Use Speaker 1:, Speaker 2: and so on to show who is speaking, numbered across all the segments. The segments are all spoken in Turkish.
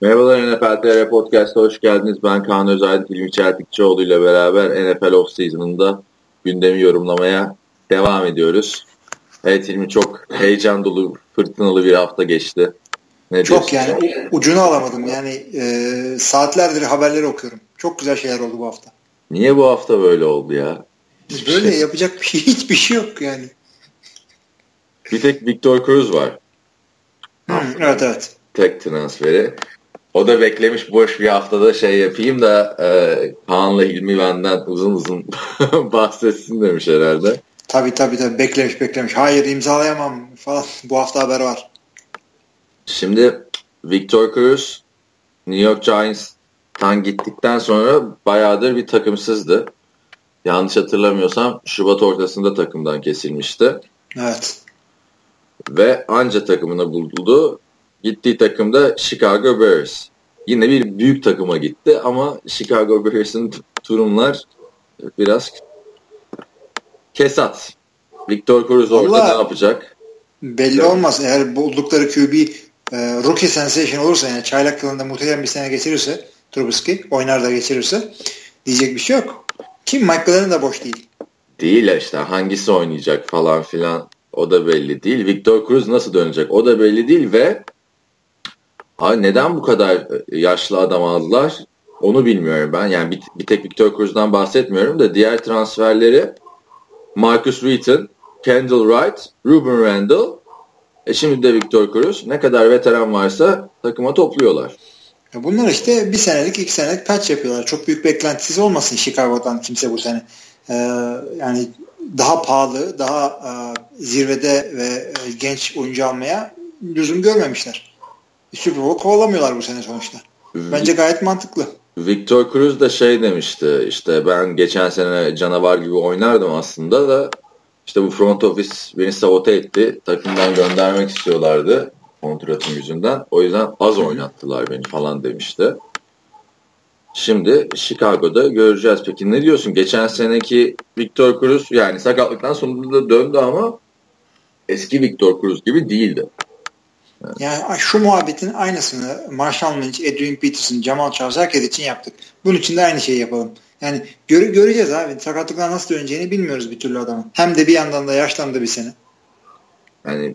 Speaker 1: Merhabalar NFL TR Podcast'a hoş geldiniz. Ben Kaan Özaydın, Hilmi Çeltikçioğlu ile beraber NFL Off-Season'ında gündemi yorumlamaya devam ediyoruz. Evet Hilmi çok heyecan dolu, fırtınalı bir hafta geçti.
Speaker 2: Ne çok diyorsun? yani ucunu alamadım. Yani e, saatlerdir haberleri okuyorum. Çok güzel şeyler oldu bu hafta.
Speaker 1: Niye bu hafta böyle oldu ya?
Speaker 2: Böyle şey... yapacak bir şey, hiçbir şey yok yani.
Speaker 1: Bir tek Victor Cruz var.
Speaker 2: Hmm, evet evet.
Speaker 1: Tek transferi. O da beklemiş boş bir haftada şey yapayım da e, Kaan'la Hilmi benden uzun uzun bahsetsin demiş herhalde.
Speaker 2: Tabii tabii tabii beklemiş beklemiş. Hayır imzalayamam falan. Bu hafta haber var.
Speaker 1: Şimdi Victor Cruz New York Giants'tan gittikten sonra bayağıdır bir takımsızdı. Yanlış hatırlamıyorsam Şubat ortasında takımdan kesilmişti.
Speaker 2: Evet.
Speaker 1: Ve anca takımını buldu. Gittiği takım da Chicago Bears. Yine bir büyük takıma gitti ama Chicago Bears'ın durumlar biraz kesat. Victor Cruz orada ne yapacak?
Speaker 2: Belli evet. olmaz. Eğer buldukları QB e, rookie sensation olursa yani çaylak yılında muhtemelen bir sene geçirirse Trubisky oynar da geçirirse diyecek bir şey yok. Kim Glennon da boş değil.
Speaker 1: Değil işte hangisi oynayacak falan filan o da belli değil. Victor Cruz nasıl dönecek o da belli değil ve Abi neden bu kadar e, yaşlı adam aldılar? Onu bilmiyorum ben. Yani bir, bir tek Victor Cruz'dan bahsetmiyorum da diğer transferleri Marcus Wheaton, Kendall Wright, Ruben Randall e şimdi de Victor Cruz. Ne kadar veteran varsa takıma topluyorlar.
Speaker 2: Bunlar işte bir senelik iki senelik patch yapıyorlar. Çok büyük beklentisiz olmasın Chicago'dan kimse bu sene. Ee, yani daha pahalı, daha e, zirvede ve e, genç oyuncu almaya lüzum görmemişler. Super Bowl kovalamıyorlar bu sene sonuçta. Bence gayet mantıklı.
Speaker 1: Victor Cruz da şey demişti işte ben geçen sene canavar gibi oynardım aslında da işte bu front office beni sabote etti. Takımdan göndermek istiyorlardı kontratım yüzünden. O yüzden az oynattılar beni falan demişti. Şimdi Chicago'da göreceğiz. Peki ne diyorsun? Geçen seneki Victor Cruz yani sakatlıktan sonunda döndü ama eski Victor Cruz gibi değildi.
Speaker 2: Yani şu muhabbetin aynısını Marshall Lynch, Adrian Peterson, Jamal Charles herkes için yaptık. Bunun için de aynı şeyi yapalım. Yani gör, göreceğiz abi. Sakatlıklar nasıl döneceğini bilmiyoruz bir türlü adamın. Hem de bir yandan da yaşlandı bir sene.
Speaker 1: Yani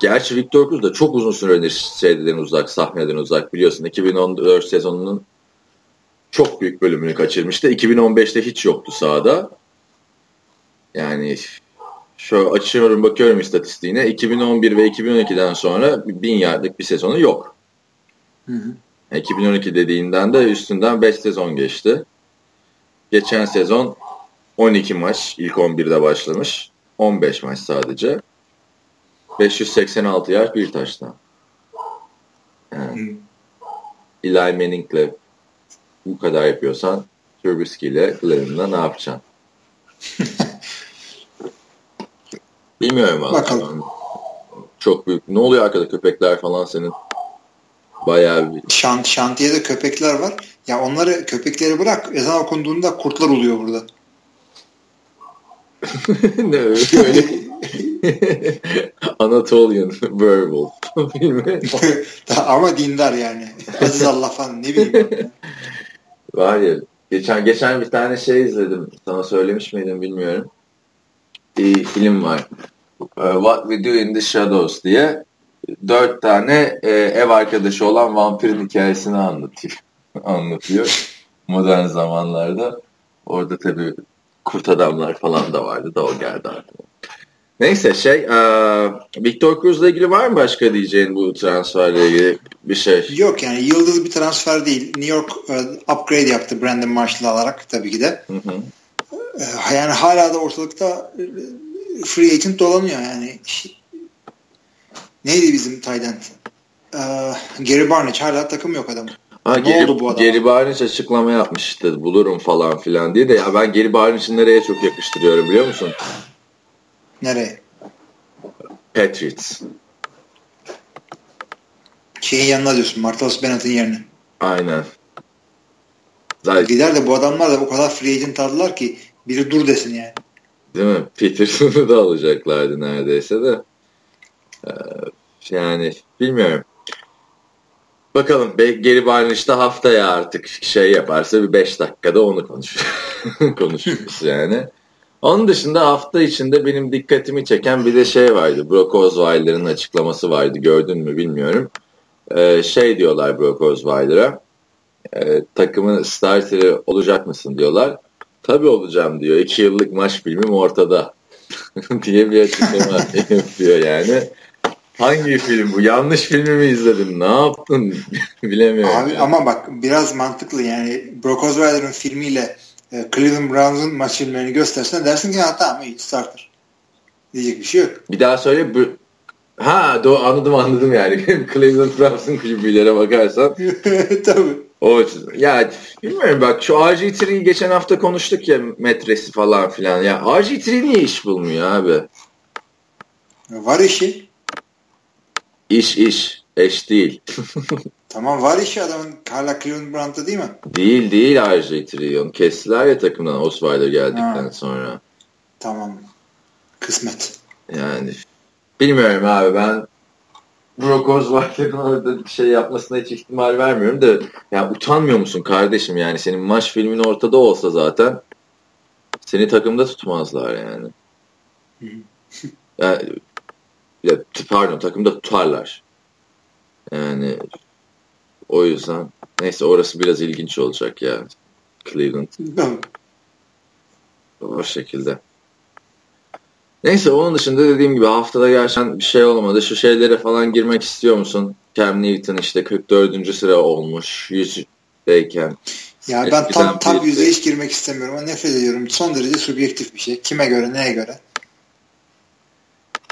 Speaker 1: gerçi Victor Cruz da çok uzun süredir şeyden uzak, sahneden uzak biliyorsun. 2014 sezonunun çok büyük bölümünü kaçırmıştı. 2015'te hiç yoktu sahada. Yani Şöyle açıyorum bakıyorum istatistiğine. 2011 ve 2012'den sonra bin yardlık bir sezonu yok. Hı hı. 2012 dediğinden de üstünden 5 sezon geçti. Geçen sezon 12 maç ilk 11'de başlamış. 15 maç sadece. 586 yard bir taştan. Yani, Eli Manning'le bu kadar yapıyorsan Trubisky ile Glennon'la ne yapacaksın? Bilmiyorum valla. Bakalım. Çok büyük. Ne oluyor arkada köpekler falan senin? Bayağı bir...
Speaker 2: Şant, şantiyede köpekler var. Ya onları köpekleri bırak. Ezan okunduğunda kurtlar oluyor burada.
Speaker 1: ne öyle? öyle. Anatolian Werewolf filmi.
Speaker 2: Ama dindar yani. Aziz Allah falan ne bileyim.
Speaker 1: Var ya geçen geçen bir tane şey izledim. Sana söylemiş miydim bilmiyorum. Bir film var. E, What We Do in the Shadows diye dört tane e, ev arkadaşı olan vampirin hikayesini anlatıyor. anlatıyor modern zamanlarda. Orada tabii kurt adamlar falan da vardı da o geldi aklıma. Neyse şey e, Victor Cruz'la ilgili var mı başka diyeceğin bu transferle ilgili bir şey?
Speaker 2: Yok yani yıldız bir transfer değil. New York e, upgrade yaptı Brandon Marshall alarak tabii ki de. Hı hı. E, yani hala da ortalıkta free agent dolanıyor yani. Neydi bizim Tayland? Ee, Gary Barnage hala takım yok adam.
Speaker 1: Ha, ne Geri, oldu bu adam? Geri Barnage açıklama yapmış işte bulurum falan filan diye de ya ben Geri Barnage'ı nereye çok yakıştırıyorum biliyor musun?
Speaker 2: Nereye?
Speaker 1: Patriots.
Speaker 2: Şeyin yanına diyorsun Martellus Bennett'in yerine.
Speaker 1: Aynen.
Speaker 2: Zaten... Gider de bu adamlar da o kadar free agent aldılar ki biri dur desin yani.
Speaker 1: Değil mi? Peterson'u da alacaklardı neredeyse de. Ee, yani bilmiyorum. Bakalım geri Barnish'ta haftaya artık şey yaparsa bir 5 dakikada onu konuş konuşuruz yani. Onun dışında hafta içinde benim dikkatimi çeken bir de şey vardı. Brock Osweiler'ın açıklaması vardı. Gördün mü bilmiyorum. Ee, şey diyorlar Brock Osweiler'a. E, takımın starteri olacak mısın diyorlar. Tabii olacağım diyor. İki yıllık maç filmim ortada diye bir açıklama yapıyor yani. Hangi film bu? Yanlış filmi mi izledin? Ne yaptın? Bilemiyorum.
Speaker 2: Abi, yani. Ama bak biraz mantıklı yani Brock Osweiler'ın filmiyle e, Cleveland Browns'un maç filmlerini göstersen dersin ki ha tamam iyi starter. Diyecek bir şey yok.
Speaker 1: Bir daha söyle. Ha doğru anladım anladım yani. Cleveland Browns'un kulübülere bakarsan.
Speaker 2: Tabii.
Speaker 1: O ya bilmiyorum bak şu RG3'yi geçen hafta konuştuk ya metresi falan filan. Ya RG3 niye iş bulmuyor abi?
Speaker 2: Var işi.
Speaker 1: İş iş. Eş değil.
Speaker 2: tamam var işi adamın hala Cleveland Browns'ta değil mi?
Speaker 1: Değil değil RG3'yi. Onu kestiler ya takımdan Osweiler geldikten ha. sonra.
Speaker 2: Tamam. Kısmet.
Speaker 1: Yani bilmiyorum abi ben Brock Osweiler'ın orada şey yapmasına hiç ihtimal vermiyorum da ya utanmıyor musun kardeşim yani senin maç filmin ortada olsa zaten seni takımda tutmazlar yani. yani ya, pardon takımda tutarlar. Yani o yüzden neyse orası biraz ilginç olacak ya Cleveland. o şekilde. Neyse onun dışında dediğim gibi haftada gerçekten bir şey olmadı. Şu şeylere falan girmek istiyor musun? Cam Newton işte 44. sıra olmuş. 100'deyken.
Speaker 2: Ya ben tam tam yüzeye hiç girmek istemiyorum ama nefret ediyorum. Son derece subjektif bir şey. Kime göre, neye göre?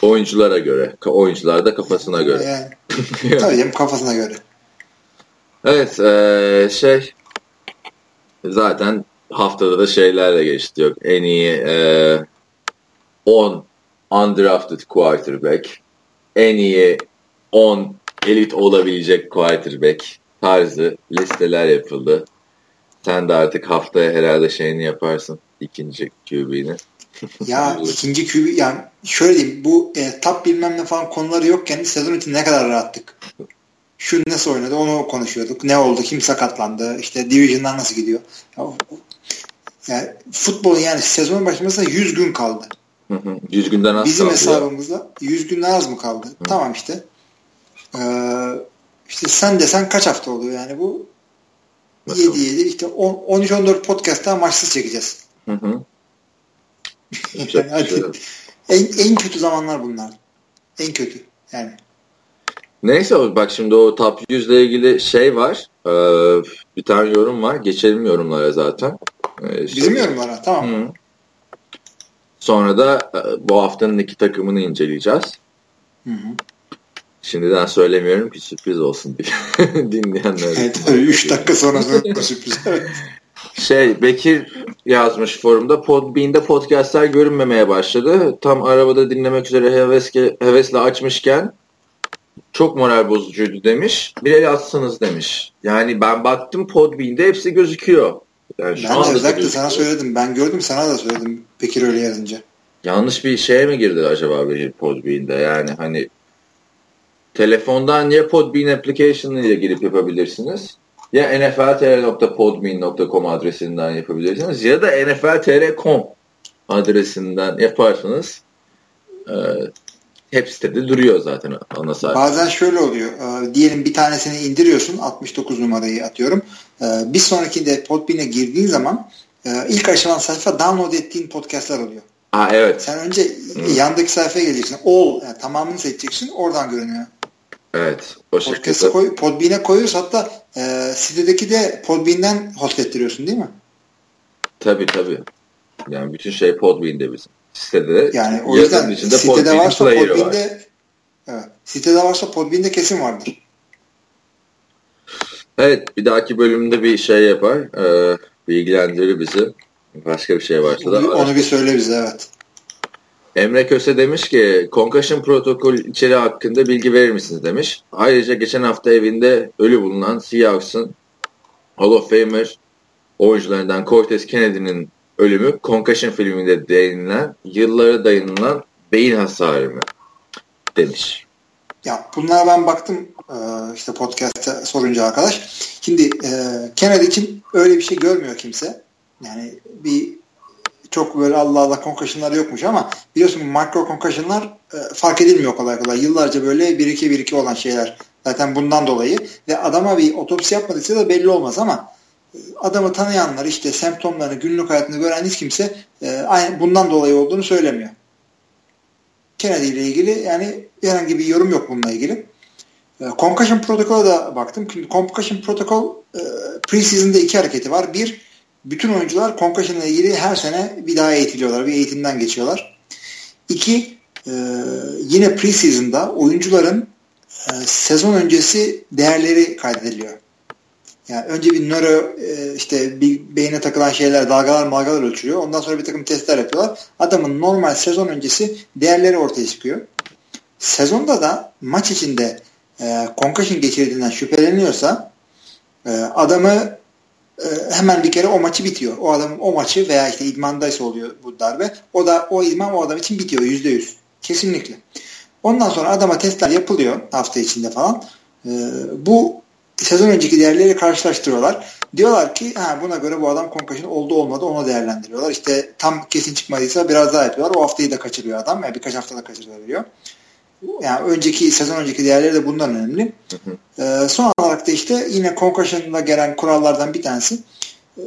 Speaker 1: Oyunculara göre. Oyuncular da kafasına göre.
Speaker 2: Yani, tabii canım kafasına göre.
Speaker 1: Evet ee, şey zaten haftada da şeylerle geçti. Yok en iyi ee, 10 undrafted quarterback, en iyi 10 elit olabilecek quarterback tarzı listeler yapıldı. Sen de artık haftaya herhalde şeyini yaparsın. ikinci QB'ni.
Speaker 2: ya ikinci QB yani şöyle diyeyim bu e, top bilmem ne falan konuları yokken sezon için ne kadar rahattık. Şu nasıl oynadı onu konuşuyorduk. Ne oldu? Kim sakatlandı? İşte division'dan nasıl gidiyor? Ya, yani futbol yani sezonun başlamasına 100 gün kaldı.
Speaker 1: 100 günden az
Speaker 2: Bizim kaldı hesabımızda 100 günden az mı kaldı? Hı. Tamam işte. Ee, işte sen desen kaç hafta oluyor yani bu? Nasıl? 7 7 işte 13 14 podcast daha maçsız çekeceğiz. Hı hı. yani hadi. en, en kötü zamanlar bunlar. En kötü yani.
Speaker 1: Neyse bak şimdi o top 100 ile ilgili şey var. Ee, bir tane yorum var. Geçelim yorumlara zaten.
Speaker 2: Ee, işte, Bizim yorumlara tamam. Hı.
Speaker 1: Sonra da e, bu haftanın iki takımını inceleyeceğiz. Hı hı. Şimdiden söylemiyorum ki sürpriz olsun diye dinleyenler.
Speaker 2: Evet, 3 dakika sonra sürpriz.
Speaker 1: Şey Bekir yazmış forumda Podbean'de podcastler görünmemeye başladı. Tam arabada dinlemek üzere hevesle, hevesle açmışken çok moral bozucuydu demiş. Bir el atsanız demiş. Yani ben baktım Podbean'de hepsi gözüküyor.
Speaker 2: Yani şu ben de özellikle sana söyledim. Ben gördüm sana da söyledim Bekir öyle yazınca.
Speaker 1: Yanlış bir şeye mi girdi acaba bir Podbean'de? Yani hani telefondan ya Podbean application ile girip yapabilirsiniz ya nfltr.podbean.com adresinden yapabilirsiniz ya da nfltr.com adresinden yaparsanız e, hep sitede duruyor zaten ana sayfa.
Speaker 2: Bazen şöyle oluyor. E, diyelim bir tanesini indiriyorsun 69 numarayı atıyorum. E, bir sonrakinde Podbean'e girdiğin zaman e, ilk açılan sayfa download ettiğin podcastlar oluyor.
Speaker 1: Ha evet.
Speaker 2: Sen önce hmm. yandaki sayfaya geleceksin. All yani tamamını seçeceksin. Oradan görünüyor.
Speaker 1: Evet.
Speaker 2: O şekilde. Koy, Podbean'e koyuyoruz. Hatta e, sitedeki de Podbean'den host ettiriyorsun değil mi?
Speaker 1: Tabii tabii. Yani bütün şey Podbean'de bizim. Sitede
Speaker 2: yani o yüzden içinde sitede varsa Podbean'de var. evet, sitede varsa Podbean'de kesin vardır.
Speaker 1: Evet bir dahaki bölümde bir şey yapar. E, bilgilendirir bizi. Başka bir şey varsa da.
Speaker 2: Onu, onu bir söyle bize evet.
Speaker 1: Emre Köse demiş ki concussion protokol içeri hakkında bilgi verir misiniz demiş. Ayrıca geçen hafta evinde ölü bulunan Seahawks'ın Hall of Famer oyuncularından Cortez Kennedy'nin ölümü concussion filminde değinilen yıllara dayanılan beyin hasarı mı demiş.
Speaker 2: Ya bunlara ben baktım e, işte podcast'te sorunca arkadaş. Şimdi e, Kennedy için öyle bir şey görmüyor kimse. Yani bir çok böyle Allah Allah concussion'lar yokmuş ama biliyorsun micro concussion'lar e, fark edilmiyor kolay kolay. Yıllarca böyle 1-2-1-2 olan şeyler. Zaten bundan dolayı ve adama bir otopsi yapmadıysa da belli olmaz ama adamı tanıyanlar işte semptomlarını günlük hayatında gören hiç kimse aynı bundan dolayı olduğunu söylemiyor. Kennedy ile ilgili yani herhangi bir yorum yok bununla ilgili. E, concussion protokola da baktım. Concussion protokol e, preseason'da iki hareketi var. Bir, bütün oyuncular concussion ile ilgili her sene bir daha eğitiliyorlar. Bir eğitimden geçiyorlar. İki, e, yine preseason'da oyuncuların e, sezon öncesi değerleri kaydediliyor. Yani önce bir nöro e, işte bir beyne takılan şeyler dalgalar malgalar ölçülüyor. Ondan sonra bir takım testler yapıyorlar. Adamın normal sezon öncesi değerleri ortaya çıkıyor. Sezonda da maç içinde e, concussion geçirdiğinden şüpheleniyorsa e, adamı e, hemen bir kere o maçı bitiyor. O adamın o maçı veya işte idmandaysa oluyor bu darbe. O da o idman o adam için bitiyor yüzde yüz. Kesinlikle. Ondan sonra adama testler yapılıyor hafta içinde falan. E, bu sezon önceki değerleri karşılaştırıyorlar. Diyorlar ki ha, buna göre bu adam concussion oldu olmadı onu değerlendiriyorlar. İşte tam kesin çıkmadıysa biraz daha yapıyorlar. O haftayı da kaçırıyor adam. Yani birkaç haftada kaçırıyor. Yani önceki sezon önceki değerleri de bundan önemli. Ee, son olarak da işte yine concussion'la gelen kurallardan bir tanesi e,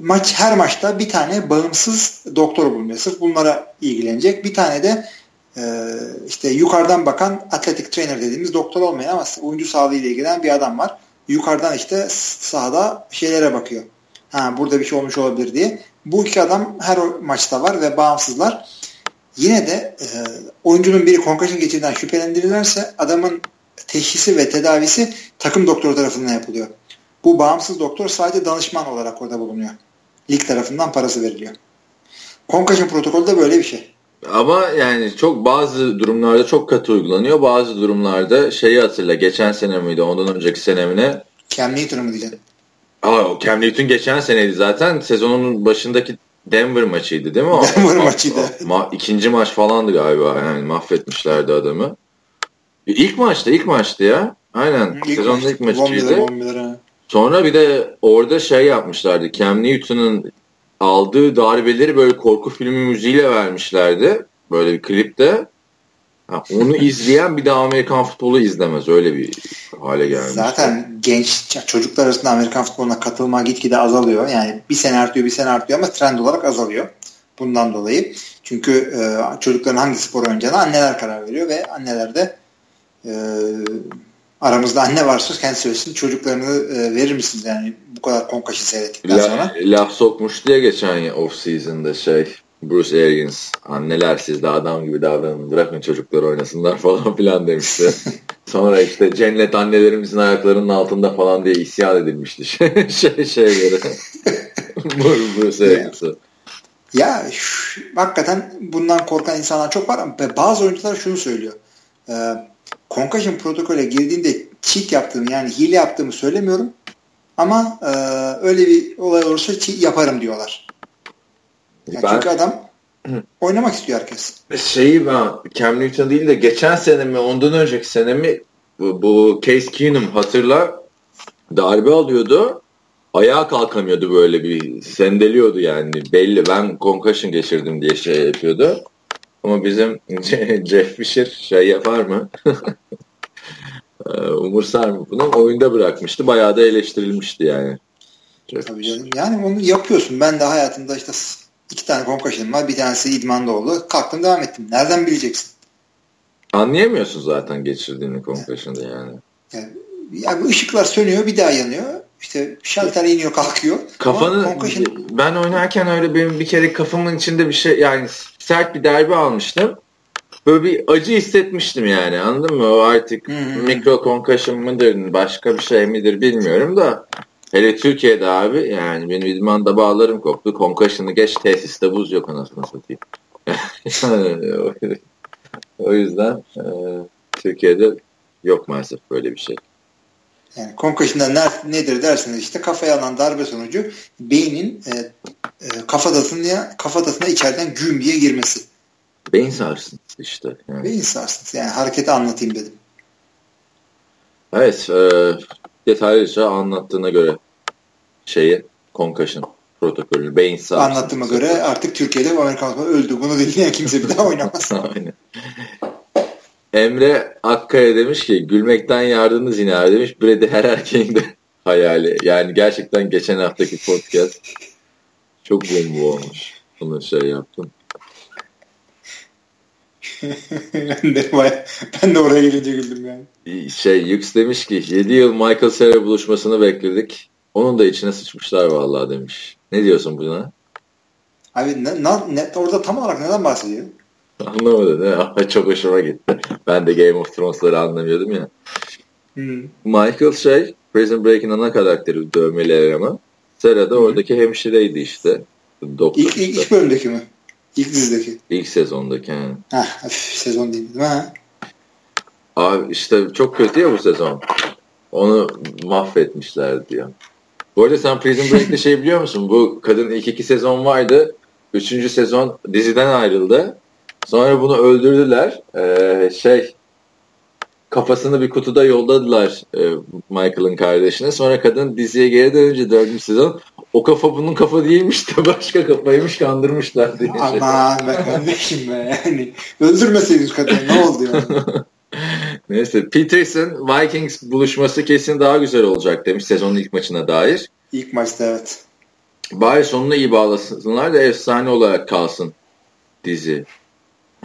Speaker 2: maç her maçta bir tane bağımsız doktor bulunuyor. Sırf bunlara ilgilenecek. Bir tane de e, işte yukarıdan bakan atletik trainer dediğimiz doktor olmayan ama oyuncu sağlığı ile ilgilenen bir adam var yukarıdan işte sahada şeylere bakıyor. Ha burada bir şey olmuş olabilir diye. Bu iki adam her maçta var ve bağımsızlar. Yine de e, oyuncunun biri concussion geçirdiğinden şüphelendirilirse adamın teşhisi ve tedavisi takım doktoru tarafından yapılıyor. Bu bağımsız doktor sadece danışman olarak orada bulunuyor. Lig tarafından parası veriliyor. Concussion protokolü de böyle bir şey.
Speaker 1: Ama yani çok bazı durumlarda çok katı uygulanıyor. Bazı durumlarda şeyi hatırla. Geçen sene miydi? Ondan önceki sene mi ne?
Speaker 2: Cam Newton'u mu diyeceksin?
Speaker 1: Aa, Cam Newton geçen seneydi zaten. Sezonun başındaki Denver maçıydı değil mi o?
Speaker 2: Denver maçıydı.
Speaker 1: Ma ikinci maç falandı galiba. Yani mahvetmişlerdi adamı. İlk maçtı, ilk maçtı ya. Aynen. İlk Sezonun maçtı. ilk maçıydı. Sonra bir de orada şey yapmışlardı. Cam Newton'un aldığı darbeleri böyle korku filmi müziğiyle vermişlerdi. Böyle bir klipte. Ha, onu izleyen bir daha Amerikan futbolu izlemez. Öyle bir hale gelmiş.
Speaker 2: Zaten genç çocuklar arasında Amerikan futboluna katılma gitgide azalıyor. Yani bir sene artıyor bir sene artıyor ama trend olarak azalıyor. Bundan dolayı. Çünkü e, çocukların hangi spor oynayacağına anneler karar veriyor ve anneler de e, aramızda anne varsa kendi söylesin çocuklarını e, verir misiniz yani bu kadar konkaşı seyrettikten La, sonra?
Speaker 1: Laf sokmuş diye geçen off season'da şey Bruce Arians anneler siz de adam gibi davranın bırakın çocuklar oynasınlar falan filan demişti. Sonra işte cennet annelerimizin ayaklarının altında falan diye isyan edilmişti şey, şey şeyleri. Bruce Arians'ı.
Speaker 2: Ya şu, hakikaten bundan korkan insanlar çok var ama bazı oyuncular şunu söylüyor. Ee, concussion protokole girdiğinde cheat yaptığımı yani hile yaptığımı söylemiyorum ama e, öyle bir olay olursa yaparım diyorlar. Yani ben, çünkü adam oynamak istiyor herkes.
Speaker 1: Şeyi ben Cam Newton değil de geçen sene mi ondan önceki sene mi bu, bu Case Keenum hatırla darbe alıyordu. Ayağa kalkamıyordu böyle bir sendeliyordu yani belli ben concussion geçirdim diye şey yapıyordu. Ama bizim Jeff Fisher şey yapar mı? Ee, umursar mı bunu? Oyunda bırakmıştı. Bayağı da eleştirilmişti yani.
Speaker 2: Tabii canım. Yani onu yapıyorsun. Ben de hayatımda işte iki tane concussion var. Bir tanesi idmanda oldu. Kalktım devam ettim. Nereden bileceksin?
Speaker 1: Anlayamıyorsun zaten geçirdiğini concussion'da yani.
Speaker 2: yani. Yani ışıklar sönüyor bir daha yanıyor. İşte şalter iniyor kalkıyor.
Speaker 1: Kafanı ben oynarken öyle benim bir kere kafamın içinde bir şey yani sert bir derbi almıştım böyle bir acı hissetmiştim yani anladın mı? O artık hmm. mikro concussion mıdır başka bir şey midir bilmiyorum da hele Türkiye'de abi yani benim idmanda bağlarım koptu. Concussion'ı geç tesiste buz yok anasını satayım. o yüzden e, Türkiye'de yok maalesef böyle bir şey.
Speaker 2: Yani concussion'da ne, nedir derseniz işte kafaya alan darbe sonucu beynin e, e, kafatasına, kafatasına içeriden güm diye girmesi.
Speaker 1: Beyin sarsıntısı işte.
Speaker 2: Yani. Beyin sarsıntısı yani hareketi anlatayım dedim.
Speaker 1: Evet. E, detaylıca anlattığına göre şeyi concussion protokolü. Beyin sağ.
Speaker 2: Anlattığıma göre artık Türkiye'de Amerikan öldü. Bunu dinleyen kimse bir daha oynamaz.
Speaker 1: Aynen. Emre Akkaya demiş ki gülmekten yardınız yine abi demiş. Brady her erkeğin de hayali. Yani gerçekten geçen haftaki podcast çok bomba olmuş. Bunu şey yaptım.
Speaker 2: ben, de baya, ben de oraya gelince güldüm yani.
Speaker 1: Şey Yux demiş ki 7 yıl Michael Cera buluşmasını bekledik. Onun da içine sıçmışlar vallahi demiş. Ne diyorsun buna?
Speaker 2: Abi ne, ne, orada tam olarak neden bahsediyor?
Speaker 1: Anlamadı ne? Çok hoşuma gitti. Ben de Game of Thrones'ları anlamıyordum ya. Hmm. Michael şey Prison Break'in ana karakteri dövmeli eleman. Sera da oradaki hemşireydi işte.
Speaker 2: Doktor ilk, ilk, ilk bölümdeki mi? İlk dizideki.
Speaker 1: İlk sezondaki.
Speaker 2: Heh, öf, sezon değil mi?
Speaker 1: Abi işte çok kötü ya bu sezon. Onu mahvetmişler diyor. Bu arada sen Prison Break'te şey biliyor musun? Bu kadın ilk iki sezon vardı. Üçüncü sezon diziden ayrıldı. Sonra bunu öldürdüler. Ee, şey kafasını bir kutuda yolladılar e, Michael'ın kardeşine. Sonra kadın diziye geri dönünce dördüncü sezon o kafa bunun kafa değilmiş de başka kafaymış kandırmışlar diye.
Speaker 2: Aman be kardeşim be yani. Öldürmeseydiniz kadını ne oldu yani?
Speaker 1: Neyse Peterson Vikings buluşması kesin daha güzel olacak demiş sezonun ilk maçına dair.
Speaker 2: İlk maçta evet.
Speaker 1: Bari sonunu iyi bağlasınlar da efsane olarak kalsın dizi.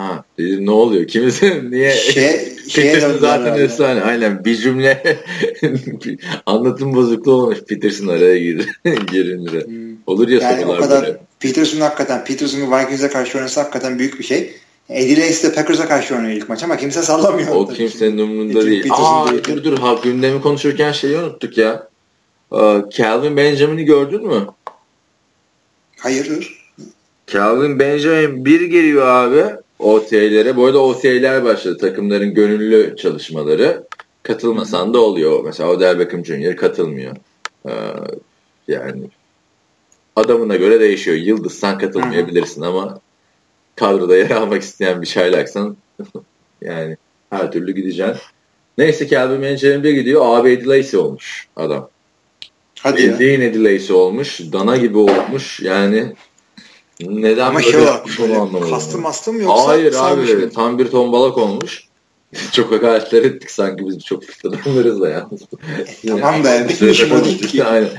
Speaker 1: Ha dedim ne oluyor? Kimisi niye? Şey, Peterson zaten herhalde. efsane. Aynen bir cümle anlatım bozukluğu olmuş. Peterson araya gir, girince. Hmm. Olur ya
Speaker 2: yani o kadar böyle. Peterson hakikaten Peterson'un Vikings'e karşı oynasa hakikaten büyük bir şey. Eddie Lace de Packers'a karşı oynuyor ilk maç ama kimse sallamıyor.
Speaker 1: O kimsenin umurunda değil. Aa değil. dur dur ha, gündemi konuşurken şeyi unuttuk ya. Calvin Benjamin'i gördün mü?
Speaker 2: Hayır.
Speaker 1: Calvin Benjamin bir geliyor abi OTA'lere. Bu arada OTA'ler başladı. Takımların gönüllü çalışmaları. Katılmasan da oluyor. Mesela Odell Beckham Jr. katılmıyor. Ee, yani adamına göre değişiyor. Yıldızsan katılmayabilirsin ama kadroda yer almak isteyen bir çaylaksan yani her türlü gideceksin. Neyse Calvin Benjamin bir gidiyor. Abi Eddie olmuş adam. Hadi Bildiğin ya. Eddie olmuş. Dana gibi olmuş. Yani neden Ama böyle şey yapmış onu anlamadım.
Speaker 2: Kastım mastım mı yoksa?
Speaker 1: Hayır abi mi? tam bir tombalak olmuş. çok hakaretler ettik sanki biz çok fıtırlanırız da yalnız.
Speaker 2: E, tamam da değil ki.
Speaker 1: Aynen.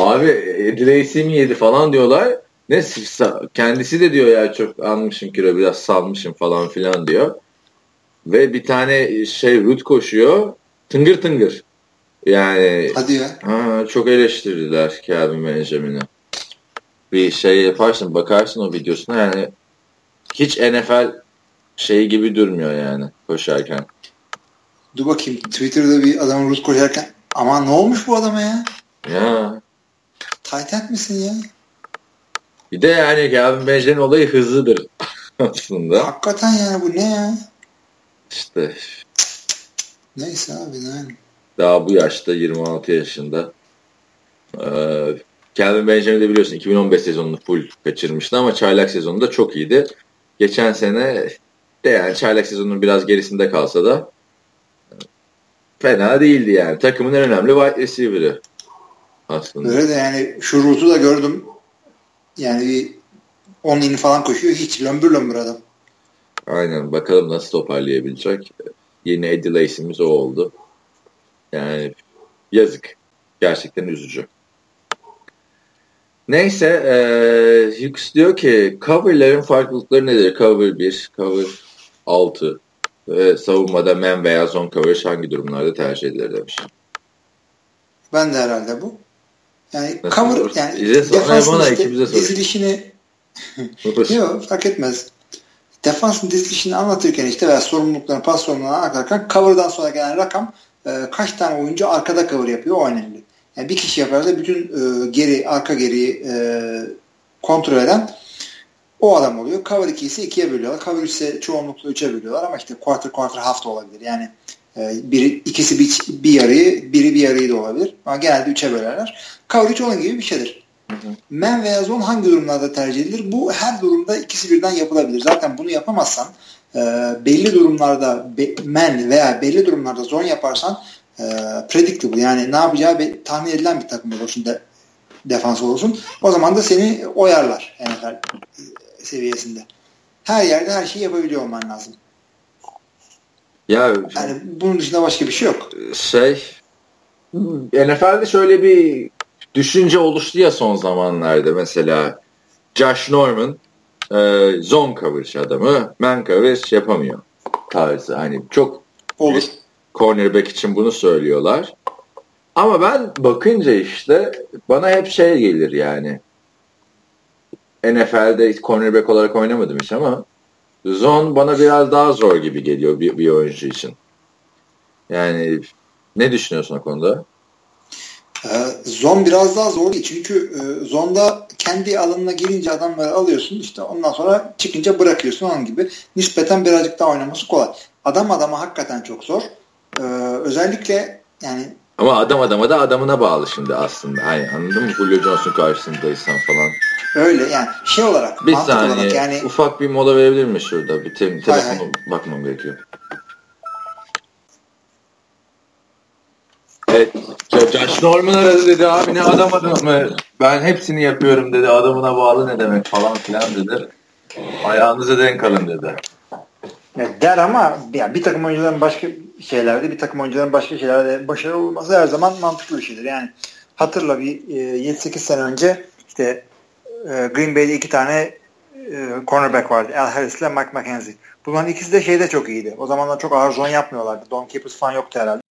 Speaker 1: Abi Eddie mi yedi falan diyorlar. Ne kendisi de diyor ya çok almışım kilo biraz salmışım falan filan diyor. Ve bir tane şey Ruth koşuyor. Tıngır tıngır. Yani
Speaker 2: Hadi ya.
Speaker 1: Ha, çok eleştirdiler Calvin Benjamin'i bir şey yaparsın bakarsın o videosuna yani hiç NFL şey gibi durmuyor yani koşarken.
Speaker 2: Dur bakayım Twitter'da bir adamın Rus koşarken ama ne olmuş bu adama ya?
Speaker 1: Ya.
Speaker 2: Tight misin ya?
Speaker 1: Bir de yani Gavin Benjamin olayı hızlıdır aslında.
Speaker 2: Hakikaten yani bu ne ya?
Speaker 1: İşte.
Speaker 2: Neyse abi yani.
Speaker 1: Daha bu yaşta 26 yaşında. Ee, Calvin Benjamin de biliyorsun 2015 sezonunu full kaçırmıştı ama çaylak sezonunda çok iyiydi. Geçen sene de yani çaylak sezonunun biraz gerisinde kalsa da fena değildi yani. Takımın en önemli wide receiver'ı aslında.
Speaker 2: Öyle de yani şu rutu da gördüm. Yani bir 10 in falan koşuyor. Hiç lömbür lömbür adam.
Speaker 1: Aynen. Bakalım nasıl toparlayabilecek. Yeni Eddie Lacy'miz o oldu. Yani yazık. Gerçekten üzücü. Neyse e, Hughes diyor ki coverlerin farklılıkları nedir? Cover 1, cover 6 ve savunmada man veya zone coverage hangi durumlarda tercih edilir demiş.
Speaker 2: Ben de herhalde bu. Yani Nasıl cover olur? yani defansın işte dizilişini yok fark etmez. Defansın dizilişini anlatırken işte veya sorumluluklarını pas sorumluluğunu anlatırken cover'dan sonra gelen rakam e, kaç tane oyuncu arkada cover yapıyor o önemli. Yani bir kişi yaparsa bütün e, geri, arka geriyi e, kontrol eden o adam oluyor. Cover 2 ise 2'ye bölüyorlar. Cover 3 ise çoğunlukla 3'e bölüyorlar ama işte quarter quarter half da olabilir. Yani e, biri, ikisi bir, bir yarıyı, biri bir yarıyı da olabilir. Ama genelde 3'e bölerler. Cover 3 onun gibi bir şeydir. Man veya zone hangi durumlarda tercih edilir? Bu her durumda ikisi birden yapılabilir. Zaten bunu yapamazsan e, belli durumlarda be, man veya belli durumlarda zone yaparsan e, predictable yani ne yapacağı bir, tahmin edilen bir takım de, defans olsun. O zaman da seni oyarlar NFL seviyesinde. Her yerde her şeyi yapabiliyor olman lazım.
Speaker 1: Ya
Speaker 2: yani bunun dışında başka bir şey yok.
Speaker 1: Şey NFL'de şöyle bir düşünce oluştu ya son zamanlarda mesela Josh Norman e, zone coverage adamı man coverage yapamıyor tarzı. Hani çok
Speaker 2: olur.
Speaker 1: Cornerback için bunu söylüyorlar. Ama ben bakınca işte bana hep şey gelir yani. NFL'de cornerback olarak oynamadım hiç ama zone bana biraz daha zor gibi geliyor bir, bir oyuncu için. Yani ne düşünüyorsun o konuda?
Speaker 2: E, zon biraz daha zor değil. Çünkü e, zonda kendi alanına girince adamları alıyorsun. işte ondan sonra çıkınca bırakıyorsun onun gibi. Nispeten birazcık daha oynaması kolay. Adam adama hakikaten çok zor. E, özellikle yani
Speaker 1: ama adam adama da adamına bağlı şimdi aslında. Hani anladın mı? Julio Johnson karşısındaysan falan.
Speaker 2: Öyle yani şey olarak.
Speaker 1: Bir saniye olarak yani... ufak bir mola verebilir mi şurada? Bir te telefonu bakmam gerekiyor. Evet. Josh Norman aradı dedi abi ne adam adamı ben hepsini yapıyorum dedi adamına bağlı ne demek falan filan dedi. Ayağınıza denk alın dedi.
Speaker 2: Ya der ama ya bir takım oyuncuların başka şeylerde bir takım oyuncuların başka şeylerde başarılı olması her zaman mantıklı bir şeydir. Yani hatırla bir e, 7-8 sene önce işte e, Green Bay'de iki tane e, cornerback vardı. Al Harris ile Mike McKenzie. Bunların ikisi de şeyde çok iyiydi. O zamanlar çok ağır zon yapmıyorlardı. Don Capers falan yoktu herhalde.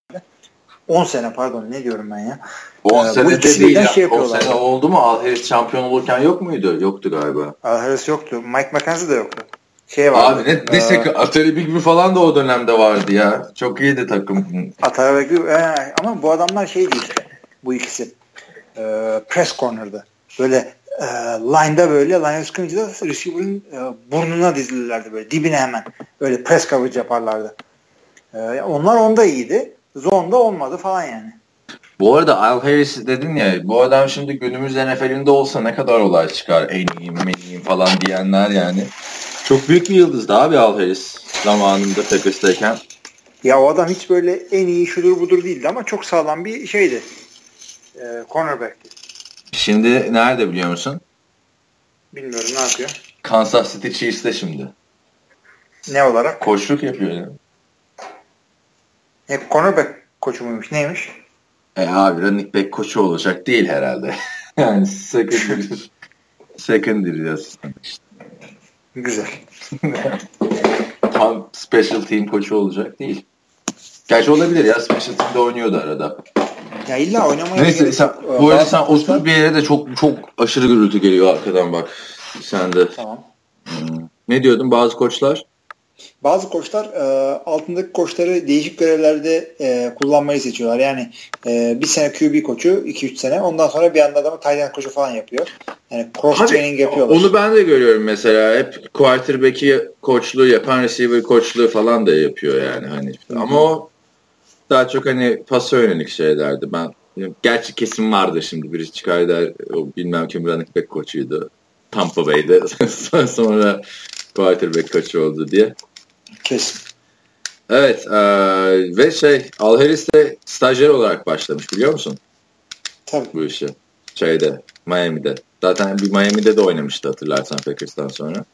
Speaker 2: 10 sene pardon ne diyorum ben ya.
Speaker 1: 10 ee, sene de değil. Şey 10 sene oldu mu? Al Harris şampiyon olurken yok muydu? Yoktu galiba.
Speaker 2: Al Harris yoktu. Mike McKenzie de yoktu. Şey vardı.
Speaker 1: Abi ne, neyse ee, Atari Big falan da o dönemde vardı ya. Çok iyiydi takım.
Speaker 2: Atari Big e, ama bu adamlar şey değil. Bu ikisi. E, press corner'da. Böyle e, line'da böyle line scrimmage'da receiver'ın e, burnuna dizilirlerdi böyle dibine hemen. Böyle press coverage yaparlardı. E, onlar onda iyiydi. Zone'da olmadı falan yani.
Speaker 1: Bu arada Al Harris dedin ya bu adam şimdi günümüz NFL'inde olsa ne kadar olay çıkar en iyiyim en iyiyim falan diyenler yani. Çok büyük bir yıldızdı abi Al Harris zamanında Packers'tayken.
Speaker 2: Ya o adam hiç böyle en iyi şudur budur değildi ama çok sağlam bir şeydi. Ee, cornerback'ti.
Speaker 1: Şimdi nerede biliyor musun?
Speaker 2: Bilmiyorum ne yapıyor.
Speaker 1: Kansas City Chiefs'te şimdi.
Speaker 2: Ne olarak?
Speaker 1: Koçluk yapıyor yani.
Speaker 2: E, cornerback koçu muymuş? Neymiş?
Speaker 1: E abi running back koçu olacak değil herhalde. yani secondary, secondary asistan işte.
Speaker 2: Güzel.
Speaker 1: Tam special team koçu olacak değil. Gerçi olabilir ya special team'de oynuyordu arada.
Speaker 2: Ya illa oynamaya
Speaker 1: Neyse sen, bu arada sen otur bir yere de çok çok aşırı gürültü geliyor arkadan bak. Sen de. Tamam. Hmm. Ne diyordun bazı koçlar?
Speaker 2: Bazı koçlar e, altındaki koçları değişik görevlerde e, kullanmayı seçiyorlar. Yani e, bir sene QB koçu, 2-3 sene. Ondan sonra bir anda adamı end koçu falan yapıyor. Yani cross Abi, training yapıyorlar.
Speaker 1: Onu ben de görüyorum mesela. Hep quarterback'i koçluğu yapan receiver koçluğu falan da yapıyor yani. hani. Hı-hı. Ama o daha çok hani pasa yönelik şeylerdi. Ben gerçi kesin vardı şimdi birisi çıkar der o bilmem kim running back koçuydu. Tampa Bay'de sonra quarterback koçu oldu diye.
Speaker 2: Kesin.
Speaker 1: Evet e, ve şey Al Harris de stajyer olarak başlamış biliyor musun?
Speaker 2: Tabii.
Speaker 1: Bu işi. Şeyde Miami'de. Zaten bir Miami'de de oynamıştı hatırlarsan Packers'tan sonra.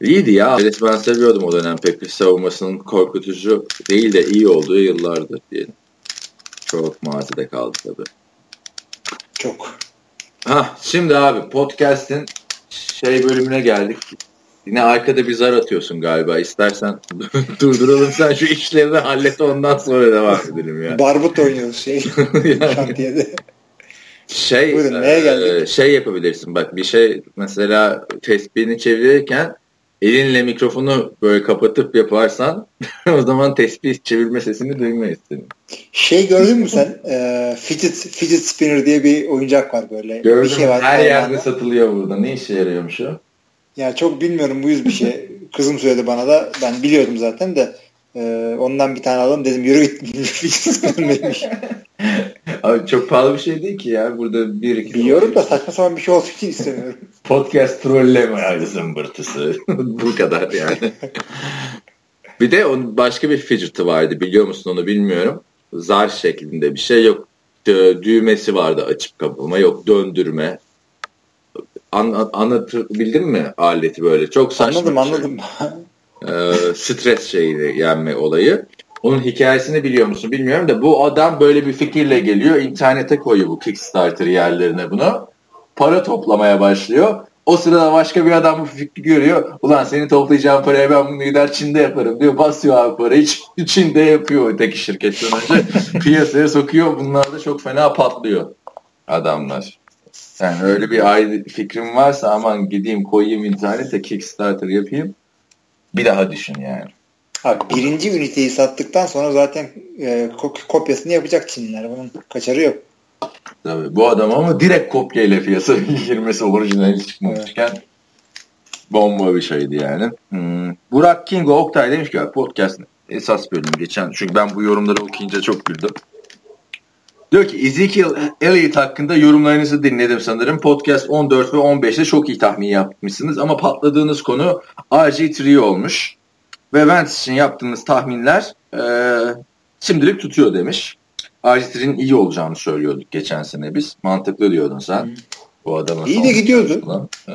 Speaker 1: İyiydi ya. Harris ben seviyordum o dönem Packers savunmasının korkutucu değil de iyi olduğu yıllardır diyelim. Çok mazide kaldı tabii.
Speaker 2: Çok.
Speaker 1: Ha şimdi abi podcast'in şey bölümüne geldik. Yine arkada bir zar atıyorsun galiba. İstersen durduralım sen şu işlerini hallet ondan sonra devam edelim ya.
Speaker 2: Barbut oynuyoruz şey şantiyede.
Speaker 1: Şey, Buyurun, neye geldik? E, şey yapabilirsin bak bir şey mesela tespihini çevirirken elinle mikrofonu böyle kapatıp yaparsan o zaman tespih çevirme sesini duymayız senin.
Speaker 2: Şey gördün mü sen? E, fidget, fidget spinner diye bir oyuncak var böyle.
Speaker 1: Gördüm.
Speaker 2: Bir
Speaker 1: şey var, Her yerde satılıyor burada. Ne işe yarıyormuş o?
Speaker 2: Ya çok bilmiyorum bu yüz bir şey. Kızım söyledi bana da. Ben biliyordum zaten de. E, ondan bir tane alalım dedim yürü git.
Speaker 1: Abi çok pahalı bir şey değil ki ya. Burada bir iki
Speaker 2: Biliyorum da saçma sapan bir şey olsun için istemiyorum.
Speaker 1: Podcast trolleme abi zımbırtısı. Bu kadar yani. bir de onun başka bir fidget'ı vardı biliyor musun onu bilmiyorum. zar şeklinde bir şey yok. Düğmesi vardı açıp kapama yok döndürme. An, anlatabildim mi aleti böyle? Çok saçma.
Speaker 2: Anladım anladım.
Speaker 1: Ee, stres şeyi yenme olayı. Onun hikayesini biliyor musun bilmiyorum da bu adam böyle bir fikirle geliyor. internete koyuyor bu Kickstarter yerlerine bunu. Para toplamaya başlıyor. O sırada başka bir adam bu fikri görüyor. Ulan seni toplayacağım paraya ben bunu gider Çin'de yaparım diyor. Basıyor abi parayı. Çin'de yapıyor öteki şirketten önce. Piyasaya sokuyor. Bunlar da çok fena patlıyor adamlar. Yani öyle bir ayrı fikrim varsa aman gideyim koyayım internete Kickstarter yapayım. Bir daha düşün yani.
Speaker 2: Abi birinci üniteyi sattıktan sonra zaten e, kopyasını yapacak Çinliler. Bunun kaçarı yok.
Speaker 1: Tabii bu adam ama direkt kopyayla piyasa girmesi orijinali çıkmamışken evet. bomba bir şeydi yani. Hmm. Burak Kingo Oktay demiş ki podcast esas bölüm geçen çünkü ben bu yorumları okuyunca çok güldüm. Diyor ki Ezekiel Elliott hakkında yorumlarınızı dinledim sanırım. Podcast 14 ve 15'te çok iyi tahmin yapmışsınız ama patladığınız konu RG3 olmuş. Ve Vance için yaptığımız tahminler e, şimdilik tutuyor demiş. RG3'in iyi olacağını söylüyorduk geçen sene biz. Mantıklı diyordun sen. Hmm.
Speaker 2: Bu adama İyi de gidiyordu.
Speaker 1: Ee,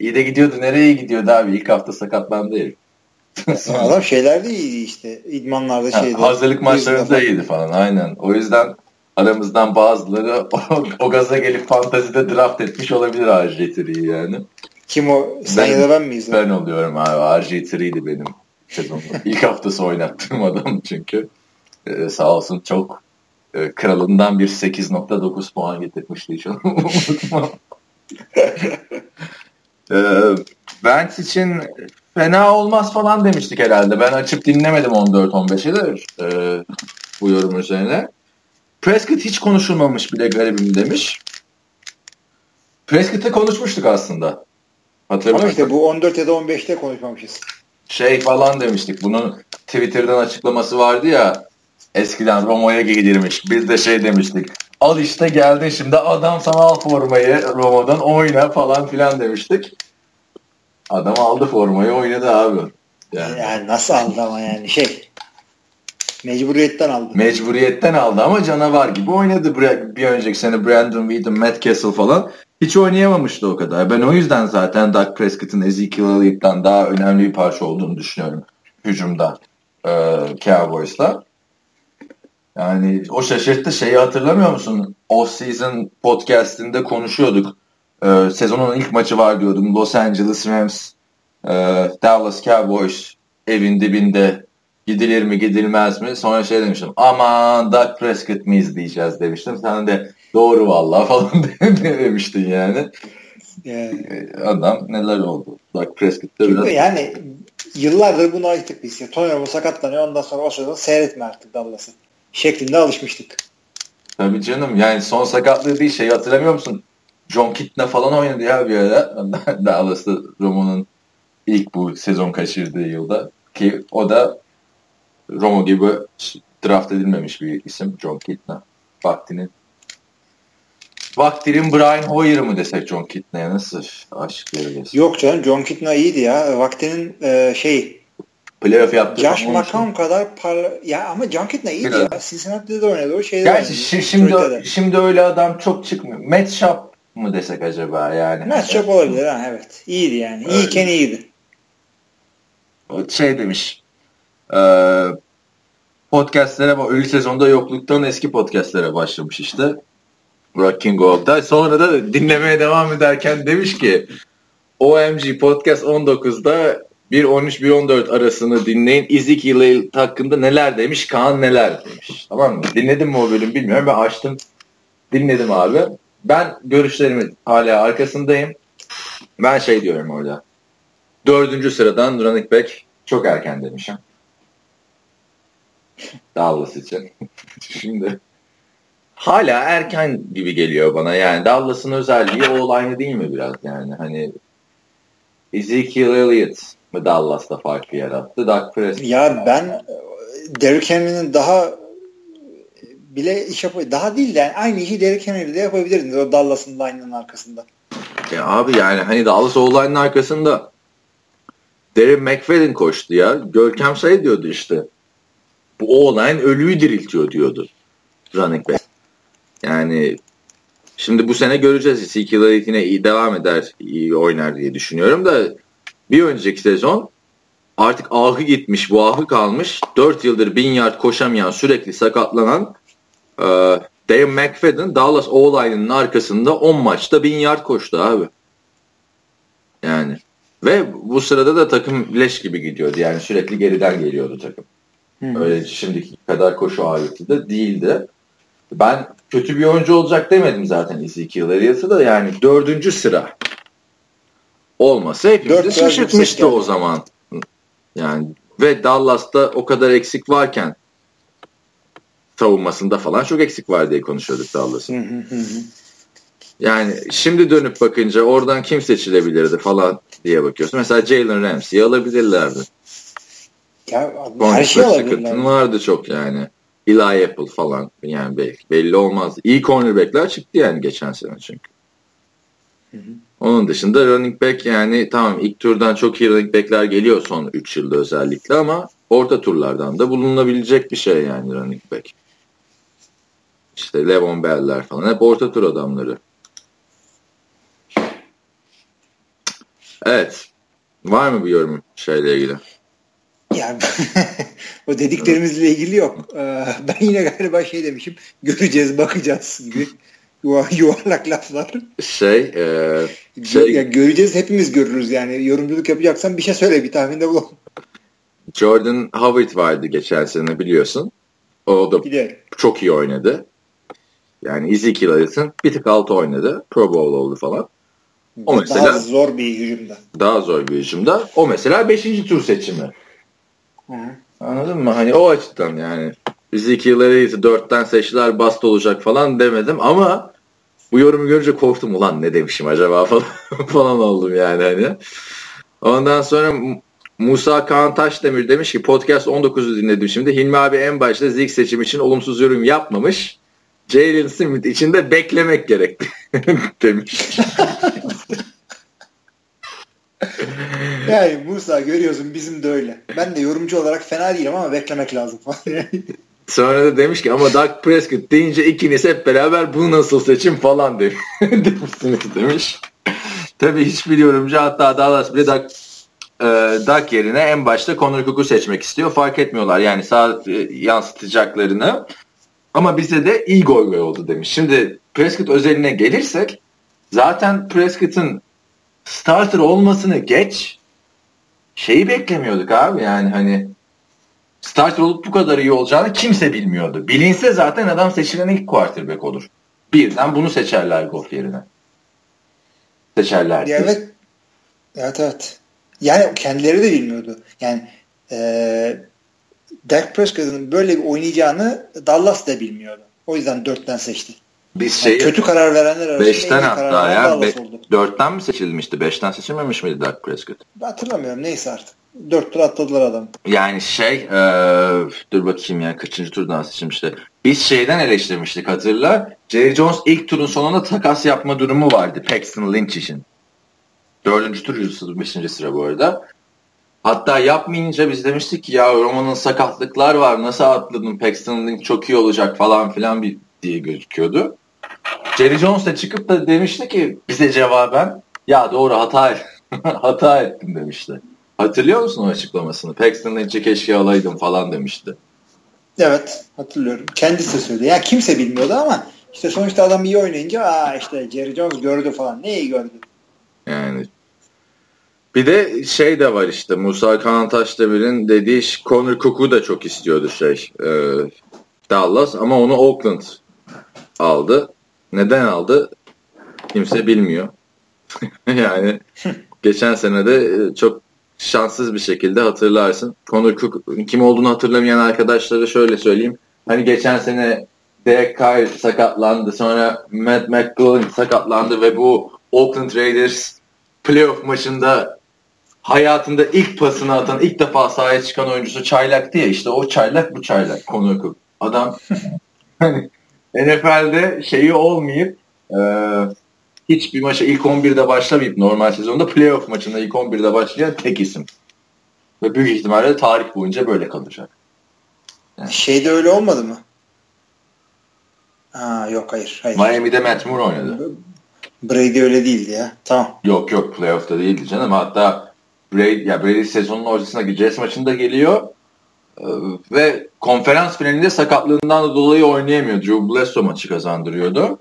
Speaker 1: iyi de gidiyordu. Nereye gidiyordu abi? İlk hafta sakatlandı herif.
Speaker 2: Adam şeyler de iyiydi işte. İdmanlarda şeydi.
Speaker 1: Hazırlık maçlarında iyiydi falan aynen. O yüzden aramızdan bazıları o, o gaza gelip fantazide draft etmiş olabilir RG3'yi yani.
Speaker 2: Kim o? Sen ben, ya da ben miyiz?
Speaker 1: Ben oluyorum abi. RG3'ydi benim sezonda. İlk haftası oynattığım adam çünkü. Ee, sağ olsun çok e, kralından bir 8.9 puan getirmişti hiç unutmam. e, Vance için fena olmaz falan demiştik herhalde. Ben açıp dinlemedim 14-15'i de e, bu yorum üzerine. Prescott hiç konuşulmamış bile garibim demiş. Prescott'ı konuşmuştuk aslında.
Speaker 2: Hatırlıyor Ama işte bu 14 ya da 15'te konuşmamışız.
Speaker 1: Şey falan demiştik. Bunun Twitter'dan açıklaması vardı ya Eskiden Roma'ya gidilmiş. Biz de şey demiştik. Al işte geldin şimdi adam sana al formayı Roma'dan oyna falan filan demiştik. Adam aldı formayı oynadı abi.
Speaker 2: Yani, yani nasıl aldı ama yani şey mecburiyetten aldı.
Speaker 1: Mecburiyetten aldı ama canavar gibi oynadı. Bir önceki sene Brandon Whedon, Matt Castle falan hiç oynayamamıştı o kadar. Ben o yüzden zaten Doug Prescott'ın Ezekiel Elliott'tan daha önemli bir parça olduğunu düşünüyorum hücumda e, Cowboys'la. Yani o şaşırttı şeyi hatırlamıyor musun? Off season podcastinde konuşuyorduk. Ee, sezonun ilk maçı var diyordum. Los Angeles Rams, e, Dallas Cowboys evin dibinde gidilir mi gidilmez mi? Sonra şey demiştim. Aman Doug Prescott mi izleyeceğiz demiştim. Sen de doğru vallahi falan demiştin yani. yani. Ee, adam neler oldu. Doug Prescott'ta
Speaker 2: biraz... Yani yıllardır bunu alıştık biz. Tony Romo sakatlanıyor ondan sonra o sırada seyretme artık Dallas'ı şeklinde alışmıştık.
Speaker 1: Tabii canım yani son sakatlığı değil şey hatırlamıyor musun? John Kitna falan oynadı ya bir ara Dallas'ta Romo'nun ilk bu sezon kaçırdığı yılda ki o da Romo gibi draft edilmemiş bir isim John Kitna. Vaktinin Vaktinin Brian Hoyer mı desek John Kitna'ya nasıl veriyorsun?
Speaker 2: Yok canım John Kitna iyiydi ya. Vaktinin e, şey
Speaker 1: playoff yaptı.
Speaker 2: Josh McCown kadar parla... Ya ama Junket ne iyiydi ya. Cincinnati'de de oynadı. O şeyde
Speaker 1: Gerçi oynadı. şimdi, şimdi öyle adam çok çıkmıyor. Matt Schaub mı desek acaba yani?
Speaker 2: Matt Schaub olabilir ha evet. İyiydi yani. İyiyken iyiydi.
Speaker 1: O şey demiş. E, podcastlere ölü sezonda yokluktan eski podcastlere başlamış işte. Burak King Oktay. Sonra da dinlemeye devam ederken demiş ki OMG Podcast 19'da 1.13-1.14 arasını dinleyin. Ezekiel hakkında neler demiş, Kaan neler demiş. Tamam mı? Dinledim mi o bölüm bilmiyorum. Ben açtım. Dinledim abi. Ben görüşlerimi hala arkasındayım. Ben şey diyorum orada. Dördüncü sıradan running back çok erken demişim. Dallas için. Şimdi hala erken gibi geliyor bana. Yani Dallas'ın özelliği o aynı değil mi biraz yani? Hani Ezekiel Elliott mı Dallas'ta farkı yarattı? Doug Prescott.
Speaker 2: Ya ben Derrick Henry'nin daha bile iş yapıyor. Daha değil de yani aynı işi Derrick Henry'de yapabilirdiniz o Dallas'ın line'ının arkasında.
Speaker 1: Ya abi yani hani Dallas o line'ın arkasında Derek McFadden koştu ya. Görkem şey diyordu işte. Bu o-line ölüyü diriltiyor diyordu running back. Yani şimdi bu sene göreceğiz. Ezekiel yine iyi devam eder, iyi oynar diye düşünüyorum da bir önceki sezon artık ahı gitmiş, bu ahı kalmış. 4 yıldır 1000 yard koşamayan, sürekli sakatlanan e, Dave McFadden Dallas O-line'ın arkasında 10 maçta 1000 yard koştu abi. Yani ve bu sırada da takım leş gibi gidiyordu. Yani sürekli geriden geliyordu takım. Hı. Öyle şimdiki kadar koşu ağırlıklı da değildi. Ben kötü bir oyuncu olacak demedim zaten Ezekiel Elliott'ı da yani dördüncü sıra olmasa hepimizi şaşırtmıştı o zaman. Yani ve Dallas'ta o kadar eksik varken savunmasında falan çok eksik var diye konuşuyorduk Dallas'ın. Yani şimdi dönüp bakınca oradan kim seçilebilirdi falan diye bakıyorsun. Mesela Jalen Ramsey'i alabilirlerdi.
Speaker 2: Ya, her şey
Speaker 1: sıkıntın vardı çok yani. Eli Apple falan yani belli, belli olmaz. İyi cornerbackler çıktı yani geçen sene çünkü. Hı hı. Onun dışında running back yani tamam ilk turdan çok iyi running backler geliyor son 3 yılda özellikle ama orta turlardan da bulunabilecek bir şey yani running back. İşte Levon Bell'ler falan hep orta tur adamları. Evet. Var mı bir yorum şeyle ilgili?
Speaker 2: Yani o dediklerimizle ilgili yok. Ee, ben yine galiba şey demişim. Göreceğiz, bakacağız gibi. yuvarlak laflar.
Speaker 1: Şey, e, şey
Speaker 2: ya göreceğiz hepimiz görürüz yani. Yorumculuk yapacaksan bir şey söyle bir tahminde bulalım.
Speaker 1: Jordan Howard vardı geçen sene biliyorsun. O da Biliyorum. çok iyi oynadı. Yani Ezekiel Elliott'ın bir tık altı oynadı. Pro Bowl oldu falan.
Speaker 2: O mesela daha zor bir hücumda.
Speaker 1: Daha zor bir hücumda. O mesela 5. tur seçimi. Hı. Anladın mı? Hani o açıdan yani. Ezekiel Elliott'ı 4'ten seçtiler bast olacak falan demedim ama bu yorumu görünce korktum ulan ne demişim acaba falan, falan oldum yani hani. Ondan sonra Musa Kaan Taşdemir demiş ki podcast 19'u dinledim şimdi. Hilmi abi en başta Zig seçim için olumsuz yorum yapmamış. Jalen Smith için de beklemek gerekti demiş.
Speaker 2: yani Musa görüyorsun bizim de öyle. Ben de yorumcu olarak fena değilim ama beklemek lazım falan.
Speaker 1: Sonra da demiş ki ama Doug Prescott deyince ikiniz hep beraber bu nasıl seçim falan demiş. demişsiniz demiş. Tabii hiçbir yorumcu hatta Dallas bile Doug, e, Doug yerine en başta Connor Cook'u seçmek istiyor. Fark etmiyorlar yani sağ e, yansıtacaklarını. Ama bize de iyi gol oldu demiş. Şimdi Prescott özeline gelirsek zaten Prescott'ın starter olmasını geç şeyi beklemiyorduk abi yani hani starter olup bu kadar iyi olacağını kimse bilmiyordu. Bilinse zaten adam seçilen ilk quarterback olur. Birden bunu seçerler golf yerine. Seçerler.
Speaker 2: Evet. Evet evet. Yani kendileri de bilmiyordu. Yani ee, Dak Prescott'ın böyle bir oynayacağını Dallas da bilmiyordu. O yüzden dörtten seçti.
Speaker 1: Biz şey yani
Speaker 2: kötü karar verenler arasında
Speaker 1: beşten hatta ya. Be, dörtten mi seçilmişti? Beşten seçilmemiş miydi Dak Prescott?
Speaker 2: Hatırlamıyorum. Neyse artık. Dört tur atladılar adam.
Speaker 1: Yani şey e, dur bakayım ya kaçıncı turdan seçilmişti. Biz şeyden eleştirmiştik hatırla. Jerry Jones ilk turun sonunda takas yapma durumu vardı Paxton Lynch için. Dördüncü tur, beşinci sıra bu arada. Hatta yapmayınca biz demiştik ki ya Roma'nın sakatlıklar var nasıl atladın Paxton Lynch çok iyi olacak falan filan bir diye gözüküyordu. Jerry Jones da çıkıp da demişti ki bize cevaben ya doğru hata hata ettim demişti. Hatırlıyor musun o açıklamasını? Paxton Lynch'i keşke alaydım falan demişti.
Speaker 2: Evet hatırlıyorum. Kendisi söyledi. Ya kimse bilmiyordu ama işte sonuçta adam iyi oynayınca aa işte Jerry Jones gördü falan. Neyi gördü?
Speaker 1: Yani bir de şey de var işte Musa Kantaşdemir'in dediği Connor Cook'u da çok istiyordu şey e, Dallas ama onu Oakland aldı. Neden aldı? Kimse bilmiyor. yani geçen sene de e, çok şanssız bir şekilde hatırlarsın. Connor Cook kim olduğunu hatırlamayan arkadaşlara şöyle söyleyeyim. Hani geçen sene Derek Carr sakatlandı. Sonra Matt McGloin sakatlandı ve bu Oakland Raiders playoff maçında hayatında ilk pasını atan, ilk defa sahaya çıkan oyuncusu çaylaktı ya işte o çaylak bu çaylak Connor Cook. Adam hani NFL'de şeyi olmayıp e, hiçbir maça ilk 11'de başlamayıp normal sezonda playoff maçında ilk 11'de başlayan tek isim. Ve büyük ihtimalle tarih boyunca böyle kalacak.
Speaker 2: Yani. Şeyde öyle olmadı mı? Ha yok hayır. hayır.
Speaker 1: Miami'de Matt Moore oynadı.
Speaker 2: Brady öyle değildi ya. Tamam.
Speaker 1: Yok yok playoff'ta değildi canım. Hatta Brady, ya Brady sezonun ortasındaki Jets maçında geliyor ve konferans finalinde sakatlığından dolayı oynayamıyor. Drew Bledsoe maçı kazandırıyordu.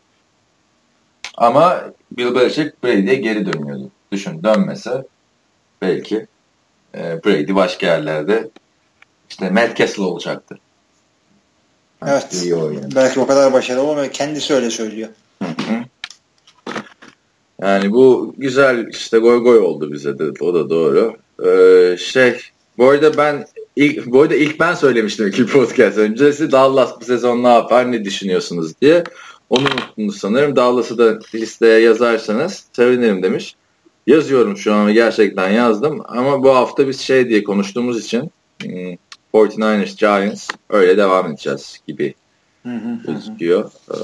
Speaker 1: Ama Bill Belichick Brady'ye geri dönüyordu. Düşün dönmese belki e, Brady başka yerlerde işte Matt Castle olacaktı.
Speaker 2: Evet. Belki o kadar başarılı ama kendisi öyle söylüyor.
Speaker 1: Yani bu güzel işte goy goy oldu bize de o da doğru. Ee, şey bu arada ben ilk, bu arada ilk ben söylemiştim iki podcast öncesi Dallas bu sezon ne yapar ne düşünüyorsunuz diye. Onu unuttunuz sanırım. Dallas'ı da listeye yazarsanız sevinirim demiş. Yazıyorum şu an gerçekten yazdım ama bu hafta biz şey diye konuştuğumuz için 49ers hmm, Giants öyle devam edeceğiz gibi gözüküyor. Ee,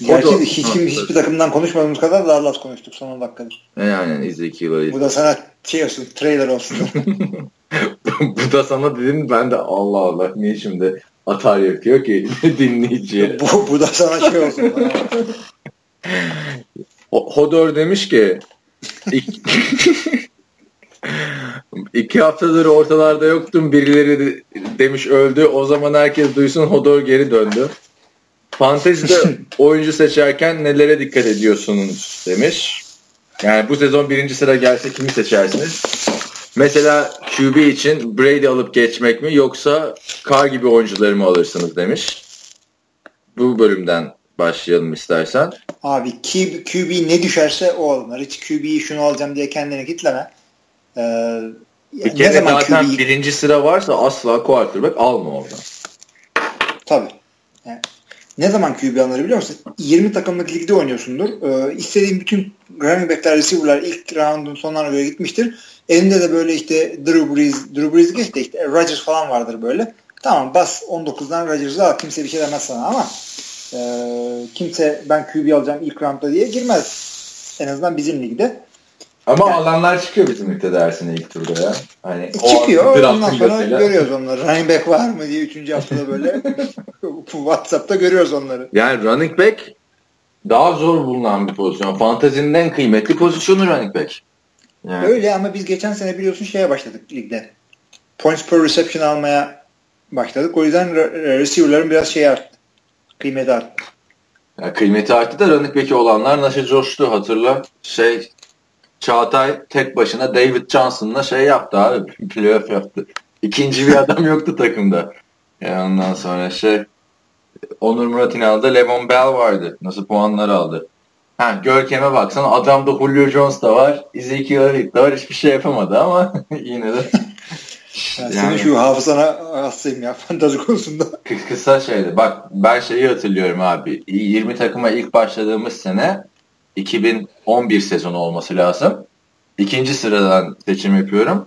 Speaker 2: Gerçi da, hiç, kim, hiçbir takımdan konuşmadığımız kadar Dallas konuştuk son 10 dakikadır.
Speaker 1: Yani Ezekiel'ı.
Speaker 2: Bu da sana şey olsun, trailer olsun.
Speaker 1: bu da sana dedim ben de Allah Allah niye şimdi atar yapıyor ki dinleyiciye.
Speaker 2: bu, bu da sana şey olsun.
Speaker 1: Hodor demiş ki iki, iki haftadır ortalarda yoktum birileri demiş öldü o zaman herkes duysun Hodor geri döndü. Fantezide oyuncu seçerken nelere dikkat ediyorsunuz demiş. Yani bu sezon birinci sıra gelse kimi seçersiniz? Mesela QB için Brady alıp geçmek mi yoksa Carr gibi oyuncuları mı alırsınız demiş. Bu bölümden başlayalım istersen.
Speaker 2: Abi QB, QB ne düşerse o alınır. Hiç QB'yi şunu alacağım diye kendine kitleme. Ee,
Speaker 1: bir kere zaten QB... birinci sıra varsa asla quarterback alma oradan.
Speaker 2: Tabii. Yani ne zaman QB alınır biliyor musun? 20 takımlık ligde oynuyorsundur. Ee, istediğin bütün running backler, receiver'lar ilk roundun sonlarına göre gitmiştir. Elinde de böyle işte Drew Brees, Drew Brees geç de işte Rodgers falan vardır böyle. Tamam bas 19'dan Rodgers'ı al. Kimse bir şey demez sana ama e, kimse ben QB alacağım ilk roundda diye girmez. En azından bizim ligde.
Speaker 1: Ama yani, alanlar çıkıyor bizim ligde dersin ilk turda ya. Hani
Speaker 2: çıkıyor. Ondan sonra görüyoruz onları. Running back var mı diye 3. haftada böyle WhatsApp'ta görüyoruz onları.
Speaker 1: Yani running back daha zor bulunan bir pozisyon. Fantazinin en kıymetli pozisyonu running back.
Speaker 2: Yani. Öyle ama biz geçen sene biliyorsun şeye başladık ligde. Points per reception almaya başladık. O yüzden receiver'ların biraz şey arttı. Kıymeti arttı.
Speaker 1: Ya kıymeti arttı da running back'i olanlar nasıl coştu hatırla. Şey Çağatay tek başına David Johnson'la şey yaptı abi. Playoff yaptı. İkinci bir adam yoktu takımda. Yani ondan sonra şey Onur Murat İnal'da Levon Bell vardı. Nasıl puanlar aldı. Ha, görkeme baksan adamda Julio Jones da var. Ezekiel Elliott da var. Hiçbir şey yapamadı ama yine de.
Speaker 2: yani, senin şu hafızana hastayım ya fantazi konusunda.
Speaker 1: Kısa şeydi. Bak ben şeyi hatırlıyorum abi. 20 takıma ilk başladığımız sene 2011 sezonu olması lazım. İkinci sıradan seçim yapıyorum.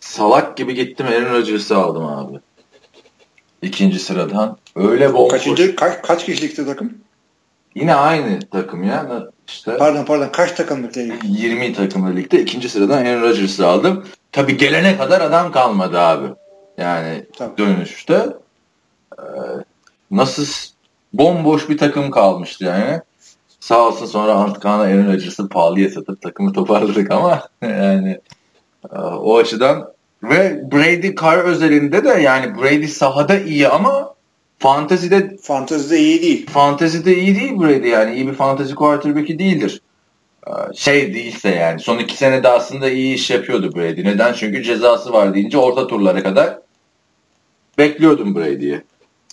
Speaker 1: Salak gibi gittim Aaron Rodgers'ı aldım abi. İkinci sıradan. Öyle bomboş.
Speaker 2: Kaçıncı, kaç, kaç kişilikti takım?
Speaker 1: Yine aynı takım ya. İşte
Speaker 2: pardon pardon kaç takımlık lig?
Speaker 1: 20 takımlı ligde ikinci sıradan Aaron Rodgers'ı aldım. Tabi gelene kadar adam kalmadı abi. Yani Tabii. dönüşte. Ee, nasıl bomboş bir takım kalmıştı yani. Sağ olsun sonra Antkan'a Aaron Rodgers'ı pahalıya satıp takımı toparladık ama yani e, o açıdan ve Brady Carr özelinde de yani Brady sahada iyi ama Fantezide
Speaker 2: Fantezide iyi değil.
Speaker 1: Fantezide iyi değil Brady yani. iyi bir fantezi quarterback'i değildir. Ee, şey değilse yani. Son iki senede aslında iyi iş yapıyordu Brady. Neden? Çünkü cezası var deyince orta turlara kadar bekliyordum Brady'yi.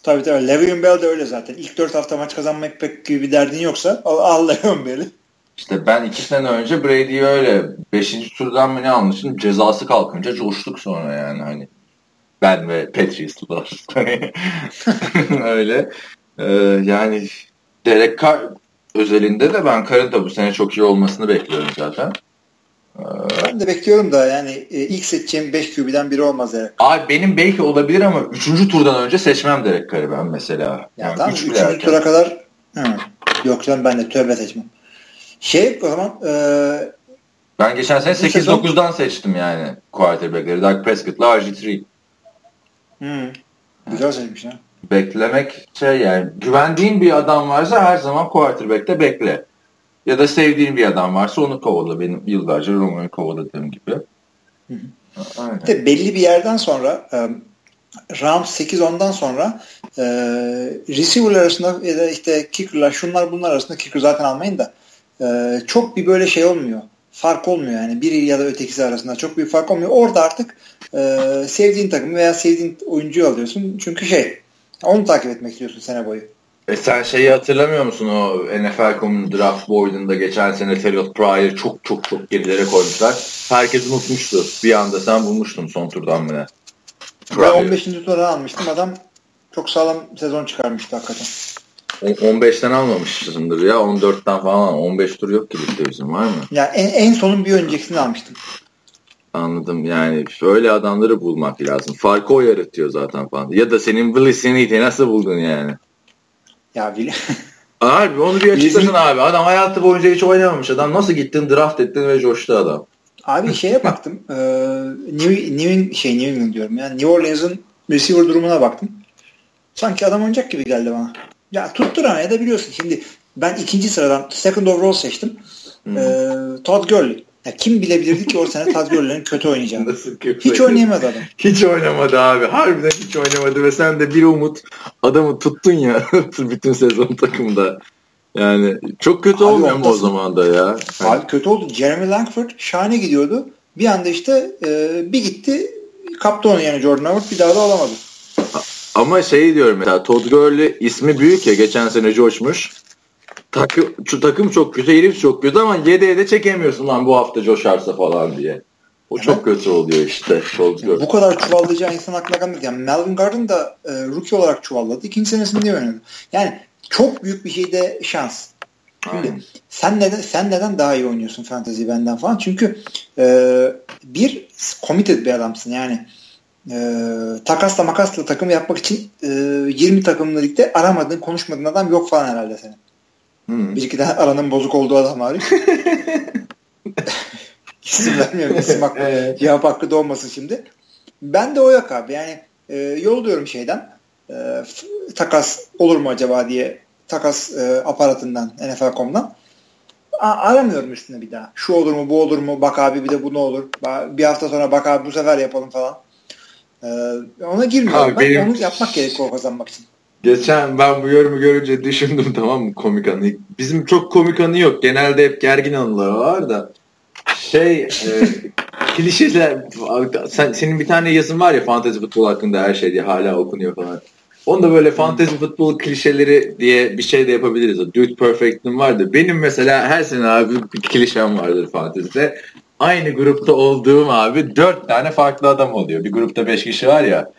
Speaker 2: Tabii tabii. Le'Veon Bell de öyle zaten. İlk dört hafta maç kazanmak pek gibi bir derdin yoksa al, al Le'Veon Bell'i.
Speaker 1: İşte ben iki sene önce Brady'yi öyle beşinci turdan mı ne almışım cezası kalkınca coştuk sonra yani hani ben ve Patriots'lar. Öyle. Ee, yani Derek Carr özelinde de ben Carr'ın da bu sene çok iyi olmasını bekliyorum zaten.
Speaker 2: Ben de bekliyorum da yani e, ilk seçeceğim 5 QB'den biri olmaz Derek.
Speaker 1: Abi benim belki olabilir ama 3. turdan önce seçmem Derek Carr'ı ben mesela.
Speaker 2: Ya yani tamam 3. tura kadar hı. yok canım ben de tövbe seçmem. Şey o zaman e,
Speaker 1: ben geçen sene 8-9'dan seçtim yani quarterback'leri. Dak Prescott'la RG3.
Speaker 2: Hmm. Güzel söylemiş ha.
Speaker 1: Beklemek şey yani güvendiğin bir adam varsa her zaman quarterback'te bekle. Ya da sevdiğin bir adam varsa onu kovala. Benim yıllarca Romo'yu kovaladığım gibi. Hı
Speaker 2: hı. De belli bir yerden sonra Rams 8-10'dan sonra e, receiver arasında ya da işte kicker'lar şunlar bunlar arasında kicker zaten almayın da e, çok bir böyle şey olmuyor. Fark olmuyor yani biri ya da ötekisi arasında çok büyük fark olmuyor. Orada artık e, sevdiğin takım veya sevdiğin oyuncuyu alıyorsun. Çünkü şey onu takip etmek istiyorsun sene boyu.
Speaker 1: E sen şeyi hatırlamıyor musun o NFL.com'un draft board'unda geçen sene Terrell Pryor çok çok çok gerilere koymuşlar. Herkes unutmuştu. Bir anda sen bulmuştun son turdan mı ne?
Speaker 2: Ben 15. tura almıştım. Adam çok sağlam sezon çıkarmıştı hakikaten.
Speaker 1: 15'ten almamışsındır ya. 14'ten falan. 15 tur yok ki ligde bizim var mı?
Speaker 2: Ya en, en sonun bir öncekisini almıştım.
Speaker 1: Anladım. Yani öyle adamları bulmak lazım. Farkı o yaratıyor zaten falan. Ya da senin Smith'i nasıl buldun yani?
Speaker 2: Ya Will
Speaker 1: Harbi onu bir açıklasın abi. Adam hayatı boyunca hiç oynamamış. Adam nasıl gittin draft ettin ve coştu adam.
Speaker 2: Abi şeye baktım. e, New, New, şey New England diyorum ya. New Orleans'ın receiver durumuna baktım. Sanki adam oynayacak gibi geldi bana. Ya tutturamaya da biliyorsun. Şimdi ben ikinci sıradan second overall seçtim. Hmm. E, Todd Gurley. Ya kim bilebilirdi ki o sene Todd Gurley'nin kötü oynayacağını. Nasıl kötü hiç oynayamadı adam.
Speaker 1: Hiç oynamadı abi. Harbiden hiç oynamadı ve sen de bir umut adamı tuttun ya bütün sezon takımda. Yani çok kötü abi olmuyor mu o zaman da ya?
Speaker 2: Abi kötü oldu. Jeremy Langford şahane gidiyordu. Bir anda işte e, bir gitti kaptı onu yani Jordan Howard bir daha da alamadı.
Speaker 1: Ama şey diyorum mesela Todd Gurley ismi büyük ya geçen sene coşmuş. Takım, şu takım çok kötü, herif çok kötü ama yedeğe de çekemiyorsun lan bu hafta coşarsa falan diye. O evet. çok kötü oluyor işte.
Speaker 2: Yani bu kadar çuvallayacağı insan aklına gelmedi. Yani Melvin Gordon da e, rookie olarak çuvalladı. İkinci senesinde oynadı. Yani çok büyük bir şeyde şans. Şimdi sen neden sen neden daha iyi oynuyorsun fantasy benden falan? Çünkü e, bir committed bir adamsın. Yani e, takasla makasla takım yapmak için e, 20 takımlı ligde aramadığın, konuşmadığın adam yok falan herhalde senin. Hmm. Bir iki tane aranın bozuk olduğu adam hariç. İsim vermiyorum. İsim hakkı, evet. cevap hakkı da olmasın şimdi. Ben de o yok abi. Yani e, yolluyorum şeyden. E, takas olur mu acaba diye takas e, aparatından NFL.com'dan. aramıyorum üstüne bir daha. Şu olur mu bu olur mu bak abi bir de bu ne olur. Bir hafta sonra bak abi bu sefer yapalım falan. Ee, ona girmiyorum. Abi, ben benim... onu yapmak gerekiyor kazanmak için.
Speaker 1: Geçen ben bu yorumu görünce düşündüm tamam mı komik anı. Bizim çok komik anı yok. Genelde hep gergin anılar var da. Şey e, klişeler sen, senin bir tane yazın var ya fantezi futbol hakkında her şey diye hala okunuyor falan. Onu da böyle fantezi futbol klişeleri diye bir şey de yapabiliriz. O Dude Perfect'im vardı. Benim mesela her sene abi bir klişem vardır fantezide. Aynı grupta olduğum abi dört tane farklı adam oluyor. Bir grupta beş kişi var ya.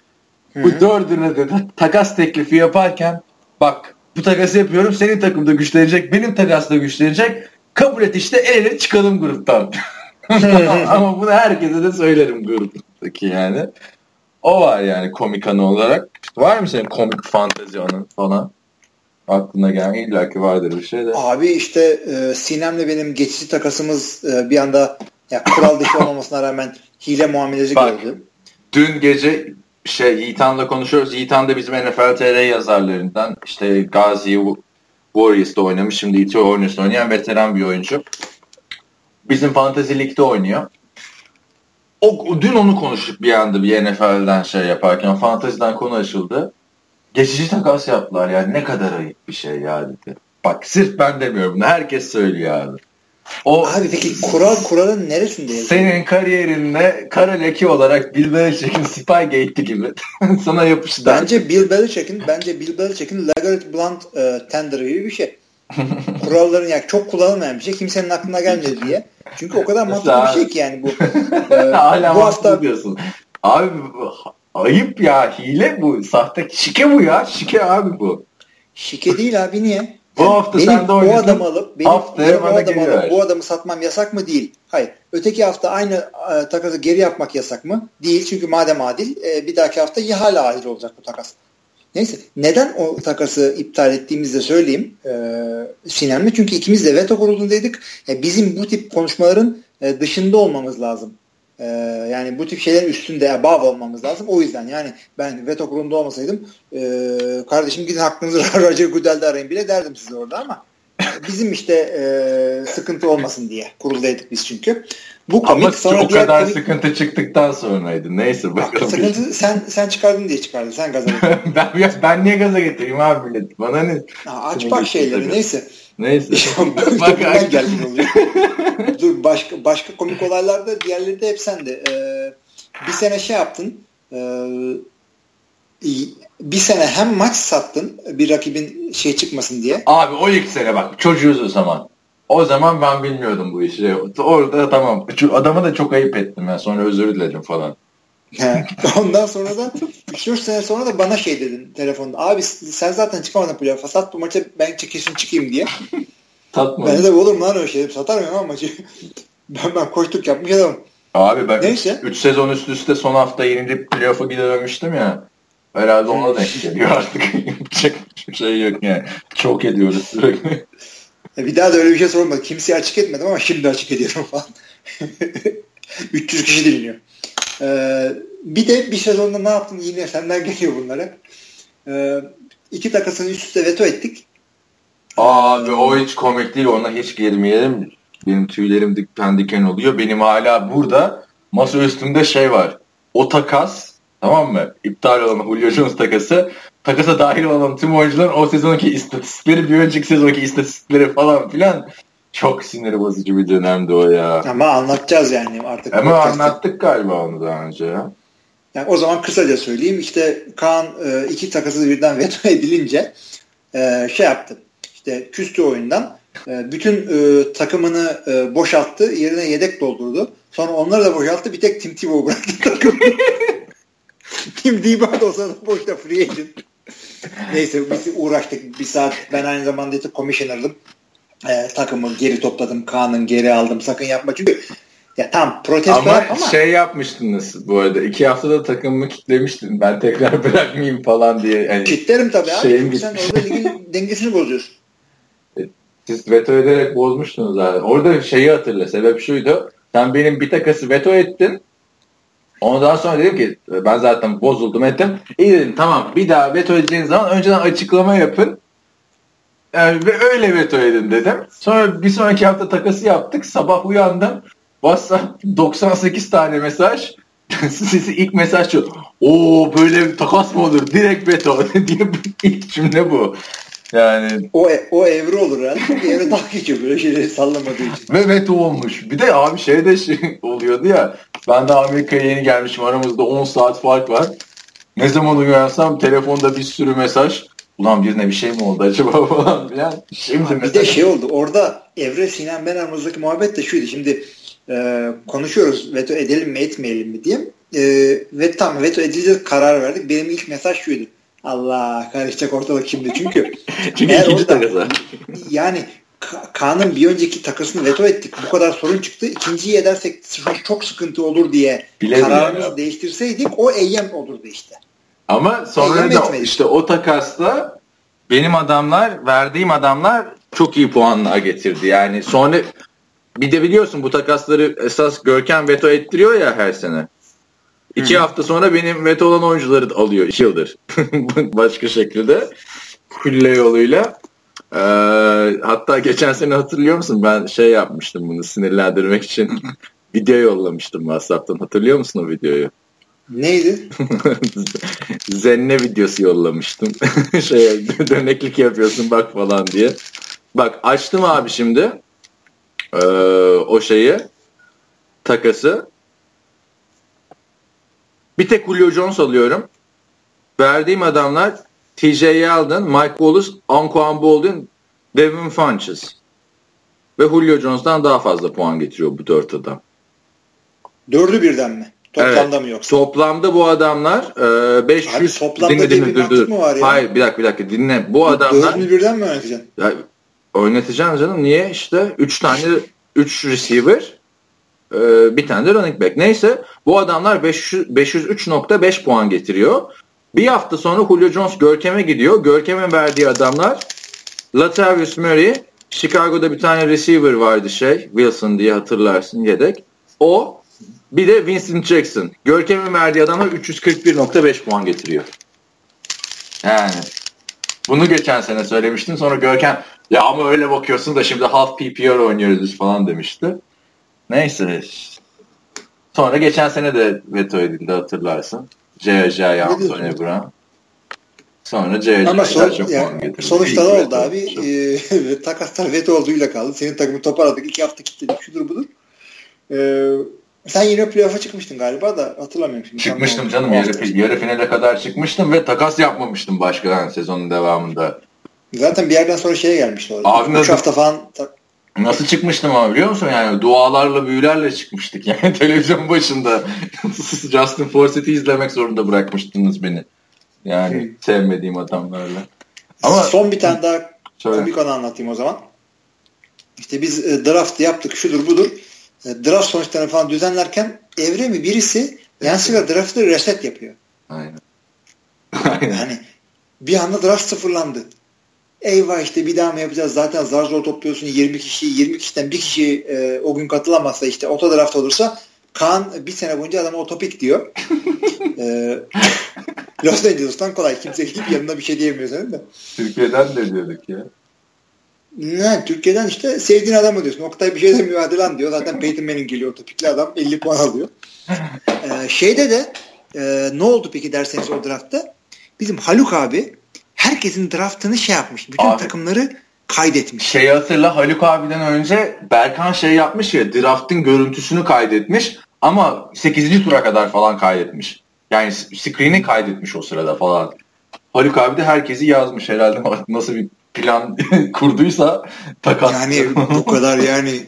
Speaker 1: Bu dördüne de takas teklifi yaparken bak bu takası yapıyorum senin takımda güçlenecek benim takas da güçlenecek kabul et işte el ele çıkalım gruptan. Ama bunu herkese de söylerim gruptaki yani. O var yani komik anı olarak. Var mı senin komik fantezi anı falan? Aklına gelen illa ki vardır bir şey de.
Speaker 2: Abi işte e, Sinem'le benim geçici takasımız e, bir anda ya kural dışı olmamasına rağmen hile muamelesi gördü.
Speaker 1: Dün gece şey Yiğitan'la konuşuyoruz. Yiğitan da bizim NFL TR yazarlarından. İşte Gazi Warriors'da oynamış. Şimdi Ito Warriors'da oynayan veteran bir oyuncu. Bizim Fantasy Lig'de oynuyor. O, dün onu konuştuk bir anda bir NFL'den şey yaparken. Fantasy'den konu açıldı. Geçici takas yaptılar yani ne kadar ayıp bir şey ya dedi. Bak sırf ben demiyorum bunu herkes söylüyor abi.
Speaker 2: O Abi peki kural kuralın neresinde yazıyor?
Speaker 1: Senin kariyerinde kara leke olarak Bill Belichick'in Spygate'i gibi sana yapıştı.
Speaker 2: Bence Bill Belichick'in bence Bill Belichick'in Legarrette Blunt e, tender gibi bir şey. Kuralların yani çok kullanılmayan bir şey kimsenin aklına gelmedi diye. Çünkü o kadar mantıklı bir şey ki yani bu.
Speaker 1: E, Hala bu hafta diyorsun. Abi ayıp ya hile bu. Sahte şike bu ya. Şike abi bu.
Speaker 2: Şike değil abi niye?
Speaker 1: Bu hafta benim sen de
Speaker 2: oynadın. Bu adamı alıp benim, benim o adamı alıp bu adamı satmam yasak mı? Değil. Hayır. Öteki hafta aynı e, takası geri yapmak yasak mı? Değil. Çünkü madem adil e, bir dahaki hafta ya hala adil olacak bu takas. Neyse. Neden o takası iptal ettiğimizi de söyleyeyim e, Sinem'le. Çünkü ikimiz de veto kurulundaydık. E, bizim bu tip konuşmaların e, dışında olmamız lazım. Ee, yani bu tip şeylerin üstünde above olmamız lazım. O yüzden yani ben veto kurulunda olmasaydım e, kardeşim gidin hakkınızı Roger Goodell'de arayın bile derdim size orada ama bizim işte e, sıkıntı olmasın diye kuruldaydık biz çünkü.
Speaker 1: Bu komik, Ama sonra o kadar komik... sıkıntı çıktıktan sonraydı. Neyse bakalım.
Speaker 2: Sıkıntı sen sen çıkardın diye çıkardın. Sen gaza
Speaker 1: getirdin. ben, ben niye gaza getireyim abi millet? Bana ne?
Speaker 2: Ha, aç bak şeyleri tabii. neyse.
Speaker 1: Neyse.
Speaker 2: bak geldin oluyor. Dur başka başka komik olaylarda diğerleri de hep sende. Ee, bir sene şey yaptın. Ee, bir sene hem maç sattın bir rakibin şey çıkmasın diye.
Speaker 1: Abi o ilk sene bak çocuğuz o zaman. O zaman ben bilmiyordum bu işi. Orada tamam. Adama da çok ayıp ettim ben. Sonra özür diledim falan.
Speaker 2: Ondan sonra da 3-4 sene sonra da bana şey dedin telefonda. Abi sen zaten çıkamadın playoff'a. Sat bu maça ben çekilsin çıkayım diye. Tatma. Ben de olur mu lan öyle şey? Satar mıyım ama maçı? ben, ben koştuk yapmış adamım.
Speaker 1: Abi ben 3 sezon üst üste son hafta yenilip playoff'a gidememiştim ya. Herhalde ona denk geliyor artık. Yapacak bir şey yok yani. Çok ediyoruz sürekli.
Speaker 2: E, bir daha da öyle bir şey sormadım. Kimseye açık etmedim ama şimdi açık ediyorum falan. 300 kişi dinliyor. Ee, bir de bir sezonda ne yaptın yine senden geliyor bunlara. Ee, iki takasını üst üste veto ettik.
Speaker 1: Abi o hiç komik değil ona hiç girmeyelim. Benim tüylerim diken diken oluyor. Benim hala burada masa üstünde şey var. O takas tamam mı? İptal olan Julio Jones takası takasa dahil olan tüm oyuncuların o sezonki istatistikleri bir önceki sezonki istatistikleri falan filan çok sinir bozucu bir dönemdi o ya.
Speaker 2: Ama anlatacağız yani artık.
Speaker 1: Ama anlattık galiba onu daha önce ya.
Speaker 2: Yani o zaman kısaca söyleyeyim. İşte Kaan e, iki takası birden veto edilince e, şey yaptı. İşte küstü oyundan. E, bütün takımını boşalttı. Yerine yedek doldurdu. Sonra onları da boşalttı. Bir tek Tim Tebow bıraktı takımı. Tim Tebow da o sırada boşta free agent. Neyse biz uğraştık bir saat. Ben aynı zamanda işte commissioner'dım e, takımı geri topladım. Kaan'ın geri aldım. Sakın yapma. Çünkü ya tam protesto
Speaker 1: ama, ama şey yapmıştınız bu arada. iki haftada takımımı kitlemiştin. Ben tekrar bırakmayayım falan diye. Yani
Speaker 2: Kitlerim tabii abi. Çünkü sen orada ligin dengesini bozuyorsun.
Speaker 1: E, siz veto ederek bozmuştunuz abi. Orada şeyi hatırla. Sebep şuydu. Sen benim bir takası veto ettin. Ondan sonra dedim ki ben zaten bozuldum ettim. İyi dedim tamam bir daha veto edeceğiniz zaman önceden açıklama yapın. Yani ve öyle veto edin dedim. Sonra bir sonraki hafta takası yaptık. Sabah uyandım. WhatsApp 98 tane mesaj. Sizi ilk mesaj şu. Oo böyle bir takas mı olur? Direkt veto diye ilk cümle bu. Yani
Speaker 2: o o evre olur. Bir evre daha geçiyor böyle şeyleri sallamadığı için.
Speaker 1: Ve veto olmuş. Bir de abi şey de şey oluyordu ya. Ben de Amerika'ya yeni gelmişim. Aramızda 10 saat fark var. Ne zaman uyansam telefonda bir sürü mesaj. Ulan birine bir şey mi oldu acaba falan filan.
Speaker 2: Şimdi bir mesela... de şey oldu. Orada Evre Sinan ben aramızdaki muhabbet de şuydu. Şimdi e, konuşuyoruz veto edelim mi etmeyelim mi diye. E, ve tam veto edeceğiz karar verdik. Benim ilk mesaj şuydu. Allah karışacak ortalık şimdi çünkü.
Speaker 1: çünkü ikinci takası.
Speaker 2: Yani Kaan'ın bir önceki takasını veto ettik. Bu kadar sorun çıktı. İkinciyi edersek çok sıkıntı olur diye Bile kararımızı değiştirseydik o eyyem olurdu işte.
Speaker 1: Ama sonra da işte o takasla benim adamlar, verdiğim adamlar çok iyi puanlar getirdi. Yani sonra bir de biliyorsun bu takasları esas Görkem veto ettiriyor ya her sene. İki Hı. hafta sonra benim veto olan oyuncuları alıyor iki yıldır. Başka şekilde. Külle yoluyla. Ee, hatta geçen sene hatırlıyor musun? Ben şey yapmıştım bunu sinirlendirmek için. video yollamıştım WhatsApp'tan. Hatırlıyor musun o videoyu?
Speaker 2: Neydi?
Speaker 1: Zenne videosu yollamıştım. şey döneklik yapıyorsun bak falan diye. Bak açtım abi şimdi. Ee, o şeyi takası. Bir tek Julio Jones alıyorum. Verdiğim adamlar TJ Yeldon, Mike Wallace, Anquan Boldin, Devin Funches. Ve Julio Jones'tan daha fazla puan getiriyor bu dört adam.
Speaker 2: Dördü birden mi? Toplamda
Speaker 1: evet.
Speaker 2: mı yoksa?
Speaker 1: Toplamda bu adamlar e, 500 Abi,
Speaker 2: toplamda dinle, dinle, dur, dur. Mı var
Speaker 1: ya? Hayır bir dakika bir dakika dinle. Bu, adamlar
Speaker 2: dördünü birden mi oynatacaksın?
Speaker 1: Ya, oynatacağım canım. Niye? İşte 3 tane 3 receiver e, bir tane de running back. Neyse bu adamlar 503.5 puan getiriyor. Bir hafta sonra Julio Jones Görkem'e gidiyor. Görkem'in verdiği adamlar Latavius Murray, Chicago'da bir tane receiver vardı şey, Wilson diye hatırlarsın yedek. O Bir de Vincent Jackson. Görkem'in verdiği adama 341.5 puan getiriyor. Yani bunu geçen sene söylemiştim. Sonra Görkem ya ama öyle bakıyorsun da şimdi half PPR oynuyoruz falan demişti. Neyse. Sonra geçen sene de veto edildi hatırlarsın. C.J. Anthony Brown. Sonra C.J.
Speaker 2: Ama son, yani, sonuçta ne oldu abi? E, takaslar veto olduğuyla kaldı. Senin takımı toparladık. iki hafta kilitledik. Şudur budur. E, sen yine playoff'a çıkmıştın galiba da hatırlamıyorum şimdi.
Speaker 1: Çıkmıştım canım. Yarı, yarı finale kadar çıkmıştım ve takas yapmamıştım başka yani sezonun devamında.
Speaker 2: Zaten bir yerden sonra şeye gelmişti orada. Abi 3 hafta falan
Speaker 1: Nasıl çıkmıştım ama biliyor musun? Yani dualarla büyülerle çıkmıştık. Yani televizyon başında Justin Forsett'i izlemek zorunda bırakmıştınız beni. Yani hmm. sevmediğim adamlarla.
Speaker 2: Ama son bir tane daha Şöyle. komik anı anlatayım o zaman. İşte biz e, draft yaptık şudur budur. E, draft sonuçlarını falan düzenlerken evremi birisi yanlışlıkla draftı reset yapıyor.
Speaker 1: Aynen. Aynen.
Speaker 2: Yani bir anda draft sıfırlandı eyvah işte bir daha mı yapacağız zaten zar zor topluyorsun 20 kişi 20 kişiden bir kişi e, o gün katılamazsa işte oto draft olursa Kaan bir sene boyunca adama otopik diyor. e, Los Angeles'tan kolay. Kimse gidip yanına bir şey diyemiyor senin de.
Speaker 1: Türkiye'den de diyorduk ya.
Speaker 2: Ne, Türkiye'den işte sevdiğin adamı diyorsun. Oktay bir şey demiyor hadi lan diyor. Zaten Peyton Manning geliyor otopikli adam 50 puan alıyor. ee, şeyde de e, ne oldu peki derseniz o draftta? Bizim Haluk abi herkesin draftını şey yapmış. Bütün Abi, takımları kaydetmiş.
Speaker 1: Şey hatırla Haluk abiden önce Berkan şey yapmış ya draftın görüntüsünü kaydetmiş ama 8. tura kadar falan kaydetmiş. Yani screen'i kaydetmiş o sırada falan. Haluk abi de herkesi yazmış herhalde nasıl bir plan kurduysa takas.
Speaker 2: Yani bu kadar yani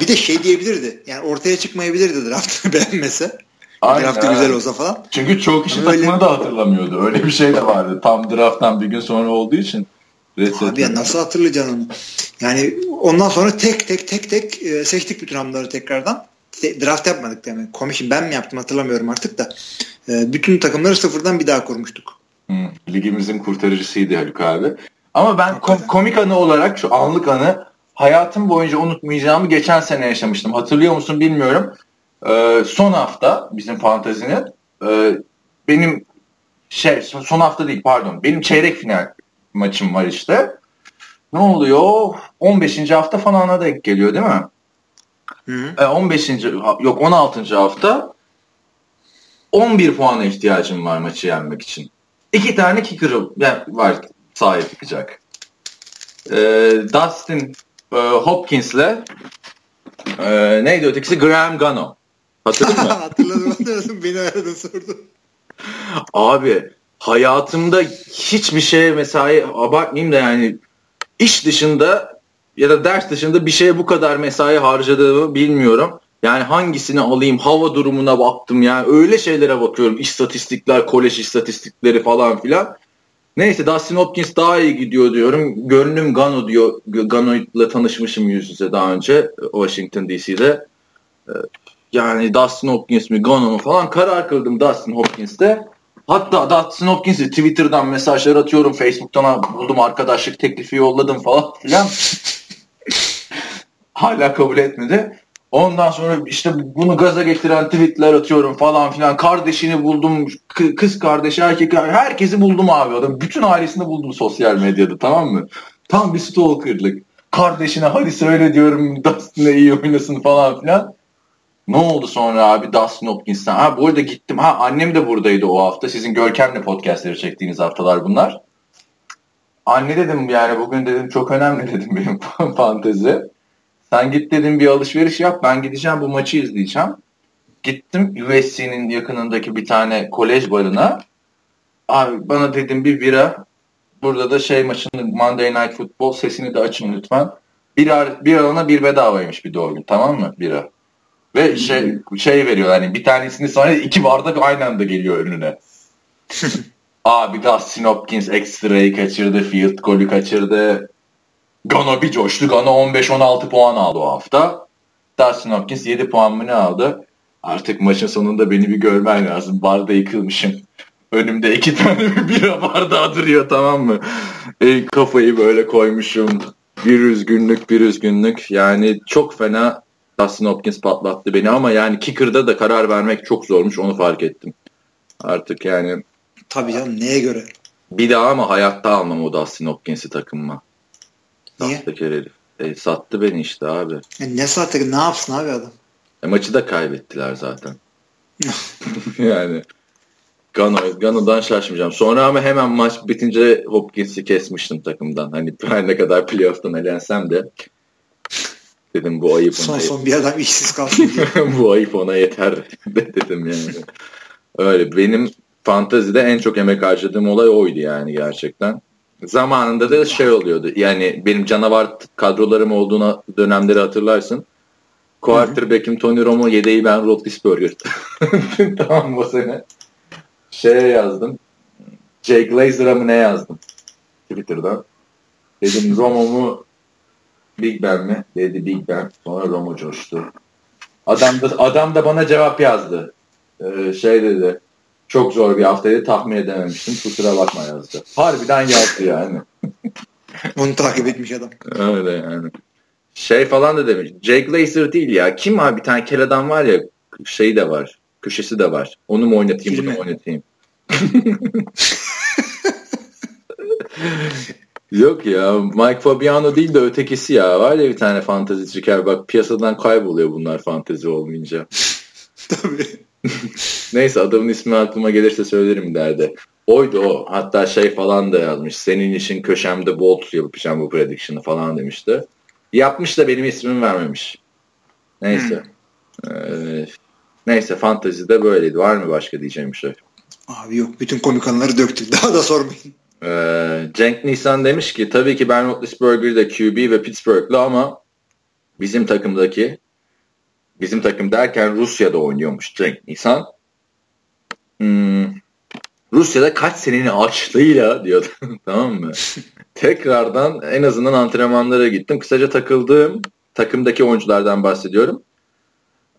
Speaker 2: bir de şey diyebilirdi. Yani ortaya çıkmayabilirdi draftı beğenmese. Aynen. Draftı güzel olsa falan.
Speaker 1: Çünkü çoğu kişi Ama takımını da hatırlamıyordu. Öyle bir şey de vardı. Tam drafttan bir gün sonra olduğu için.
Speaker 2: Abi ya nasıl hatırlayacaksın onu? Yani ondan sonra tek tek tek tek e, seçtik bütün hamları tekrardan. Draft yapmadık demek. Komisyon ben mi yaptım hatırlamıyorum artık da. E, bütün takımları sıfırdan bir daha kurmuştuk.
Speaker 1: Hmm, ligimizin kurtarıcısıydı Haluk abi. Ama ben kom- komik anı olarak şu anlık anı hayatım boyunca unutmayacağımı geçen sene yaşamıştım. Hatırlıyor musun bilmiyorum. Ee, son hafta bizim fantezinin e, benim şey son hafta değil pardon benim çeyrek final maçım var işte. Ne oluyor? 15. hafta falan'a denk geliyor değil mi? Hı. E, 15. yok 16. hafta 11 puana ihtiyacım var maçı yenmek için. İki tane kicker'ım var sahip çıkacak. E, Dustin e, Hopkins'le e, neydi ötekisi? Graham Gano. Hatırladın mı?
Speaker 2: hatırladım hatırladım. Beni aradın sordun.
Speaker 1: Abi hayatımda hiçbir şeye mesai abartmayayım da yani iş dışında ya da ders dışında bir şeye bu kadar mesai harcadığımı bilmiyorum. Yani hangisini alayım hava durumuna baktım yani öyle şeylere bakıyorum istatistikler kolej istatistikleri falan filan. Neyse Dustin Hopkins daha iyi gidiyor diyorum. Gönlüm Gano diyor. Gano'yla tanışmışım yüz yüze daha önce Washington DC'de. Ee, yani Dustin Hopkins mi Gano mu falan karar kıldım Dustin Hopkins'te. Hatta Dustin Hopkins'e Twitter'dan mesajlar atıyorum. Facebook'tan buldum arkadaşlık teklifi yolladım falan filan. Hala kabul etmedi. Ondan sonra işte bunu gaza getiren tweetler atıyorum falan filan. Kardeşini buldum, kız kardeşi, erkek herkesi buldum abi. Adam bütün ailesini buldum sosyal medyada tamam mı? Tam bir stalkerlık. Kardeşine hadi söyle diyorum Dustin'e iyi oynasın falan filan. Ne oldu sonra abi Dustin Hopkins'ten? Ha bu arada gittim. Ha annem de buradaydı o hafta. Sizin Görkem'le podcastleri çektiğiniz haftalar bunlar. Anne dedim yani bugün dedim çok önemli dedim benim fantezi. Sen git dedim bir alışveriş yap. Ben gideceğim bu maçı izleyeceğim. Gittim USC'nin yakınındaki bir tane kolej barına. Abi bana dedim bir bira. Burada da şey maçının Monday Night Football sesini de açın lütfen. Bir, bir alana bir bedavaymış bir doğru gün tamam mı? Bira. Ve şey, şey veriyorlar yani bir tanesini sonra iki bardak aynı anda geliyor önüne. Abi Dustin Hopkins ekstrayı kaçırdı, field golü kaçırdı. Gano bir coştu. Gano 15-16 puan aldı o hafta. Dustin Hopkins 7 puan mı ne aldı? Artık maçın sonunda beni bir görmen lazım. Barda yıkılmışım. Önümde iki tane bir bira bardağı duruyor tamam mı? E, kafayı böyle koymuşum. Bir üzgünlük bir üzgünlük. Yani çok fena Dustin Hopkins patlattı beni ama yani kicker'da da karar vermek çok zormuş onu fark ettim. Artık yani
Speaker 2: Tabii canım neye göre?
Speaker 1: bir daha ama hayatta almam o Dustin Hopkins'i takımıma.
Speaker 2: Niye?
Speaker 1: Sahtekar herif. E, sattı beni işte abi.
Speaker 2: Yani ne saatte ne yapsın abi adam?
Speaker 1: E, maçı da kaybettiler zaten. yani Gano, Gano'dan şaşmayacağım. Sonra ama hemen maç bitince Hopkins'i kesmiştim takımdan. Hani her ne kadar playoff'tan elensem de dedim bu ayıp
Speaker 2: Son
Speaker 1: ona,
Speaker 2: son bir adam işsiz kalsın
Speaker 1: bu ayıp ona yeter dedim yani. Öyle benim fantazide en çok emek harcadığım olay oydu yani gerçekten. Zamanında da şey oluyordu. Yani benim canavar kadrolarım olduğuna dönemleri hatırlarsın. Quarterback'im Tony Romo, yedeği ben Roethlisberger. tamam o sene? Şeye yazdım. Jay Glazer'a mı ne yazdım? Twitter'dan. Dedim Romo mu Big Ben mi? Dedi Big Ben. Sonra Romo coştu. Adam da, adam da bana cevap yazdı. Ee, şey dedi. Çok zor bir haftaydı tahmin edememiştim. Kusura bakma yazdı. Harbiden yazdı yani.
Speaker 2: Onu takip etmiş adam.
Speaker 1: Öyle yani. Şey falan da demiş. Jake Glazer değil ya. Kim abi bir tane kel adam var ya. Şeyi de var. Köşesi de var. Onu mu oynatayım bunu
Speaker 2: Filmi.
Speaker 1: mu oynatayım? Yok ya Mike Fabiano değil de ötekisi ya. Var ya bir tane fantezi çıkar. Bak piyasadan kayboluyor bunlar fantezi olmayınca.
Speaker 2: Tabii.
Speaker 1: Neyse adamın ismi aklıma gelirse söylerim derdi. Oydu o. Hatta şey falan da yazmış. Senin için köşemde bolt yapacağım bu prediction'ı falan demişti. Yapmış da benim ismimi vermemiş. Neyse. Ee, neyse fantezide böyleydi. Var mı başka diyeceğim bir şey?
Speaker 2: Abi yok bütün komik anıları döktük. Daha da sormayın.
Speaker 1: Ee, Cenk Nisan demiş ki tabii ki Ben Roethlisberger de QB ve Pittsburgh'lu ama bizim takımdaki bizim takım derken Rusya'da oynuyormuş Cenk Nisan. Hmm, Rusya'da kaç senenin açlığıyla diyordu. tamam mı? Tekrardan en azından antrenmanlara gittim. Kısaca takıldığım takımdaki oyunculardan bahsediyorum.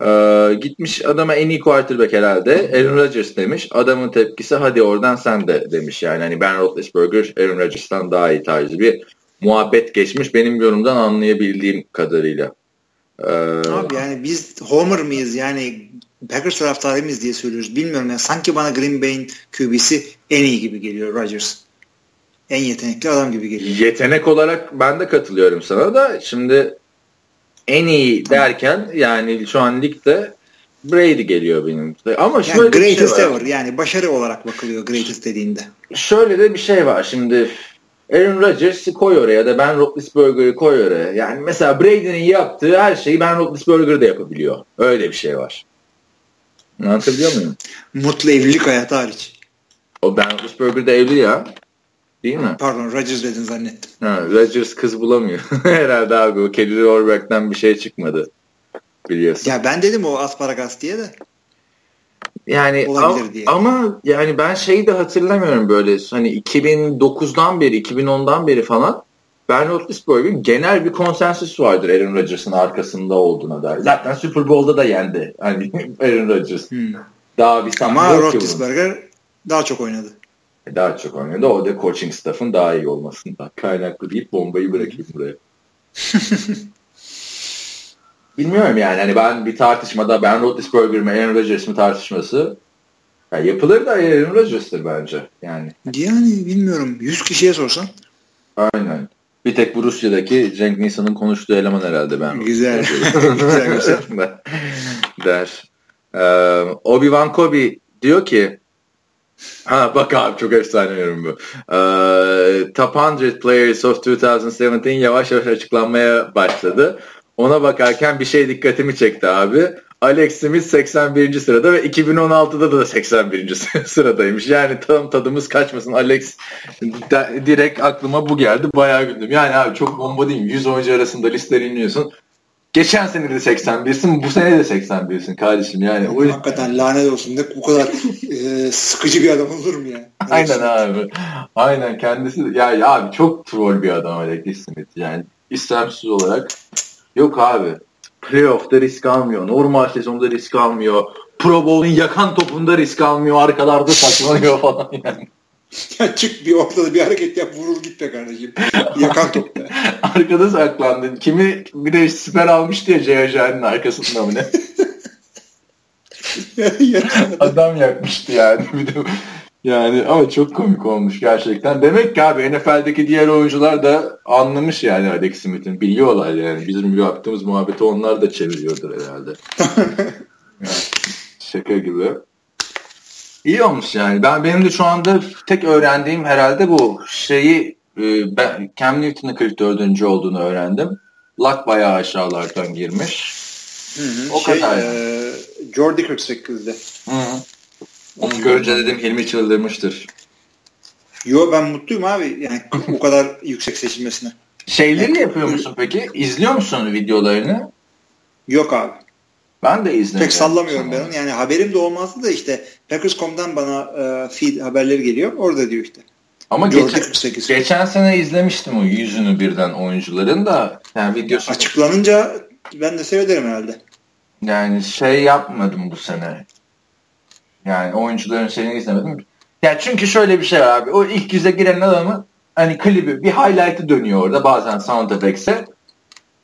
Speaker 1: Ee, gitmiş adama en iyi quarterback herhalde. Aaron Rodgers demiş. Adamın tepkisi hadi oradan sen de demiş yani. Hani Ben Roethlisberger Aaron Rodgers'tan daha iyi tarzı bir muhabbet geçmiş benim yorumdan anlayabildiğim kadarıyla. Ee,
Speaker 2: Abi yani biz Homer mıyız yani Packers taraftarı mıyız diye söylüyoruz. Bilmiyorum ya. Sanki bana Green Bay'in QB'si en iyi gibi geliyor Rodgers. En yetenekli adam gibi geliyor.
Speaker 1: Yetenek olarak ben de katılıyorum sana da şimdi en iyi derken yani şu an ligde Brady geliyor benim. Ama şöyle
Speaker 2: Yani
Speaker 1: bir şey
Speaker 2: greatest
Speaker 1: var.
Speaker 2: ever. Yani başarı olarak bakılıyor greatest dediğinde.
Speaker 1: Şöyle de bir şey var şimdi Aaron Rodgers'ı koy oraya da Ben Roethlisberger'ı koy oraya. Yani mesela Brady'nin yaptığı her şeyi Ben Roethlisberger de yapabiliyor. Öyle bir şey var. Anlatabiliyor muyum?
Speaker 2: Mutlu evlilik hayatı hariç.
Speaker 1: O Ben Roethlisberger de evli ya. Değil mi?
Speaker 2: Pardon Rodgers dedin zannettim.
Speaker 1: Ha, Rodgers kız bulamıyor. Herhalde abi o Kelly Orbeck'ten bir şey çıkmadı. Biliyorsun.
Speaker 2: Ya ben dedim o asparagas diye de.
Speaker 1: Yani
Speaker 2: Olabilir diye.
Speaker 1: ama yani ben şeyi de hatırlamıyorum böyle hani 2009'dan beri 2010'dan beri falan Ben Roethlisberger'in genel bir konsensüs vardır Aaron Rodgers'ın arkasında olduğuna dair. Zaten Super Bowl'da da yendi. Hani Aaron Rodgers.
Speaker 2: Hmm.
Speaker 1: Daha bir
Speaker 2: Ama. Roethlisberger daha çok oynadı.
Speaker 1: Daha çok oynadı. O da coaching staff'ın daha iyi olmasından kaynaklı deyip bombayı bırakayım buraya. Bilmiyorum yani. Hani ben bir tartışmada Ben Roethlisberger mi Aaron Rodgers mi tartışması ya yapılır da Aaron Rodgers'tır bence. Yani
Speaker 2: Yani bilmiyorum. 100 kişiye sorsan.
Speaker 1: aynen. Bir tek bu Rusya'daki Cenk Nisan'ın konuştuğu eleman herhalde ben.
Speaker 2: Güzel. güzel güzel.
Speaker 1: der. Ee, Obi-Wan Kobe diyor ki Ha bak abi çok efsane yorum bu. Ee, top 100 players of 2017 yavaş yavaş açıklanmaya başladı. Ona bakarken bir şey dikkatimi çekti abi. Alex Smith 81. sırada ve 2016'da da 81. sıradaymış. Yani tam tadımız kaçmasın. Alex de- direkt aklıma bu geldi. Bayağı güldüm. Yani abi çok bomba değil mi? 100 oyuncu arasında listeleri iniyorsun. Geçen sene de 81'sin, bu sene de 81'sin kardeşim. Yani o
Speaker 2: Hakikaten lanet olsun. Ne bu kadar e, sıkıcı bir adam olur mu ya?
Speaker 1: Aynen abi. Aynen kendisi ya, ya abi çok troll bir adam Alex Smith. Yani istemsiz olarak yok abi. Playoff'ta risk almıyor. Normal sezonda risk almıyor. Pro Bowl'un yakan topunda risk almıyor. Arkalarda saklanıyor falan yani.
Speaker 2: ya çık bir ortada bir hareket yap vurur git be kardeşim. Yakan top be.
Speaker 1: Arkada saklandın. Kimi bir de siper almıştı ya Ceyhacani'nin arkasında mı ne? Adam yakmıştı yani. Bir de yani ama çok komik olmuş gerçekten. Demek ki abi NFL'deki diğer oyuncular da anlamış yani Alex Smith'in. Biliyorlar yani. Bizim yaptığımız muhabbeti onlar da çeviriyordur herhalde. yani, şaka gibi. İyi olmuş yani. Ben benim de şu anda tek öğrendiğim herhalde bu şeyi e, ben Cam Newton'ın 44. olduğunu öğrendim. Luck bayağı aşağılardan girmiş.
Speaker 2: Hı hı, o şey, kadar. E, Jordi 48'de. Hı hı.
Speaker 1: Onu görünce dedim Hilmi çıldırmıştır.
Speaker 2: Yo ben mutluyum abi. Yani o kadar yüksek seçilmesine.
Speaker 1: Şeyleri yapıyor musun peki? İzliyor musun videolarını?
Speaker 2: Yok abi.
Speaker 1: Ben de izlemiyorum.
Speaker 2: Pek sallamıyorum ben onu. Yani haberim de olmazdı da işte Packers.com'dan bana e, feed haberleri geliyor. Orada diyor işte.
Speaker 1: Ama geçen, geçen sene izlemiştim o yüzünü birden oyuncuların da. Yani videosu...
Speaker 2: Açıklanınca ben de seyrederim herhalde.
Speaker 1: Yani şey yapmadım bu sene. Yani oyuncuların şeyini izlemedim. Yani çünkü şöyle bir şey var abi. O ilk yüze giren adamı hani klibi bir highlight'ı dönüyor orada bazen sound effects'e.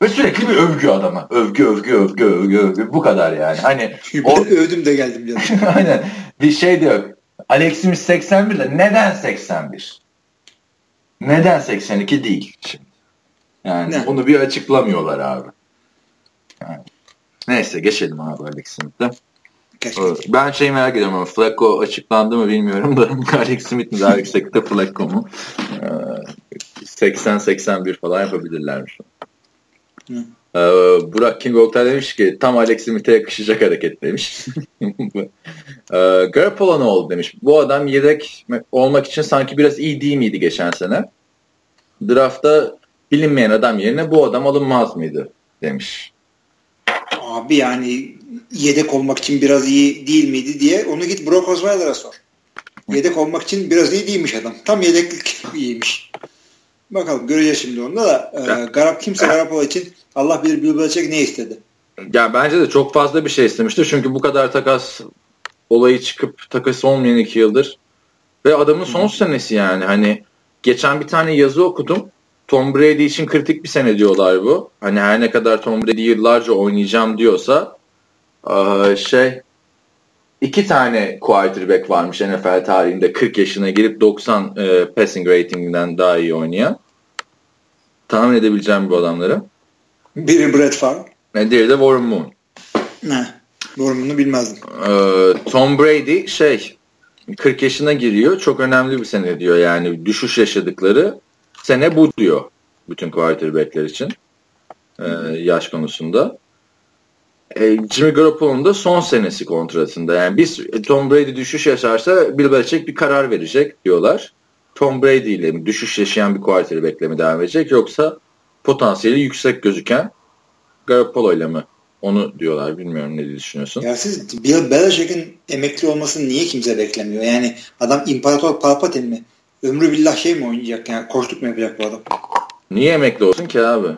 Speaker 1: Ve sürekli bir övgü adama. Övgü, övgü, övgü, övgü, övgü. Bu kadar yani. Hani
Speaker 2: o... övdüm de geldim canım.
Speaker 1: Aynen. Bir şey diyor. Alex Smith 81 de neden 81? Neden 82 değil? Yani ne? bunu bir açıklamıyorlar abi. Yani. Neyse geçelim abi Alex Smith'e. Ben şey merak ediyorum ama Flacco açıklandı mı bilmiyorum da Alex Smith mi daha yüksekte Flacco mu? 80-81 falan yapabilirlermiş. Hı. Ee, Burak King Oktay demiş ki tam Alex Smith'e yakışacak hareket demiş. ee, Garoppolo ne oldu demiş. Bu adam yedek olmak için sanki biraz iyi değil miydi geçen sene? Draftta bilinmeyen adam yerine bu adam alınmaz mıydı demiş.
Speaker 2: Abi yani yedek olmak için biraz iyi değil miydi diye onu git Brock Osweiler'a sor. Yedek olmak için biraz iyi değilmiş adam. Tam yedeklik iyiymiş. Bakalım göreceğiz şimdi onda da. E, Garap kimse Garapolo için Allah bilir Bill Belichick ne istedi.
Speaker 1: Ya bence de çok fazla bir şey istemiştir. Çünkü bu kadar takas olayı çıkıp takası olmayan iki yıldır. Ve adamın son Hı. senesi yani. Hani geçen bir tane yazı okudum. Tom Brady için kritik bir sene diyorlar bu. Hani her ne kadar Tom Brady yıllarca oynayacağım diyorsa şey iki tane quarterback varmış NFL tarihinde 40 yaşına girip 90 e, passing ratinginden daha iyi oynayan. Tahmin edebileceğim bu adamları.
Speaker 2: Biri Brett Favre.
Speaker 1: E, diğeri de Warren Moon.
Speaker 2: Ne? Warren Moon'u bilmezdim.
Speaker 1: Ee, Tom Brady şey 40 yaşına giriyor. Çok önemli bir sene diyor. Yani düşüş yaşadıkları sene bu diyor. Bütün quarterbackler için. Ee, yaş konusunda e, Jimmy Garoppolo'nun da son senesi kontratında. Yani biz e, Tom Brady düşüş yaşarsa Bill Belichick bir karar verecek diyorlar. Tom Brady ile mi düşüş yaşayan bir quarterback'le mi devam edecek yoksa potansiyeli yüksek gözüken Garoppolo ile mi? Onu diyorlar. Bilmiyorum ne düşünüyorsun.
Speaker 2: Ya siz Bill Belichick'in emekli olmasını niye kimse beklemiyor? Yani adam İmparator Palpatine mi? Ömrü billah şey mi oynayacak? Yani koştuk mu yapacak bu adam?
Speaker 1: Niye emekli olsun ki abi?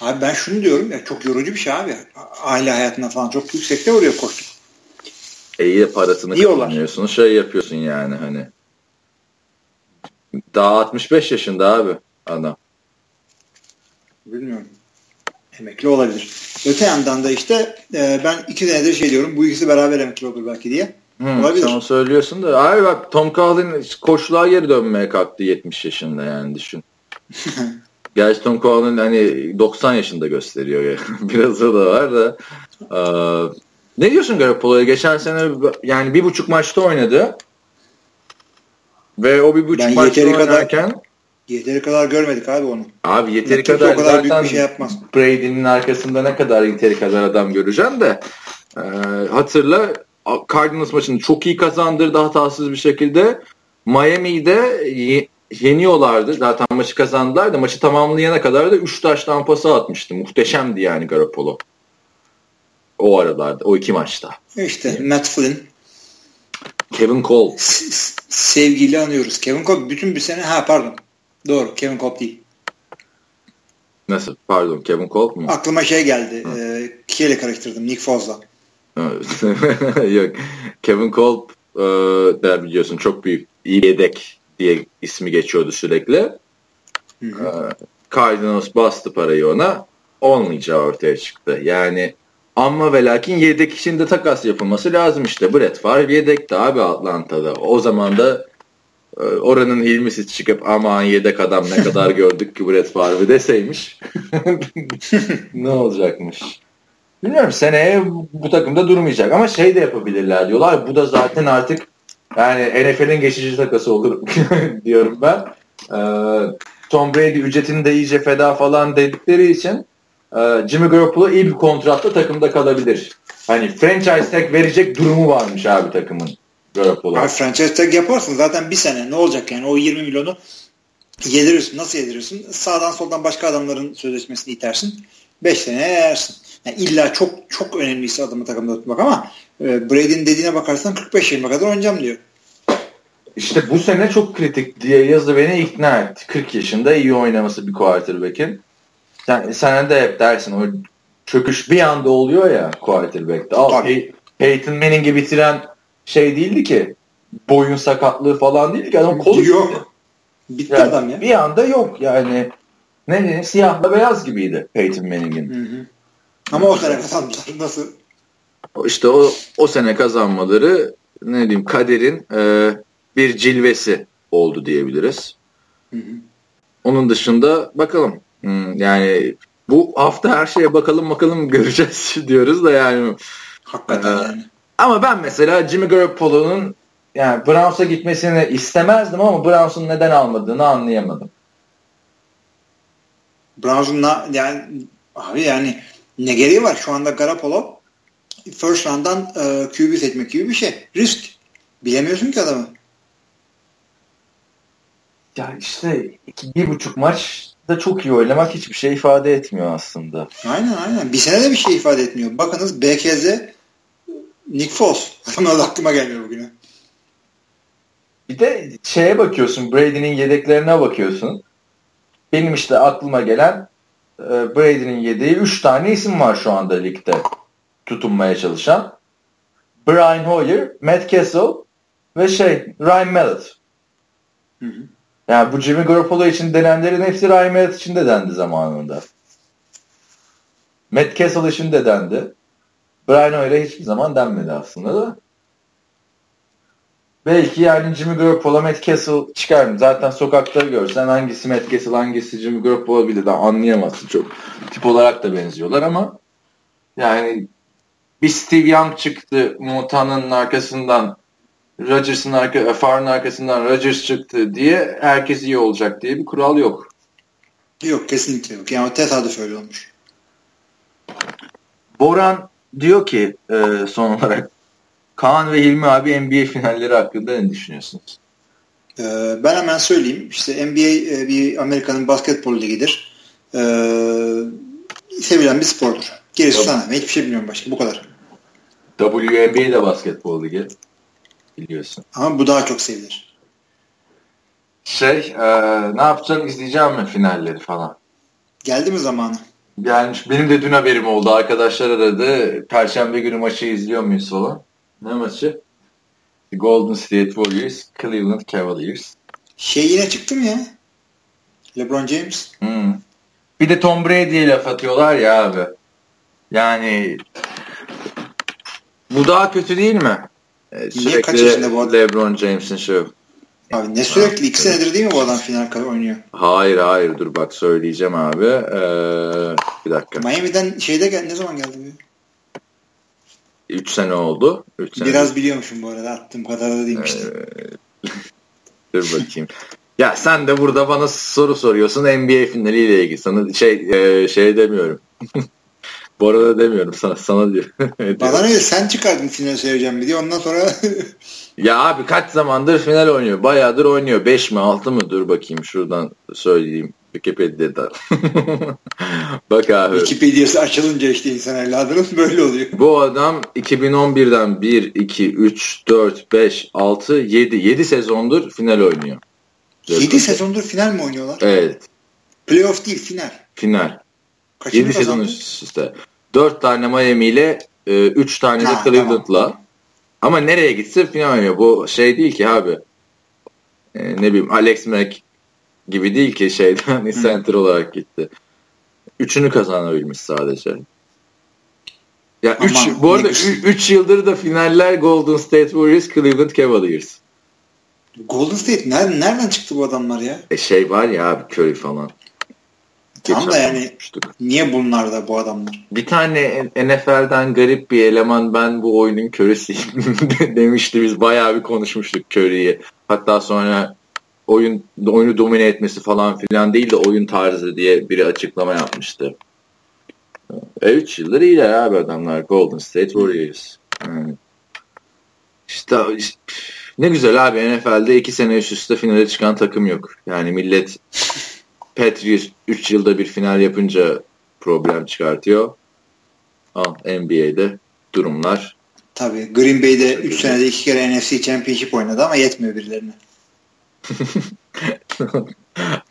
Speaker 2: Abi ben şunu diyorum ya çok yorucu bir şey abi. Aile hayatına falan çok yüksekte oraya koştuk.
Speaker 1: E iyi de parasını kazanıyorsun. Şey yapıyorsun yani hani. Daha 65 yaşında abi adam.
Speaker 2: Bilmiyorum. Emekli olabilir. Öte yandan da işte e, ben iki senedir şey diyorum. Bu ikisi beraber emekli olur belki diye.
Speaker 1: Hmm, olabilir. Sen söylüyorsun da. Abi bak Tom Coughlin koşluğa geri dönmeye kalktı 70 yaşında yani düşün. Gerçi Tom hani 90 yaşında gösteriyor. Biraz da var da. Ee, ne diyorsun Garoppolo'ya? Geçen sene yani bir buçuk maçta oynadı. Ve o bir buçuk yani maçta yeteri oynarken kadar,
Speaker 2: yeteri kadar görmedik abi onu.
Speaker 1: Abi yeteri yani kadar, o kadar zaten büyük bir şey yapmaz. Brady'nin arkasında ne kadar yeteri kadar adam göreceğim de e, hatırla Cardinals maçını çok iyi kazandırdı hatasız bir şekilde. Miami'de yeniyorlardı. Zaten maçı kazandılar da maçı tamamlayana kadar da 3 taş tampası atmıştı. Muhteşemdi yani Garoppolo. O aralarda, o iki maçta.
Speaker 2: İşte Matt Flynn.
Speaker 1: Kevin Cole.
Speaker 2: sevgili anıyoruz. Kevin Cole bütün bir sene ha pardon. Doğru Kevin Cole değil.
Speaker 1: Nasıl? Pardon Kevin Cole mu?
Speaker 2: Aklıma şey geldi. E, Kiel'e karıştırdım. Nick Foz'la.
Speaker 1: Yok. Kevin Cole e, der biliyorsun çok büyük iyi yedek diye ismi geçiyordu sürekli. Hı hı. E, Cardinals bastı parayı ona. Olmayacağı ortaya çıktı. Yani ama ve lakin yedek içinde takas yapılması lazım işte. Brett Favre yedekti abi Atlanta'da. O zaman da e, oranın Hilmisi çıkıp aman yedek adam ne kadar gördük ki Brett Favre deseymiş. ne olacakmış? Bilmiyorum seneye bu takımda durmayacak ama şey de yapabilirler diyorlar. Bu da zaten artık yani NFL'in geçici takası olur diyorum ben. Ee, Tom Brady ücretini de iyice feda falan dedikleri için e, Jimmy Garoppolo iyi bir kontratla takımda kalabilir. Hani franchise tag verecek durumu varmış abi takımın Garoppolo.
Speaker 2: Abi franchise tag yaparsın zaten bir sene ne olacak yani o 20 milyonu yedirirsin. Nasıl yedirirsin? Sağdan soldan başka adamların sözleşmesini itersin. 5 sene yersin. Yani illa çok çok önemliyse adamı takımda tutmak ama e, Brady'nin dediğine bakarsan 45-20 kadar oynayacağım diyor.
Speaker 1: İşte bu sene çok kritik diye yazı beni ikna etti. 40 yaşında iyi oynaması bir quarterback'in. Sen, sen de hep dersin o çöküş bir anda oluyor ya quarterback'te. Al, Pey Peyton Manning'i bitiren şey değildi ki. Boyun sakatlığı falan değildi ki. Adam kolu
Speaker 2: yok. Bitti
Speaker 1: yani
Speaker 2: adam ya.
Speaker 1: Bir anda yok yani. Ne ne siyahla beyaz gibiydi Peyton Manning'in.
Speaker 2: Ama o sene kazandılar. Nasıl?
Speaker 1: İşte o, o sene kazanmaları ne diyeyim kaderin e, bir cilvesi oldu diyebiliriz. Hı hı. Onun dışında bakalım. Yani bu hafta her şeye bakalım bakalım göreceğiz diyoruz da yani.
Speaker 2: Hakikaten e, yani.
Speaker 1: Ama ben mesela Jimmy Garoppolo'nun yani Browns'a gitmesini istemezdim ama Browns'un neden almadığını anlayamadım.
Speaker 2: Browns'un yani abi yani ne gereği var? Şu anda Garoppolo first round'dan e, QB seçmek gibi bir şey. Risk. Bilemiyorsun ki adamı.
Speaker 1: Ya işte iki, bir buçuk maç da çok iyi oynamak hiçbir şey ifade etmiyor aslında.
Speaker 2: Aynen aynen. Bir sene de bir şey ifade etmiyor. Bakınız BKZ Nick Foles. Adamlar aklıma gelmiyor bugüne.
Speaker 1: Bir de şeye bakıyorsun. Brady'nin yedeklerine bakıyorsun. Benim işte aklıma gelen e, Brady'nin yedeği 3 tane isim var şu anda ligde tutunmaya çalışan. Brian Hoyer, Matt Castle ve şey Ryan Mallett. Hı hı. Yani bu Jimmy Garoppolo için denenlerin hepsi Ryan Mallett için de dendi zamanında. Matt Castle için de dendi. Brian Hoyer'e hiçbir zaman denmedi aslında da. Belki yani Jimmy Garoppolo, Matt Castle çıkar mı? Zaten sokakta görsen hangisi Matt Castle, hangisi Jimmy Garoppolo bile de anlayamazsın. Çok tip olarak da benziyorlar ama yani bir Steve Young çıktı Montana'nın arkasından Rodgers'ın arka, Farr'ın arkasından Rodgers çıktı diye herkes iyi olacak diye bir kural yok.
Speaker 2: Yok kesinlikle yok. Yani tesadüf öyle olmuş.
Speaker 1: Boran diyor ki e, son olarak Kaan ve Hilmi abi NBA finalleri hakkında ne düşünüyorsunuz?
Speaker 2: Ee, ben hemen söyleyeyim. İşte NBA e, bir Amerika'nın basketbol ligidir. Ee, sevilen bir spordur. Gerisi Tabii. sana. Hiçbir şey bilmiyorum başka. Bu kadar.
Speaker 1: WNBA de basketbol ligi. Biliyorsun.
Speaker 2: Ama bu daha çok sevilir.
Speaker 1: Şey, e, ne yapacaksın? İzleyeceğim mi finalleri falan?
Speaker 2: Geldi mi zamanı?
Speaker 1: Gelmiş. Benim de dün haberim oldu. Arkadaşlar aradı. Perşembe günü maçı izliyor muyuz falan. Ne maçı? Golden State Warriors, Cleveland Cavaliers.
Speaker 2: Şey yine çıktı mı ya? LeBron James.
Speaker 1: Hmm. Bir de Tom Brady'ye laf atıyorlar ya abi. Yani bu daha kötü değil mi? Ee, sürekli kaç yaşında bu adam? LeBron James'in şu.
Speaker 2: Abi ne sürekli? iki senedir değil mi bu adam final kadar oynuyor?
Speaker 1: Hayır hayır dur bak söyleyeceğim abi. Ee, bir dakika.
Speaker 2: Miami'den şeyde gel ne zaman geldi bu?
Speaker 1: 3 sene oldu. Üç
Speaker 2: sene Biraz biliyormuşum bu arada attığım kadar da değilmişti.
Speaker 1: Ee, dur bakayım. Ya sen de burada bana soru soruyorsun NBA finaliyle ilgili. Sana şey e, şey demiyorum. bu arada demiyorum sana sana diyor.
Speaker 2: bana ne sen çıkardın final söyleyeceğim diye ondan sonra
Speaker 1: Ya abi kaç zamandır final oynuyor? Bayağıdır oynuyor. 5 mi 6 mı? Dur bakayım şuradan söyleyeyim. Wikipedia'da. Bak abi.
Speaker 2: Wikipedia'sı açılınca işte insan evladının böyle oluyor.
Speaker 1: Bu adam 2011'den 1, 2, 3, 4, 5, 6, 7. 7 sezondur final oynuyor.
Speaker 2: 7 sezondur final mi oynuyorlar?
Speaker 1: Evet.
Speaker 2: Playoff değil final.
Speaker 1: Final. Kaçıncı 7 sezon üst üste. 4 tane Miami ile 3 e, tane de Cleveland'la. Tamam. Ama nereye gitsin final oynuyor. Bu şey değil ki abi. Ee, ne bileyim Alex Mack gibi değil ki şeyden center olarak gitti. Üçünü kazanabilmiş sadece. Ya üç, bu arada 3 yıldır da finaller Golden State Warriors, Cleveland Cavaliers.
Speaker 2: Golden State nereden, nereden çıktı bu adamlar ya?
Speaker 1: E şey var ya abi Curry falan.
Speaker 2: Tam da yani konuşmuştuk. niye bunlar da bu adamlar?
Speaker 1: Bir tane NFL'den garip bir eleman ben bu oyunun körüsüyüm demişti. Biz bayağı bir konuşmuştuk Curry'i. Hatta sonra oyun oyunu domine etmesi falan filan değil de oyun tarzı diye biri açıklama yapmıştı. E 3 yıldır iyiler abi adamlar. Golden State Warriors. Yani işte, işte ne güzel abi NFL'de 2 sene üst üste finale çıkan takım yok. Yani millet Patriots 3 yılda bir final yapınca problem çıkartıyor. Al NBA'de durumlar.
Speaker 2: Tabii Green Bay'de 3 senede 2 kere NFC Championship oynadı ama yetmiyor birilerine.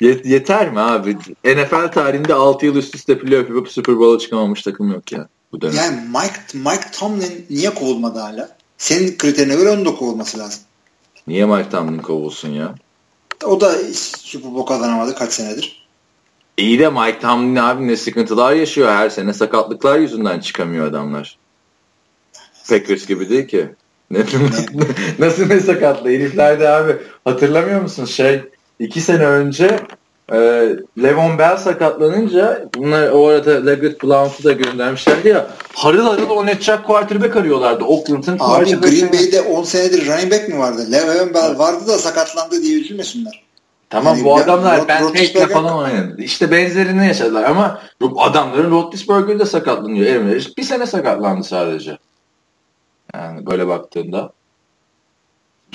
Speaker 1: Yeter mi abi? NFL tarihinde 6 yıl üst üste playoff yapıp Super Bowl'a çıkamamış takım yok ya bu dönem.
Speaker 2: Yani Mike, Mike Tomlin niye kovulmadı hala? Senin kriterine göre onun da kovulması lazım.
Speaker 1: Niye Mike Tomlin kovulsun ya?
Speaker 2: O da Super Bowl kazanamadı kaç senedir.
Speaker 1: İyi de Mike Tomlin abi ne sıkıntılar yaşıyor her sene. Sakatlıklar yüzünden çıkamıyor adamlar. Packers gibi değil ki. Nasıl ne sakatlı? Herifler de abi hatırlamıyor musun şey iki sene önce e, Levon Bell sakatlanınca bunlar o arada Leggett Blount'u da göndermişlerdi ya harıl harıl oynatacak quarterback arıyorlardı Oakland'ın
Speaker 2: Abi Green Bay'de 10 senedir running back mi vardı? Levon Bell vardı da sakatlandı diye üzülmesinler.
Speaker 1: Tamam yani bu adamlar Ben Tate'le falan oynadı. İşte benzerini yaşadılar ama adamların Roethlisberger de sakatlanıyor. Aaron bir sene sakatlandı sadece. Yani böyle baktığında.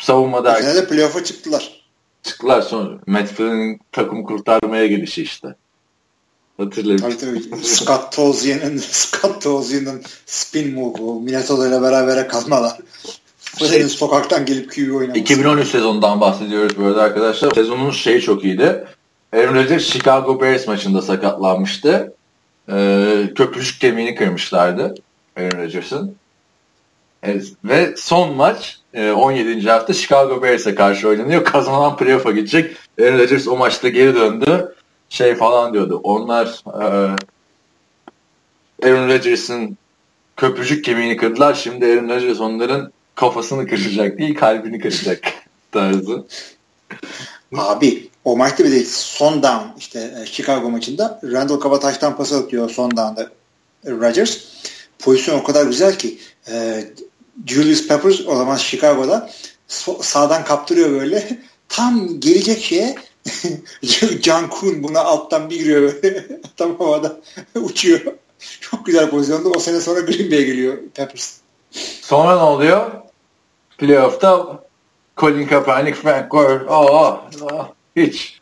Speaker 1: Savunmada...
Speaker 2: Bu sene de playoff'a çıktılar.
Speaker 1: Çıktılar sonra. Matt Flynn'in takım kurtarmaya gidişi işte. Hatırlayın.
Speaker 2: Tabii tabii. Scott Tolzien'in Scott Tolzien'in spin move'u. Minnesota ile beraber kalmalar. Şey, sokaktan gelip QB oynaması.
Speaker 1: 2013 sezonundan bahsediyoruz böyle arkadaşlar. Sezonun şeyi çok iyiydi. Aaron Rodgers Chicago Bears maçında sakatlanmıştı. Ee, köprücük kemiğini kırmışlardı Aaron Rodgers'ın. Evet, ve son maç 17. E, hafta Chicago Bears'e karşı oynanıyor. Kazanan playoff'a gidecek. Aaron Rodgers o maçta geri döndü. Şey falan diyordu. Onlar e, Aaron Rodgers'ın köprücük kemiğini kırdılar. Şimdi Aaron Rodgers onların kafasını kıracak değil kalbini kıracak tarzı.
Speaker 2: Abi o maçta bir de son down işte e, Chicago maçında Randall Cobb taştan pas atıyor son down'da Rodgers. Pozisyon o kadar güzel ki e, Julius Peppers o zaman Chicago'da sağdan kaptırıyor böyle. Tam gelecek şeye Can Kuhn buna alttan bir giriyor böyle. Tam havada uçuyor. Çok güzel pozisyonda. O sene sonra Green Bay'e geliyor Peppers.
Speaker 1: Sonra ne oluyor? Playoff'ta Colin Kaepernick, Frank Gore. Oh, oh, hiç.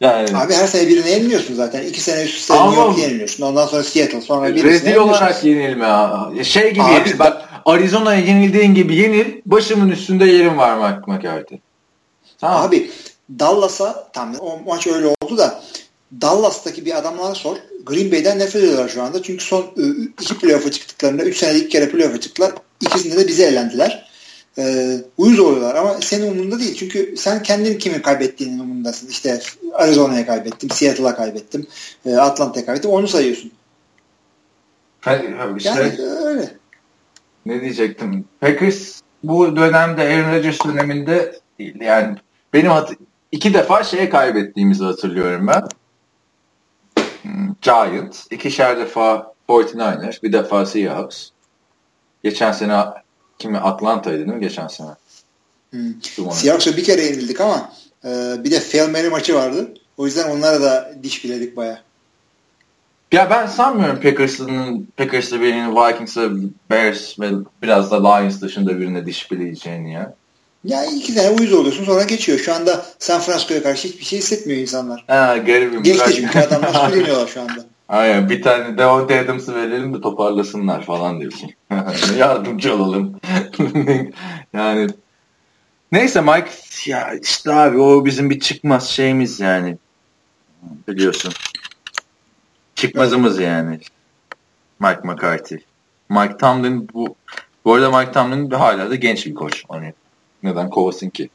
Speaker 2: Yani. Abi her sene birini yeniliyorsun zaten. İki sene üst üste New York yeniliyorsun. Ondan sonra Seattle. Sonra
Speaker 1: birisini Rezil olarak yenilme. Şey gibi Abi, bak Arizona'ya yenildiğin gibi yenil. Başımın üstünde yerim var Mark McCarthy.
Speaker 2: Tamam. Abi Dallas'a tam o maç öyle oldu da Dallas'taki bir adamlara sor. Green Bay'den nefret ediyorlar şu anda. Çünkü son iki playoff'a çıktıklarında üç senede iki kere playoff'a çıktılar. İkisinde de bize elendiler. Ee, uyuz oluyorlar ama senin umurunda değil. Çünkü sen kendin kimi kaybettiğinin umurundasın. İşte Arizona'ya kaybettim, Seattle'a kaybettim, Atlanta'ya kaybettim. Onu sayıyorsun.
Speaker 1: Hayır, işte, yani öyle ne diyecektim? Packers bu dönemde Aaron Rodgers döneminde değil. Yani benim iki defa şeye kaybettiğimizi hatırlıyorum ben. Hmm, Giants, ikişer defa 49ers, bir defa Seahawks. Geçen sene kimi Atlanta'ydı değil mi geçen sene?
Speaker 2: Hmm. Seahawks'a bir kere yenildik ama e, bir de Fail Mary maçı vardı. O yüzden onlara da diş biledik baya.
Speaker 1: Ya ben sanmıyorum Packers'ın Packers'ı birinin Vikings'ı Bears ve biraz da Lions dışında birine diş bileceğini ya.
Speaker 2: Ya iki tane uyuz oluyorsun sonra geçiyor. Şu anda San Francisco'ya karşı hiçbir şey hissetmiyor insanlar.
Speaker 1: Ha garibim.
Speaker 2: Geçti çünkü adamlar söyleniyorlar şu anda.
Speaker 1: Aynen bir tane Devontae Adams'ı verelim de toparlasınlar falan diyorsun. Yardımcı olalım. yani neyse Mike ya işte abi o bizim bir çıkmaz şeyimiz yani. Biliyorsun. Çıkmazımız yani. Mike McCarthy. Mike Tomlin bu Bu arada Mike Tomlin hala da genç bir koç. Hani neden kovasın ki?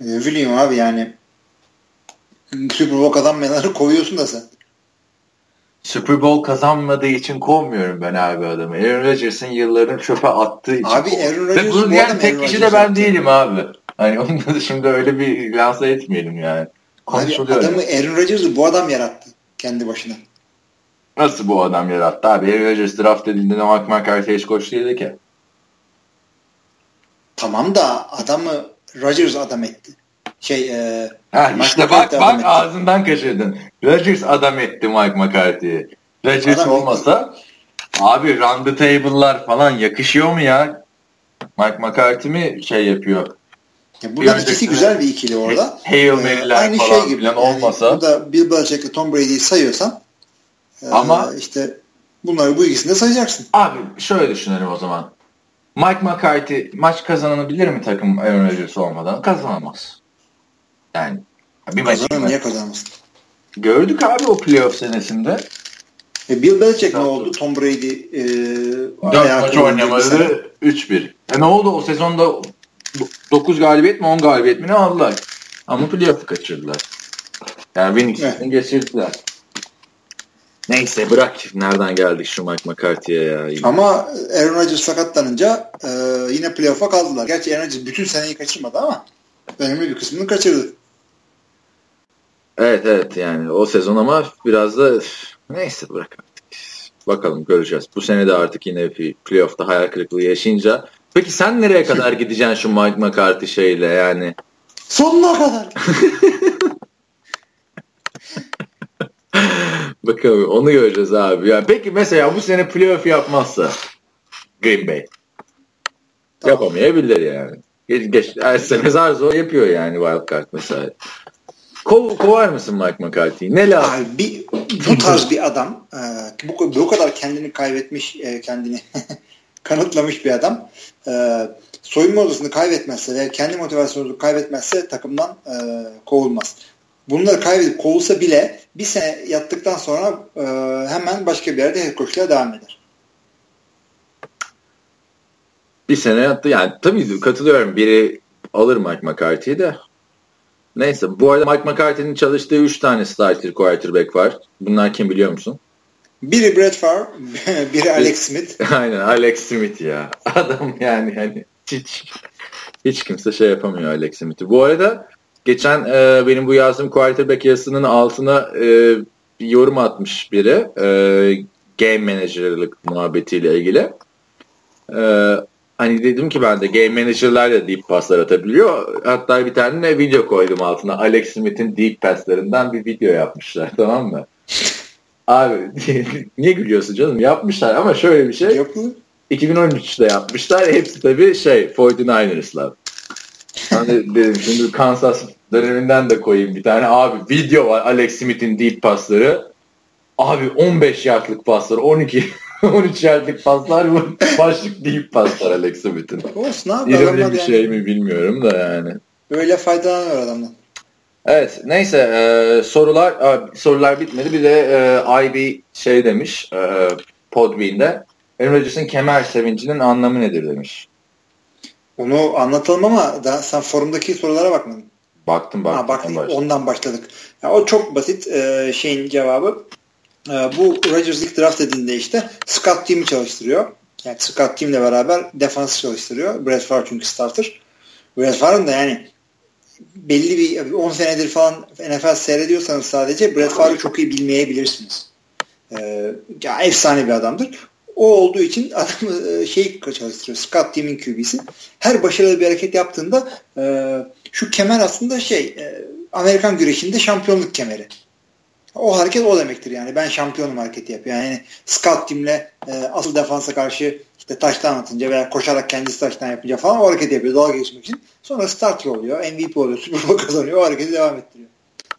Speaker 2: Ne bileyim abi yani Super Bowl kazanmayanları kovuyorsun da sen.
Speaker 1: Super Bowl kazanmadığı için kovmuyorum ben abi adamı. Aaron Rodgers'ın yıllarını çöpe attığı için
Speaker 2: Abi Aaron Rodgers
Speaker 1: Ve bunu
Speaker 2: bu
Speaker 1: diyen tek kişi de ben değilim abi. Hani onu da şimdi öyle bir lanse etmeyelim yani.
Speaker 2: Abi adamı Aaron Rodgers'ı bu adam yarattı kendi başına.
Speaker 1: Nasıl bu adam yarattı abi? Aaron Rodgers draft edildiğinde Mike McCarthy hiç koç değildi ki.
Speaker 2: Tamam da adamı Rodgers adam etti. Şey e,
Speaker 1: Ha,
Speaker 2: Mike
Speaker 1: işte bak bak
Speaker 2: etti.
Speaker 1: ağzından kaçırdın. Rodgers adam etti Mike McCarthy'yi. Rodgers
Speaker 2: Adam
Speaker 1: olmasa abi round the table'lar falan yakışıyor mu ya? Mike McCarthy mi şey yapıyor?
Speaker 2: Ya buradan ikisi güzel bir ikili orada.
Speaker 1: Hail
Speaker 2: Ee,
Speaker 1: Mary'ler
Speaker 2: aynı
Speaker 1: falan
Speaker 2: şey gibi. Yani
Speaker 1: olmasa.
Speaker 2: burada Bill Belichick'le Tom Brady'yi sayıyorsan e,
Speaker 1: Ama-
Speaker 2: işte bunları bu ikisini de sayacaksın.
Speaker 1: Abi şöyle düşünelim o zaman. Mike McCarthy maç kazanabilir mi takım Aaron Rodgers olmadan? Kazanamaz. Yani bir maç
Speaker 2: Kazanır niye kazanmasın?
Speaker 1: gördük abi o playoff senesinde.
Speaker 2: E, Bill Belichick ne oldu? Tom Brady e,
Speaker 1: 4
Speaker 2: ayağa
Speaker 1: maç oynamadı 3-1. E ne oldu o sezonda 9 galibiyet mi 10 galibiyet mi ne aldılar? Ama playoff'u kaçırdılar. Yani winning
Speaker 2: Evet.
Speaker 1: geçirdiler. Neyse bırak nereden geldik şu Mike McCarthy'ye ya. Yine.
Speaker 2: Ama Aaron Rodgers sakatlanınca e, yine playoff'a kaldılar. Gerçi Aaron Rodgers bütün seneyi kaçırmadı ama önemli bir kısmını kaçırdı.
Speaker 1: Evet evet yani o sezon ama biraz da neyse bırak artık. Bakalım göreceğiz. Bu sene de artık yine bir playoff'ta hayal kırıklığı yaşayınca. Peki sen nereye kadar gideceksin şu Mike McCarthy şeyle yani?
Speaker 2: Sonuna kadar.
Speaker 1: Bakalım onu göreceğiz abi. Yani peki mesela bu sene playoff yapmazsa Green Bay
Speaker 2: Tamam.
Speaker 1: yapamayabilir yani. Geç, geç, her sene zar zor yapıyor yani wild card mesela. Kov, kovar mısın Mike McCarthy'yi? Ne lazım?
Speaker 2: Abi bir, bu tarz bir adam e, bu, bu kadar kendini kaybetmiş e, kendini kanıtlamış bir adam e, soyunma odasını kaybetmezse ve kendi motivasyonunu kaybetmezse takımdan e, kovulmaz. Bunları kaybedip kovulsa bile bir sene yattıktan sonra e, hemen başka bir yerde head coachluğa devam eder.
Speaker 1: Bir sene yattı. Yani tabii katılıyorum. Biri alır Mike McCarthy'yi de. Neyse. Bu arada Mike McCarthy'nin çalıştığı 3 tane starter quarterback var. Bunlar kim biliyor musun?
Speaker 2: Biri Brett Favre, biri Alex Smith.
Speaker 1: Aynen Alex Smith ya. Adam yani hani hiç hiç kimse şey yapamıyor Alex Smith'i. Bu arada geçen e, benim bu yazdığım quarterback yazısının altına e, bir yorum atmış biri. E, game manager'lık muhabbetiyle ilgili. E, hani dedim ki ben de game manager'lar da deep passlar atabiliyor. Hatta bir tane de video koydum altına. Alex Smith'in deep passlarından bir video yapmışlar tamam mı? Abi niye gülüyorsun canım? Yapmışlar ama şöyle bir şey.
Speaker 2: Yapılır.
Speaker 1: 2013'te yapmışlar. Hepsi tabii şey 49ers'lar. Hani dedim şimdi Kansas döneminden de koyayım bir tane. Abi video var Alex Smith'in deep pasları. Abi 15 yardlık paslar, 12 13 yardlık paslar bu. Başlık deep paslar Alex Smith'in.
Speaker 2: Olsun abi.
Speaker 1: İroni bir
Speaker 2: yani
Speaker 1: şey mi bilmiyorum da yani.
Speaker 2: Öyle faydalanıyor adamdan.
Speaker 1: Evet neyse e, sorular e, sorular bitmedi. Bir de e, IB şey demiş e, Podbean'de Aaron Rodgers'ın kemer sevincinin anlamı nedir demiş.
Speaker 2: Onu anlatalım ama daha sen forumdaki sorulara bakmadın.
Speaker 1: Baktım baktım.
Speaker 2: Ha, bak
Speaker 1: en başta.
Speaker 2: ondan başladık. Ya, o çok basit e, şeyin cevabı. E, bu Rodgers ilk draft edildiğinde işte Scott Team'i çalıştırıyor. Yani Scott Team'le beraber defans çalıştırıyor. Brett Favre çünkü starter. Brett Favre'ın da yani belli bir 10 senedir falan NFL seyrediyorsanız sadece Brett Favre'ı çok iyi bilmeyebilirsiniz. E, ya efsane bir adamdır. O olduğu için adamı e, şey çalıştırıyor. Scott Team'in QB'si. Her başarılı bir hareket yaptığında e, şu kemer aslında şey e, Amerikan güreşinde şampiyonluk kemeri. O hareket o demektir yani. Ben şampiyonum hareketi yapıyor. Yani Scott Team'le e, asıl defansa karşı işte taştan atınca veya koşarak kendisi taştan yapınca falan o hareketi yapıyor dalga geçmek için. Sonra starter oluyor, MVP oluyor, Super Bowl kazanıyor. O hareketi devam ettiriyor.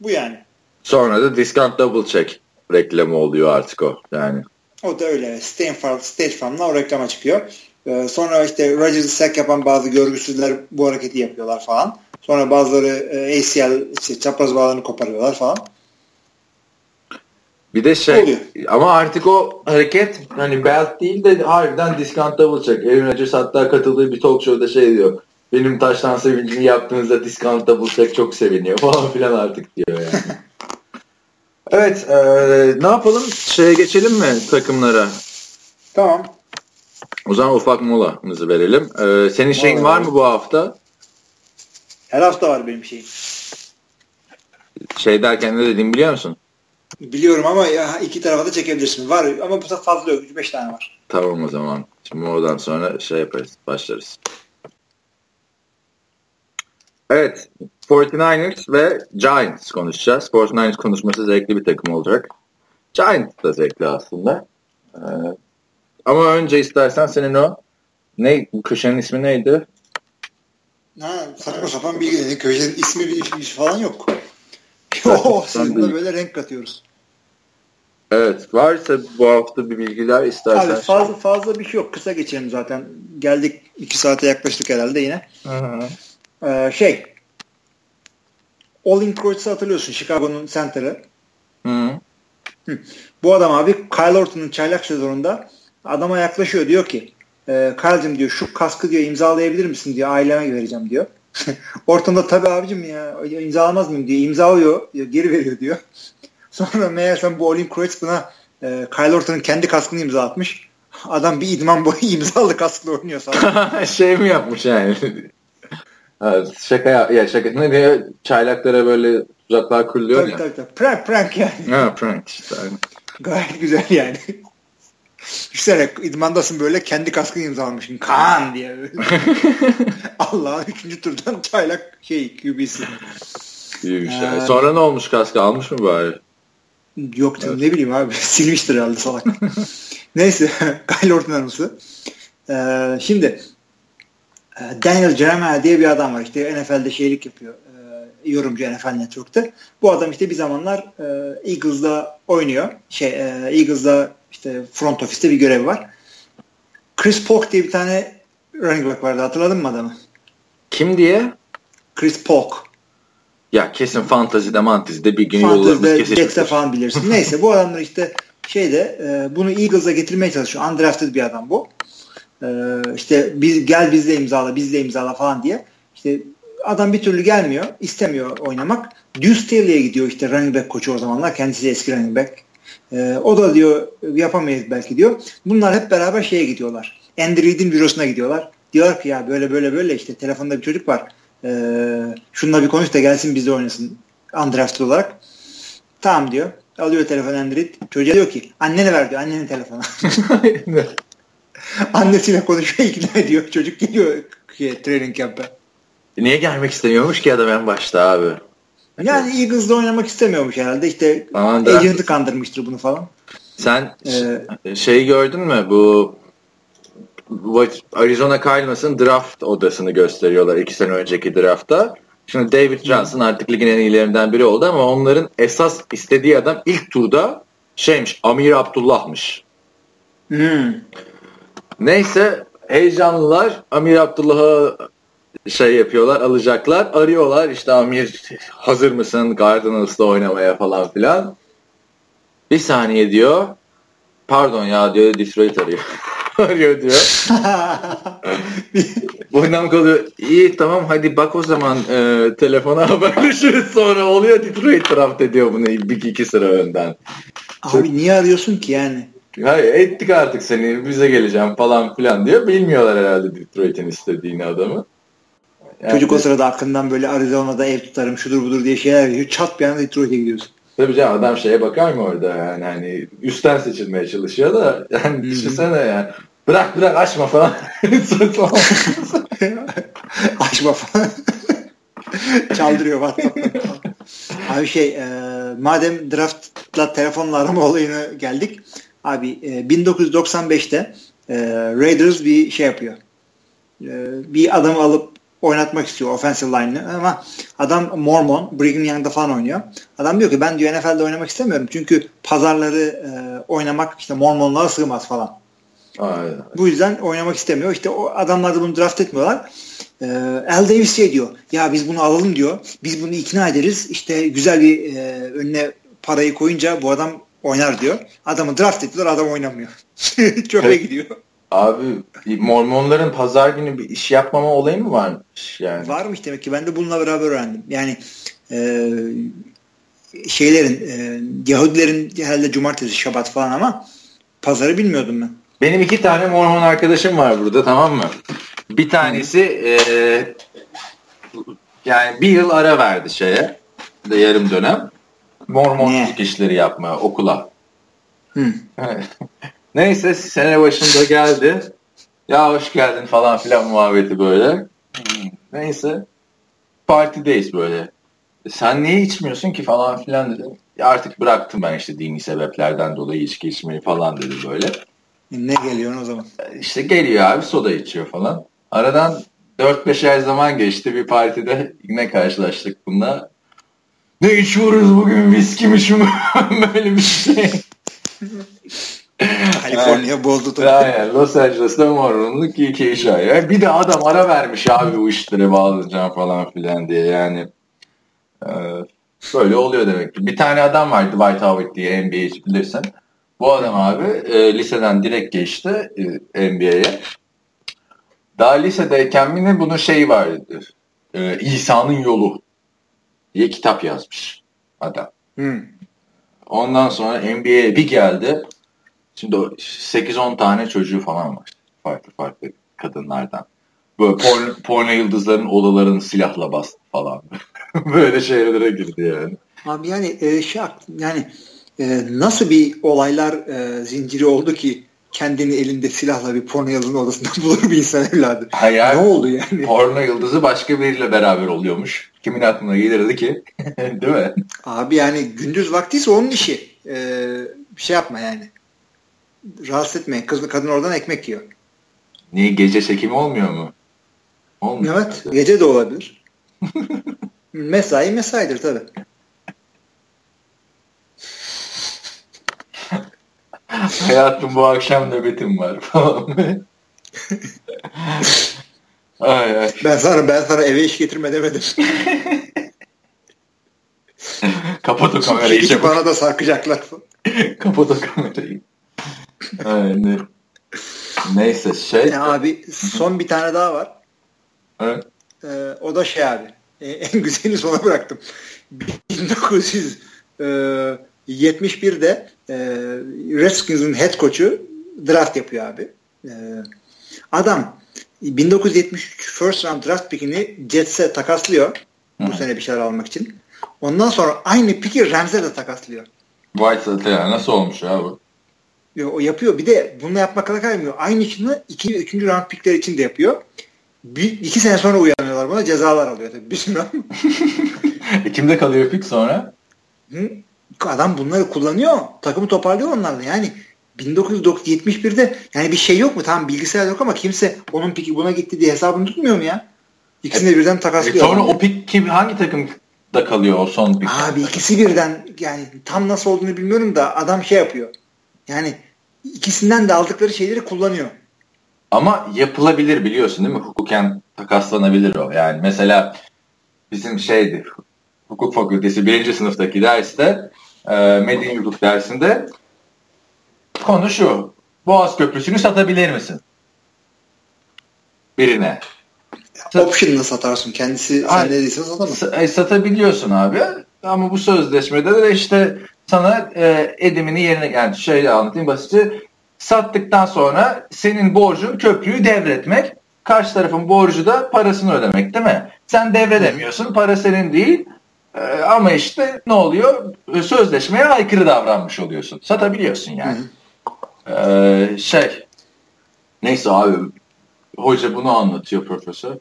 Speaker 2: Bu yani.
Speaker 1: Sonra da discount double check reklamı oluyor artık o yani.
Speaker 2: O da öyle. State Farm, State Farm'la o reklama çıkıyor. Ee, sonra işte Rodgers'ı sack yapan bazı görgüsüzler bu hareketi yapıyorlar falan. Sonra bazıları e, ACL işte çapraz bağlarını koparıyorlar falan.
Speaker 1: Bir de şey Oluyor. ama artık o hareket hani belt değil de harbiden discount double check. Aaron Rodgers hatta katıldığı bir talk show'da şey diyor. Benim taştan sevincini yaptığınızda discount double check çok seviniyor falan filan artık diyor yani. evet e, ne yapalım? Şeye geçelim mi takımlara?
Speaker 2: Tamam.
Speaker 1: O zaman ufak molamızı verelim. E, senin şeyin var mı bu hafta?
Speaker 2: Her hafta var benim şeyim.
Speaker 1: Şey derken ne dediğimi biliyor musun?
Speaker 2: Biliyorum ama ya iki tarafa da çekebilirsin. Var ama bu fazla yok. 3-5 tane var.
Speaker 1: Tamam o zaman. Şimdi oradan sonra şey yaparız. Başlarız. Evet. 49ers ve Giants konuşacağız. 49ers konuşması zevkli bir takım olacak. Giants da zevkli aslında. Ee, ama önce istersen senin o ne köşenin ismi neydi?
Speaker 2: Ha, saçma sapan bilgi. Köşenin ismi bir, bir falan yok. oh, sizinle böyle renk katıyoruz.
Speaker 1: Evet. Varsa bu hafta bir bilgiler istersen.
Speaker 2: Abi fazla fazla bir şey yok. Kısa geçelim zaten. Geldik iki saate yaklaştık herhalde yine. Hı hı. Ee, şey Olin Kreuz'u hatırlıyorsun. Chicago'nun center'ı. Hı. Bu adam abi Kyle Orton'un çaylak sezonunda adama yaklaşıyor. Diyor ki e, Kyle'cim diyor şu kaskı diyor imzalayabilir misin diyor. Aileme vereceğim diyor. Orton da tabii abicim ya imzalamaz mıyım diyor. İmzalıyor. Diyor, geri veriyor diyor. Sonra meğersem bu Olin Kreutz buna e, Kyle Orton'un kendi kaskını imza atmış. Adam bir idman boyu imzalı kaskla oynuyor
Speaker 1: sana. şey mi yapmış yani? şaka ya, ya şaka ne diye çaylaklara böyle tuzaklar kuruluyor
Speaker 2: tabii, ya. Tabii tabii. Prank prank yani.
Speaker 1: Ha prank işte.
Speaker 2: Gayet güzel yani. Düşünsene idmandasın böyle kendi kaskını imzalamışsın. Kaan diye böyle. Allah'ın üçüncü turdan çaylak şey QB'si.
Speaker 1: İyiymiş ee, yani. Sonra ne olmuş kaskı almış mı bari?
Speaker 2: Yok canım evet. ne bileyim abi. Silmiştir herhalde salak. Neyse. Kyle Orton anısı. Ee, şimdi e, Daniel Jeremiah diye bir adam var. İşte NFL'de şeylik yapıyor. E, yorumcu NFL Network'te. Bu adam işte bir zamanlar e, Eagles'da oynuyor. Şey, Eagles'da işte front office'te bir görev var. Chris Polk diye bir tane running back vardı. Hatırladın mı adamı?
Speaker 1: Kim diye?
Speaker 2: Chris Polk.
Speaker 1: Ya kesin fantazide mantizide bir gün yollarımız
Speaker 2: kesişmiştir. falan bilirsin. Neyse bu adamlar işte şeyde e, bunu Eagles'a getirmeye çalışıyor. Undrafted bir adam bu. E, işte biz, gel bizle imzala bizle imzala falan diye. İşte adam bir türlü gelmiyor. istemiyor oynamak. Deuce Staley'e gidiyor işte running back koçu o zamanlar. Kendisi eski running back. E, o da diyor yapamayız belki diyor. Bunlar hep beraber şeye gidiyorlar. Andy Reid'in bürosuna gidiyorlar. Diyor ki ya böyle böyle böyle işte telefonda bir çocuk var ee, şununla bir konuş da gelsin bizde oynasın undrafted olarak. Tamam diyor. Alıyor telefon Android. Çocuğa diyor ki annene ver diyor. Annenin telefonu. Annesiyle konuşuyor ikna ediyor. Çocuk geliyor ki, training camp'e.
Speaker 1: E, niye gelmek istemiyormuş ki adam en başta abi?
Speaker 2: Yani Eagles'da oynamak istemiyormuş herhalde. İşte agent'ı kandırmıştır bunu falan.
Speaker 1: Sen ee, şeyi gördün mü? Bu Arizona Cardinals'ın draft odasını gösteriyorlar iki sene önceki draftta. Şimdi David Johnson artık ligin en iyilerinden biri oldu ama onların esas istediği adam ilk turda şeymiş Amir Abdullah'mış. Hmm. Neyse heyecanlılar Amir Abdullah'ı şey yapıyorlar alacaklar arıyorlar işte Amir hazır mısın Cardinals'da oynamaya falan filan. Bir saniye diyor pardon ya diyor Detroit arıyor. arıyor diyor. Boynam kalıyor. İyi tamam hadi bak o zaman e, telefona haberleşiriz sonra oluyor Detroit draft ediyor bunu bir iki sıra önden.
Speaker 2: Abi niye arıyorsun ki yani?
Speaker 1: Hayır ettik artık seni bize geleceğim falan filan diyor. Bilmiyorlar herhalde Detroit'in istediğini adamı.
Speaker 2: Yani Çocuk o sırada aklından böyle Arizona'da ev tutarım şudur budur diye şeyler veriyor. Çat bir anda Detroit'e gidiyorsun.
Speaker 1: Tabii canım adam şeye bakar mı orada yani hani üstten seçilmeye çalışıyor da yani düşünsene yani bırak bırak açma falan.
Speaker 2: açma falan. Çaldırıyor WhatsApp'tan. Abi şey e, madem draftla telefonla arama olayına geldik. Abi e, 1995'te e, Raiders bir şey yapıyor. E, bir adamı alıp oynatmak istiyor offensive line'ı ama adam Mormon, Brigham Young'da falan oynuyor. Adam diyor ki ben diyor NFL'de oynamak istemiyorum çünkü pazarları e, oynamak işte Mormonlara sığmaz falan. Aynen. Bu yüzden oynamak istemiyor. İşte o adamlar da bunu draft etmiyorlar. Ee, Al Davis şey diyor. Ya biz bunu alalım diyor. Biz bunu ikna ederiz. İşte güzel bir e, önüne parayı koyunca bu adam oynar diyor. Adamı draft ettiler adam oynamıyor. Çöpe gidiyor.
Speaker 1: Abi Mormonların pazar günü bir iş yapmama olayı mı varmış yani?
Speaker 2: Varmış demek ki ben de bununla beraber öğrendim. Yani e, şeylerin e, Yahudilerin herhalde cumartesi şabat falan ama pazarı bilmiyordum ben.
Speaker 1: Benim iki tane Mormon arkadaşım var burada tamam mı? Bir tanesi e, yani bir yıl ara verdi şeye de yarım dönem. Mormonluk işleri yapmaya okula.
Speaker 2: Hı.
Speaker 1: Neyse sene başında geldi. Ya hoş geldin falan filan muhabbeti böyle. Neyse partideyiz böyle. Sen niye içmiyorsun ki falan filan dedim. Ya artık bıraktım ben işte dini sebeplerden dolayı içki içmeyi falan dedi böyle.
Speaker 2: Ne geliyor o zaman?
Speaker 1: İşte geliyor abi soda içiyor falan. Aradan 4-5 ay zaman geçti bir partide yine karşılaştık bununla. Ne içiyoruz bugün viski mi şu? Böyle bir şey.
Speaker 2: Kaliforniya bozdu tabii.
Speaker 1: Aynen Los Angeles'ta morunluk iki iş ay. Bir de adam ara vermiş abi bu işlere bağlayacağım falan filan diye yani. Ee, böyle oluyor demek ki. Bir tane adam vardı Dwight Howard diye NBA bilirsin. Bu adam abi e, liseden direkt geçti e, NBA'ye. Daha lisedeyken mi ne bunun şeyi vardı. E, İsa'nın yolu diye kitap yazmış adam.
Speaker 2: Hmm.
Speaker 1: Ondan sonra NBA'ye bir geldi. Şimdi 8-10 tane çocuğu falan var. Farklı farklı kadınlardan. Böyle porno, porno yıldızların odalarını silahla bastı falan. Böyle şeylere girdi yani.
Speaker 2: Abi yani e, şey yani e, nasıl bir olaylar e, zinciri oldu ki kendini elinde silahla bir porno yıldızının odasında bulur bir insan evladı.
Speaker 1: Hayır,
Speaker 2: ne oldu yani?
Speaker 1: Porno yıldızı başka biriyle beraber oluyormuş. Kimin aklına gelirdi ki? Değil mi?
Speaker 2: Abi yani gündüz vaktiyse onun işi. Ee, bir şey yapma yani. Rahatsız etmeyin. Kız kadın oradan ekmek yiyor.
Speaker 1: Niye gece çekimi olmuyor mu?
Speaker 2: Olmuyor. Evet. Gece de olabilir. mesai mesaidir tabii.
Speaker 1: Hayatım bu akşam nöbetim var falan. ay, ay.
Speaker 2: Ben sana ben sana eve iş getirme demedim.
Speaker 1: Kapat o kamerayı.
Speaker 2: Çünkü bana da sarkacaklar.
Speaker 1: Kapat o kamerayı. Aynen. Neyse şey.
Speaker 2: Ya abi son bir tane daha var.
Speaker 1: Evet.
Speaker 2: Ee, o da şey abi. Ee, en güzelini sona bıraktım. 1971'de e, Redskins'in head coach'u draft yapıyor abi. E, adam 1973 first round draft pickini Jets'e takaslıyor. Bu Hı. sene bir şeyler almak için. Ondan sonra aynı piki Rams'e de takaslıyor.
Speaker 1: White ya nasıl olmuş ya bu?
Speaker 2: O yapıyor. Bir de bunu yapmakla kaymıyor. Aynı işini iki, üçüncü round pickler için de yapıyor. Bir, iki sene sonra uyanıyorlar buna cezalar alıyor tabii. Bir sürü.
Speaker 1: e kimde kalıyor pik sonra?
Speaker 2: Hı? Adam bunları kullanıyor. Takımı toparlıyor onlarla. Yani 1971'de yani bir şey yok mu? Tamam bilgisayar yok ama kimse onun piki buna gitti diye hesabını tutmuyor mu ya? İkisini de birden takaslıyor.
Speaker 1: E sonra o pik kim, hangi takımda kalıyor o son pik?
Speaker 2: Abi ikisi birden yani tam nasıl olduğunu bilmiyorum da adam şey yapıyor. Yani ikisinden de aldıkları şeyleri kullanıyor.
Speaker 1: Ama yapılabilir biliyorsun değil mi? Hukuken takaslanabilir o. Yani mesela bizim şeydi hukuk fakültesi birinci sınıftaki derste e, medeni hukuk dersinde konu şu. Boğaz Köprüsü'nü satabilir misin? Birine.
Speaker 2: Option'la satarsın. Kendisi sen ne değilse satamaz.
Speaker 1: E, satabiliyorsun abi. Ama bu sözleşmede de işte sana e, edimini yerine yani şöyle anlatayım basitçe sattıktan sonra senin borcun köprüyü devretmek karşı tarafın borcu da parasını ödemek değil mi? Sen devredemiyorsun para senin değil e, ama işte ne oluyor sözleşmeye aykırı davranmış oluyorsun satabiliyorsun yani. Ee, şey neyse abi hoca bunu anlatıyor profesör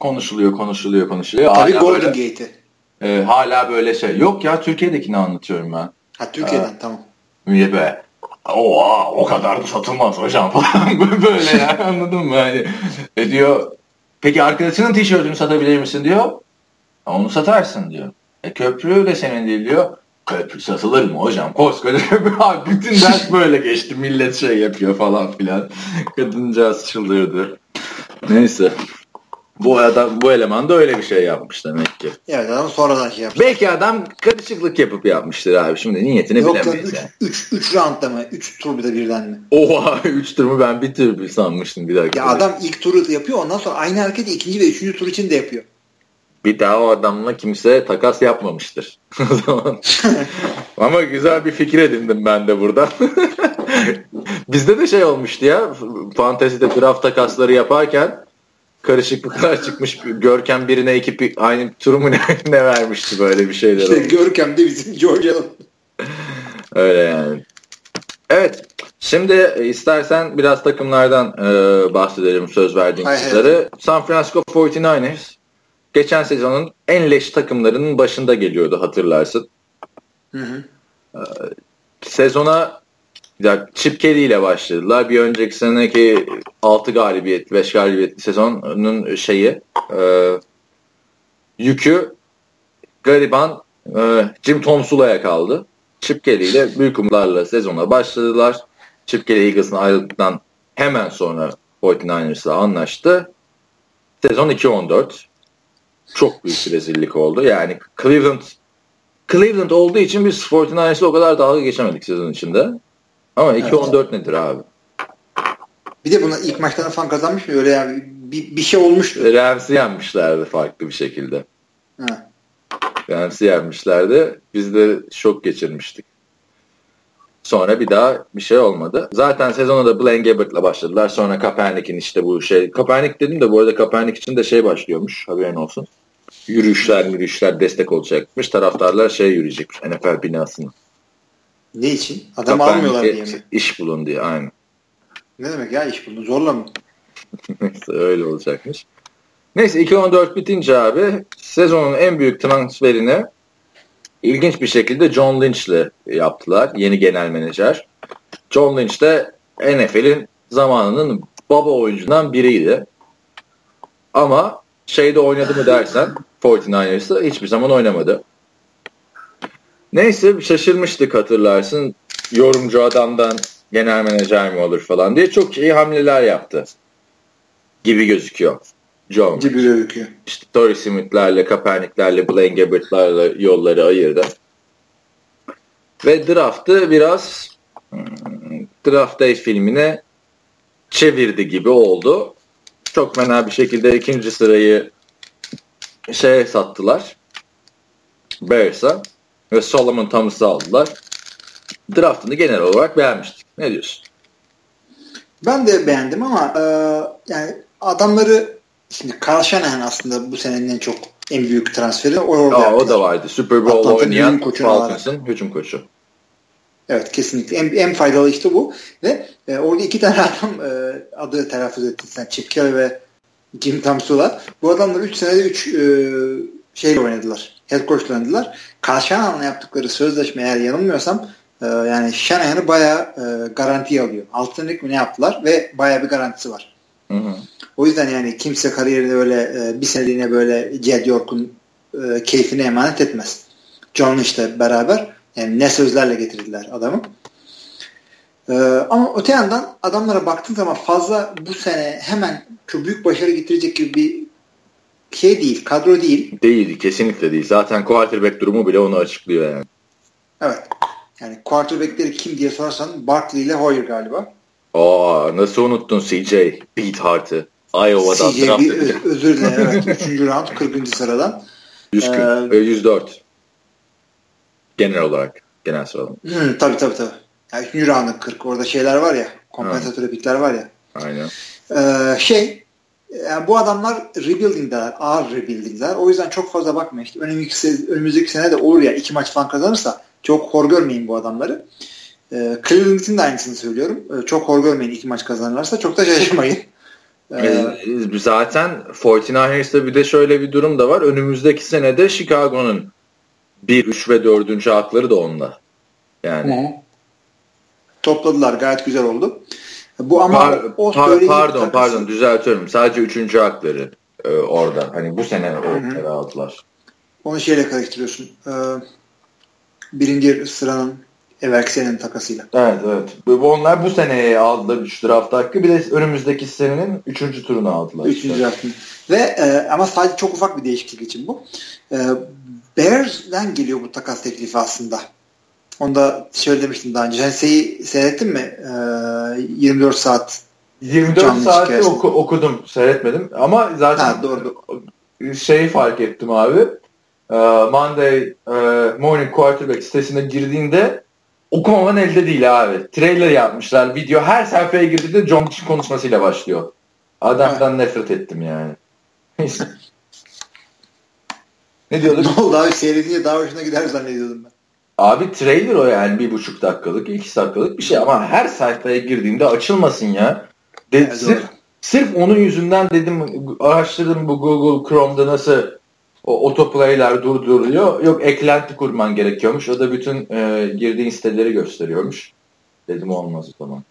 Speaker 1: konuşuluyor konuşuluyor konuşuluyor.
Speaker 2: Tabii Golden Gate'i.
Speaker 1: E, hala böyle şey. Yok ya Türkiye'dekini anlatıyorum ben.
Speaker 2: Ha Türkiye'den ee, tamam.
Speaker 1: Niye be? Oha o kadar da satılmaz hocam falan böyle ya anladın mı? Yani, e diyor peki arkadaşının tişörtünü satabilir misin diyor. Onu satarsın diyor. E köprü de senin değil diyor. Köprü satılır mı hocam? Koskoca köprü. Abi bütün ders böyle geçti. Millet şey yapıyor falan filan. Kadıncağız çıldırdı. Neyse. Bu adam bu eleman da öyle bir şey yapmış demek ki.
Speaker 2: Evet adam sonradan şey yapmış.
Speaker 1: Belki adam karışıklık yapıp yapmıştır abi. Şimdi niyetini
Speaker 2: Yok
Speaker 1: bilemeyiz.
Speaker 2: 3
Speaker 1: yani.
Speaker 2: 3 3 roundda mı? 3 tur bir de birden mi?
Speaker 1: Oha 3 tur mu ben bir tur bir sanmıştım bir dakika.
Speaker 2: Ya adam ilk turu yapıyor ondan sonra aynı hareketi ikinci ve üçüncü tur için de yapıyor.
Speaker 1: Bir daha o adamla kimse takas yapmamıştır. o zaman. Ama güzel bir fikir edindim ben de burada. Bizde de şey olmuştu ya. Fantezide draft takasları yaparken karışıklıklar çıkmış. Görkem birine ekip aynı turumu ne, ne vermişti böyle bir şeyler.
Speaker 2: İşte
Speaker 1: olmuş.
Speaker 2: Görkem de bizim Georgia'nın.
Speaker 1: Öyle yani. Evet. Şimdi istersen biraz takımlardan e, bahsedelim söz verdiğim kişileri. San Francisco 49ers geçen sezonun en leş takımlarının başında geliyordu hatırlarsın.
Speaker 2: Hı hı.
Speaker 1: Sezona ya Chip Kelly ile başladılar. Bir önceki seneki 6 galibiyet, 5 galibiyetli sezonun şeyi e, yükü gariban e, Jim Tom Sula'ya kaldı. Chip Kelly ile büyük umutlarla sezona başladılar. Chip Kelly Eagles'ın ayrıldıktan hemen sonra 49ers'la anlaştı. Sezon 2-14. Çok büyük bir rezillik oldu. Yani Cleveland Cleveland olduğu için biz 49ers'la o kadar dalga geçemedik sezon içinde. Ama 2-14 nedir abi?
Speaker 2: Bir de buna ilk maçtan falan kazanmış mı? Öyle yani bir, bir şey olmuştu.
Speaker 1: Rams'i yenmişlerdi farklı bir şekilde.
Speaker 2: Ha.
Speaker 1: Rams'i yenmişlerdi. Biz de şok geçirmiştik. Sonra bir daha bir şey olmadı. Zaten sezona da Blaine Gabbert'la başladılar. Sonra Kaepernick'in işte bu şey. Kaepernick dedim de bu arada Kaepernick için de şey başlıyormuş. Haberin olsun. Yürüyüşler yürüyüşler destek olacakmış. Taraftarlar şey yürüyecekmiş. NFL binasını.
Speaker 2: Ne için? Adam almıyorlar diye mi?
Speaker 1: iş bulun diye aynı.
Speaker 2: Ne demek ya iş bunu zorla mı?
Speaker 1: Öyle olacakmış. Neyse 2-14 bitince abi sezonun en büyük transferini ilginç bir şekilde John Lynch'le yaptılar. Yeni genel menajer. John Lynch de NFL'in zamanının baba oyuncundan biriydi. Ama şeyde oynadı mı dersen 49ers'da hiçbir zaman oynamadı. Neyse şaşırmıştık hatırlarsın. Yorumcu adamdan genel menajer mi olur falan diye çok iyi hamleler yaptı. Gibi gözüküyor. John.
Speaker 2: Gibi gözüküyor.
Speaker 1: İşte Torrey Smith'lerle, Kaepernick'lerle, Blaine Gabbert'larla yolları ayırdı. Ve draftı biraz hmm, Draft Day filmine çevirdi gibi oldu. Çok fena bir şekilde ikinci sırayı şeye sattılar. Bears'a ve Solomon Thomas'ı aldılar. Draftını genel olarak beğenmiştik. Ne diyorsun?
Speaker 2: Ben de beğendim ama e, yani adamları şimdi Carl Shanahan aslında bu senenin en çok en büyük transferi o orada
Speaker 1: Aa, o da vardı. Super Bowl
Speaker 2: Atlanta'nın
Speaker 1: oynayan Falcons'ın hücum koçu.
Speaker 2: Evet kesinlikle. En, en faydalı işte bu. Ve e, orada iki tane adam e, adı telaffuz ettin sen. Chip Kelly ve Jim Tomsula. Bu adamlar 3 senede 3 e, şeyle oynadılar. Head coach'la oynadılar. Carl Shanahan'la yaptıkları sözleşme eğer yanılmıyorsam e, yani Shanahan'ı bayağı e, garantiye alıyor. Altınlık mı ne yaptılar ve bayağı bir garantisi var.
Speaker 1: Hı hı.
Speaker 2: O yüzden yani kimse kariyerini öyle e, bir seneliğine böyle Jed York'un e, keyfine emanet etmez. John Lynch'le beraber yani ne sözlerle getirdiler adamı. E, ama öte yandan adamlara baktığın zaman fazla bu sene hemen çok büyük başarı getirecek gibi bir şey değil, kadro değil.
Speaker 1: Değil, kesinlikle değil. Zaten quarterback durumu bile onu açıklıyor yani.
Speaker 2: Evet. Yani quarterback'leri kim diye sorarsan Barkley ile Hoyer galiba.
Speaker 1: Aa, nasıl unuttun CJ Beathart'ı? Iowa'dan
Speaker 2: CJ
Speaker 1: draft
Speaker 2: bir özür dilerim. Evet. 3. round 40. sıradan.
Speaker 1: 140
Speaker 2: Ee,
Speaker 1: ve 104. Genel olarak. Genel sıralama.
Speaker 2: Hı, tabii tabii tabii. Yani 3. round'ın 40. Orada şeyler var ya. Kompensatör pikler var ya.
Speaker 1: Aynen.
Speaker 2: Ee, şey yani bu adamlar rebuilding'deler. Ağır rebuilding'deler. O yüzden çok fazla bakmayın. İşte önümüzdeki, önümüzdeki sene de olur ya iki maç falan kazanırsa çok hor görmeyin bu adamları. Ee, Cleveland'in de aynısını söylüyorum. Ee, çok hor görmeyin iki maç kazanırlarsa. Çok da şaşırmayın. Ee,
Speaker 1: Ee, Zaten 49ers'ta bir de şöyle bir durum da var. Önümüzdeki senede Chicago'nun 1, 3 ve 4. hakları da onda. Yani
Speaker 2: Hı. Topladılar. Gayet güzel oldu. Bu ama
Speaker 1: Par-
Speaker 2: o
Speaker 1: par- pardon
Speaker 2: takası-
Speaker 1: pardon düzeltiyorum. Sadece 3. hakları e, orada. Hani bu sene
Speaker 2: hı.
Speaker 1: o aldılar.
Speaker 2: Onu şeyle karıştırıyorsun. Ee, birinci sıranın Evvelki senenin takasıyla.
Speaker 1: Evet evet. Onlar bu seneye aldılar 3 draft hakkı. Bir de önümüzdeki senenin 3. turunu aldılar.
Speaker 2: 3. Işte. draftını. Ve e, ama sadece çok ufak bir değişiklik için bu. E, Bears'den geliyor bu takas teklifi aslında. Onu da söylemiştim daha önce. Sen şeyi seyrettin mi? E, 24 saat
Speaker 1: 24 saati oku, okudum, seyretmedim. Ama zaten ha, doğru. şeyi fark ettim abi. E, Monday e, Morning Quarterback sitesine girdiğinde okumaman elde değil abi. Trailer yapmışlar. Video her sayfaya girdiğinde John Kitchen konuşmasıyla başlıyor. Adamdan evet. nefret ettim yani.
Speaker 2: ne diyorduk? Ne oldu abi seyredince daha hoşuna gider zannediyordum ben.
Speaker 1: Abi trailer o yani bir buçuk dakikalık, iki dakikalık bir şey ama her sayfaya girdiğinde açılmasın ya. De, evet, sırf, sırf onun yüzünden dedim araştırdım bu Google Chrome'da nasıl o autoplay'ler durduruluyor. Yok eklenti kurman gerekiyormuş. O da bütün e, girdiğin siteleri gösteriyormuş. Dedim olmaz o zaman.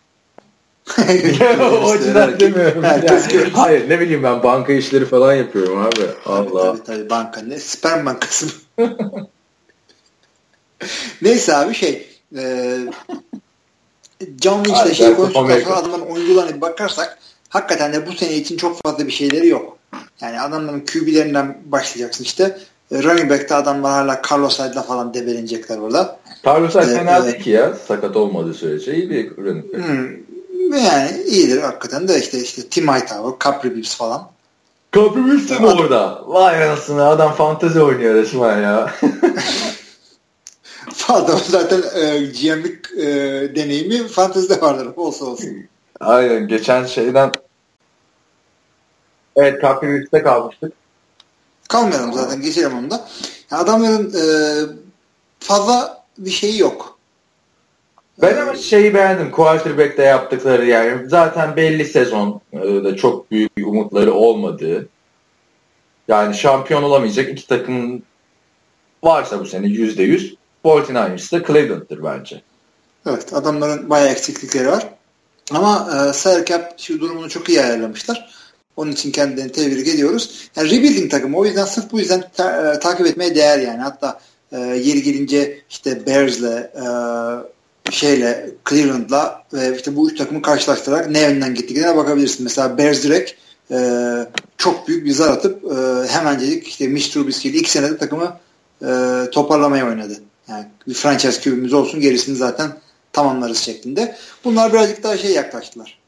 Speaker 1: o açıdan demiyorum. Herkes yani. Hayır ne bileyim ben banka işleri falan yapıyorum abi. Allah.
Speaker 2: Tabii tabii, banka ne? Sperm bankası Neyse abi şey e, John Lynch'le şey konuştuktan sonra adamların oyuncularına bir bakarsak hakikaten de bu sene için çok fazla bir şeyleri yok. Yani adamların QB'lerinden başlayacaksın işte. E, running back'te adamlar hala Carlos Hyde'la falan debelenecekler orada.
Speaker 1: Carlos Hyde ee, fena değil ki ya. Sakat olmadığı sürece iyi bir running back. Hmm,
Speaker 2: yani iyidir hakikaten de işte işte Tim Hightower, Capri Bibbs falan.
Speaker 1: Capri Bibbs de mi orada? Vay anasını adam fantezi oynuyor resmen ya.
Speaker 2: Adam zaten e, GM'lik e, deneyimi fantezide vardır olsa olsun.
Speaker 1: Aynen geçen şeyden Evet Capri kalmıştık.
Speaker 2: Kalmayalım zaten geçelim onu da. Yani adamların e, fazla bir şeyi yok.
Speaker 1: Ben ama şeyi beğendim. Quarterback'te yaptıkları yani zaten belli sezon e, da çok büyük umutları olmadığı yani şampiyon olamayacak iki takım varsa bu sene yüzde yüz 49ers de Cleveland'dır bence.
Speaker 2: Evet adamların bayağı eksiklikleri var. Ama e, cap şu durumunu çok iyi ayarlamışlar. Onun için kendilerini tebrik ediyoruz. Yani rebuilding takımı o yüzden sırf bu yüzden ta, e, takip etmeye değer yani. Hatta e, yeri gelince işte Bears'le e, şeyle Cleveland'la ve işte bu üç takımı karşılaştırarak ne yönden gittiklerine bakabilirsin. Mesela Bears direkt e, çok büyük bir zar atıp e, hemencecik işte Mitch Trubisky ilk senede takımı e, toparlamaya oynadı. Yani bir franchise kübümüz olsun gerisini zaten tamamlarız şeklinde. Bunlar birazcık daha şey yaklaştılar.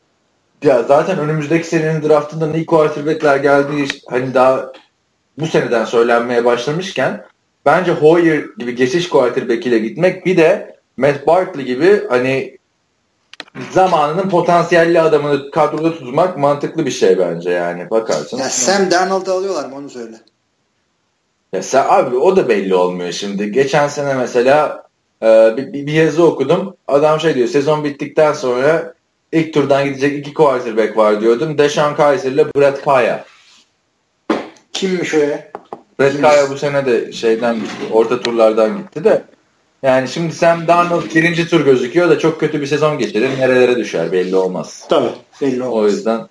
Speaker 1: Ya zaten önümüzdeki senenin draftında ilk quarterback'ler geldiği hani daha bu seneden söylenmeye başlamışken bence Hoyer gibi geçiş quarterback ile gitmek bir de Matt Barkley gibi hani zamanının potansiyelli adamını kadroda tutmak mantıklı bir şey bence yani bakarsın.
Speaker 2: Ya Sam Darnold'u alıyorlar mı onu söyle.
Speaker 1: Ya sen, abi o da belli olmuyor şimdi. Geçen sene mesela e, bir, bir yazı okudum. Adam şey diyor sezon bittikten sonra ilk turdan gidecek iki quarterback var diyordum. Deshaun Kaiser ile Brett Kaya.
Speaker 2: Kimmiş o ya?
Speaker 1: Brett Kaya bu sene de şeyden gitti. Orta turlardan gitti de. Yani şimdi Sam Darnold birinci tur gözüküyor da çok kötü bir sezon geçirir. Nerelere düşer belli olmaz.
Speaker 2: Tabii belli olmaz.
Speaker 1: O yüzden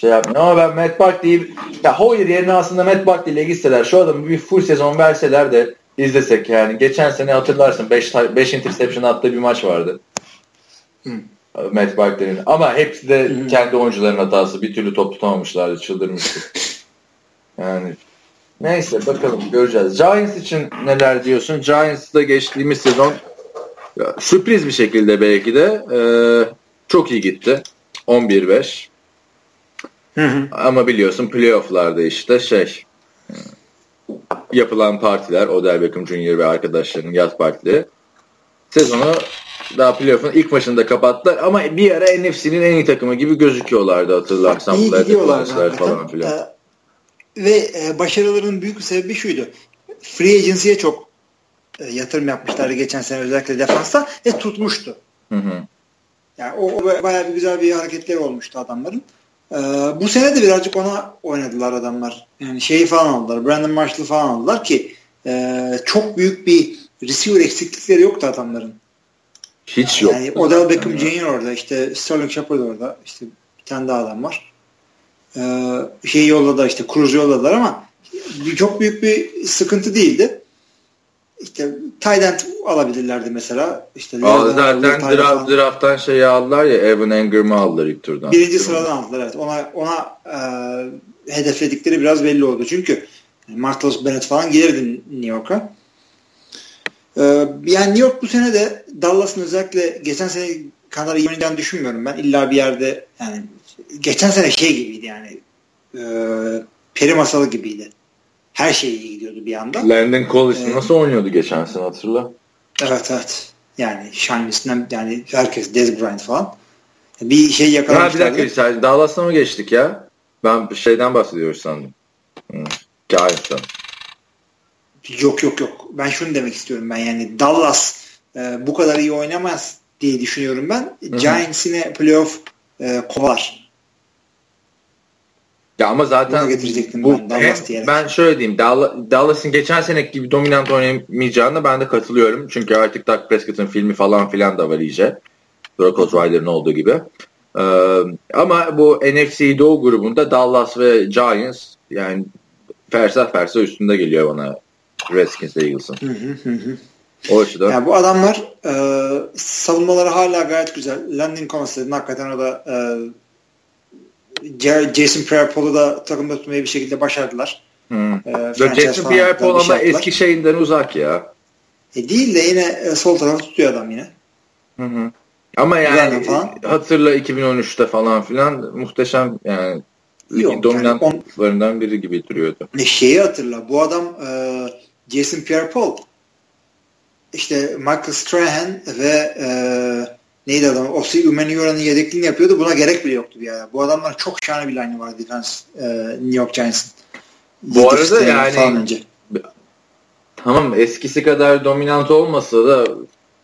Speaker 1: şey yapmıyor. Ama ben Matt Barkley'i ya Hoyer yerine aslında Matt Barkley ile gitseler şu adamı bir full sezon verseler de izlesek yani. Geçen sene hatırlarsın 5 5 interception attığı bir maç vardı. Hı. Matt Barkley'nin. Ama hepsi de Hı. kendi oyuncuların hatası. Bir türlü top tutamamışlardı. Çıldırmıştı. yani neyse bakalım göreceğiz. Giants için neler diyorsun? Giants'da geçtiğimiz sezon ya, sürpriz bir şekilde belki de e, çok iyi gitti. 11-5. Hı hı. Ama biliyorsun playofflarda işte şey yapılan partiler Odell Beckham Jr. ve arkadaşlarının yaz partileri sezonu daha playoff'un ilk maçında kapattılar ama bir ara NFC'nin en iyi takımı gibi gözüküyorlardı hatırlarsan.
Speaker 2: İyi gidiyorlardı falan filan. Ee, ve e, başarılarının büyük bir sebebi şuydu. Free agency'ye çok e, yatırım yapmışlardı geçen sene özellikle defansta ve tutmuştu. Hı hı. Yani o, o bayağı bir güzel bir hareketleri olmuştu adamların. Ee, bu sene de birazcık ona oynadılar adamlar. Yani şeyi falan aldılar. Brandon Marshall'ı falan aldılar ki e, çok büyük bir receiver eksiklikleri yoktu adamların.
Speaker 1: Hiç yok.
Speaker 2: Yani Odell Beckham Jr. orada işte Sterling Shepard orada işte bir tane daha adam var. Ee, şeyi yolladı işte Cruz yolladılar ama çok büyük bir sıkıntı değildi. İşte Tydent alabilirlerdi mesela. İşte
Speaker 1: Aa, zaten draft, draft'tan şeyi aldılar ya Evan Engram'ı aldılar ilk turdan.
Speaker 2: Birinci sıradan aldılar evet. Ona ona e, hedefledikleri biraz belli oldu. Çünkü Martellus Bennett falan gelirdi New York'a. E, yani New York bu sene de Dallas'ın özellikle geçen sene kadar iyi düşünmüyorum ben. İlla bir yerde yani geçen sene şey gibiydi yani e, peri masalı gibiydi. Her şey iyi gidiyordu bir anda.
Speaker 1: Landon Collins ee, nasıl oynuyordu geçen sene hatırla.
Speaker 2: Evet evet. Yani Shiny'sinden yani herkes Dez Bryant falan. Bir şey yakalamışlar.
Speaker 1: Ya bir dakika bir Dallas'a mı geçtik ya? Ben şeyden bahsediyoruz sandım. Hmm. Giants'tan.
Speaker 2: Yok yok yok. Ben şunu demek istiyorum ben yani Dallas e, bu kadar iyi oynamaz diye düşünüyorum ben. Giants yine playoff e, kovalar.
Speaker 1: Ya ama zaten bu, ben, Dallas ben şöyle diyeyim Dallas'ın geçen seneki gibi dominant oynamayacağına ben de katılıyorum. Çünkü artık Dak Prescott'ın filmi falan filan da var iyice. Brock Osweiler'ın olduğu gibi. Ee, ama bu NFC Doğu grubunda Dallas ve Giants yani fersa fersa üstünde geliyor bana Redskins Eagles'ın. O açıdan.
Speaker 2: Yani bu adamlar e, savunmaları hala gayet güzel. Landing Collins hakikaten o da e, Jason Pierre-Paul'u da takımda tutmayı bir şekilde başardılar.
Speaker 1: Hmm. E, Jason Pierre-Paul ama şey eski şeyinden uzak ya.
Speaker 2: E değil de yine e, sol tarafı tutuyor adam yine.
Speaker 1: Hı hı. Ama yani falan. hatırla 2013'te falan filan muhteşem yani Yok, dominantlarından yani biri gibi duruyordu.
Speaker 2: Ne şeyi hatırla bu adam e, Jason Pierre-Paul işte Michael Strahan ve e, neydi adam? Osi Umeniora'nın yedekliğini yapıyordu. Buna gerek bile yoktu bir ara. Bu adamlar çok şahane bir line var defense e, New York Giants'ın.
Speaker 1: Bu arada yani önce. tamam eskisi kadar dominant olmasa da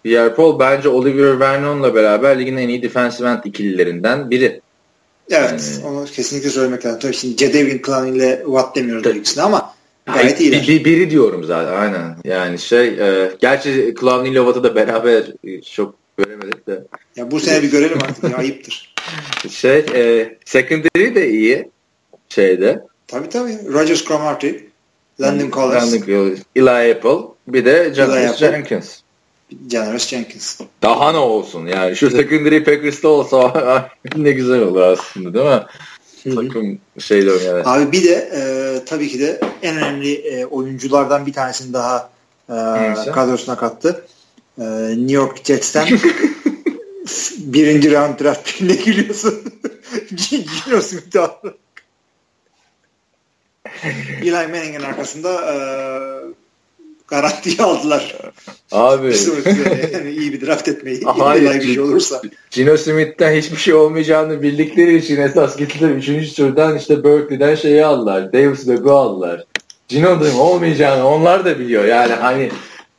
Speaker 1: Pierre Paul bence Oliver Vernon'la beraber ligin en iyi defensive end ikililerinden biri.
Speaker 2: Evet. Yani, onu kesinlikle söylemek lazım. Tabii şimdi Jadavion Clown ile Watt demiyoruz tabii. ikisine ama gayet iyi.
Speaker 1: Bir, bir, biri diyorum zaten aynen. Yani şey e, gerçi Clown ile Watt'ı da beraber e, çok göremedik de.
Speaker 2: Ya bu sene bir görelim artık ya ayıptır.
Speaker 1: Şey e, secondary de iyi şeyde.
Speaker 2: Tabii tabii. Rogers Cromarty, Landon Collins, Landon Collins,
Speaker 1: Eli Apple, bir de Janoris Jenkins.
Speaker 2: Janoris Jenkins.
Speaker 1: Daha ne olsun yani şu secondary Packers'ta olsa ne güzel olur aslında değil mi? Takım şeyle oynayan.
Speaker 2: Abi bir de e, tabii ki de en önemli e, oyunculardan bir tanesini daha e, kadrosuna kattı. E, New York Jets'ten birinci round draft ne gülüyorsun? Gino Smith abi. Eli Manning'in arkasında e, garantiye aldılar.
Speaker 1: Abi.
Speaker 2: yani iyi bir draft etmeyi. Hayır. bir şey olursa.
Speaker 1: Gino Smith'ten hiçbir şey olmayacağını bildikleri için esas gittiler. Üçüncü turdan işte Berkeley'den şeyi aldılar. Davis Webb'ı aldılar. Gino'nun olmayacağını onlar da biliyor. Yani hani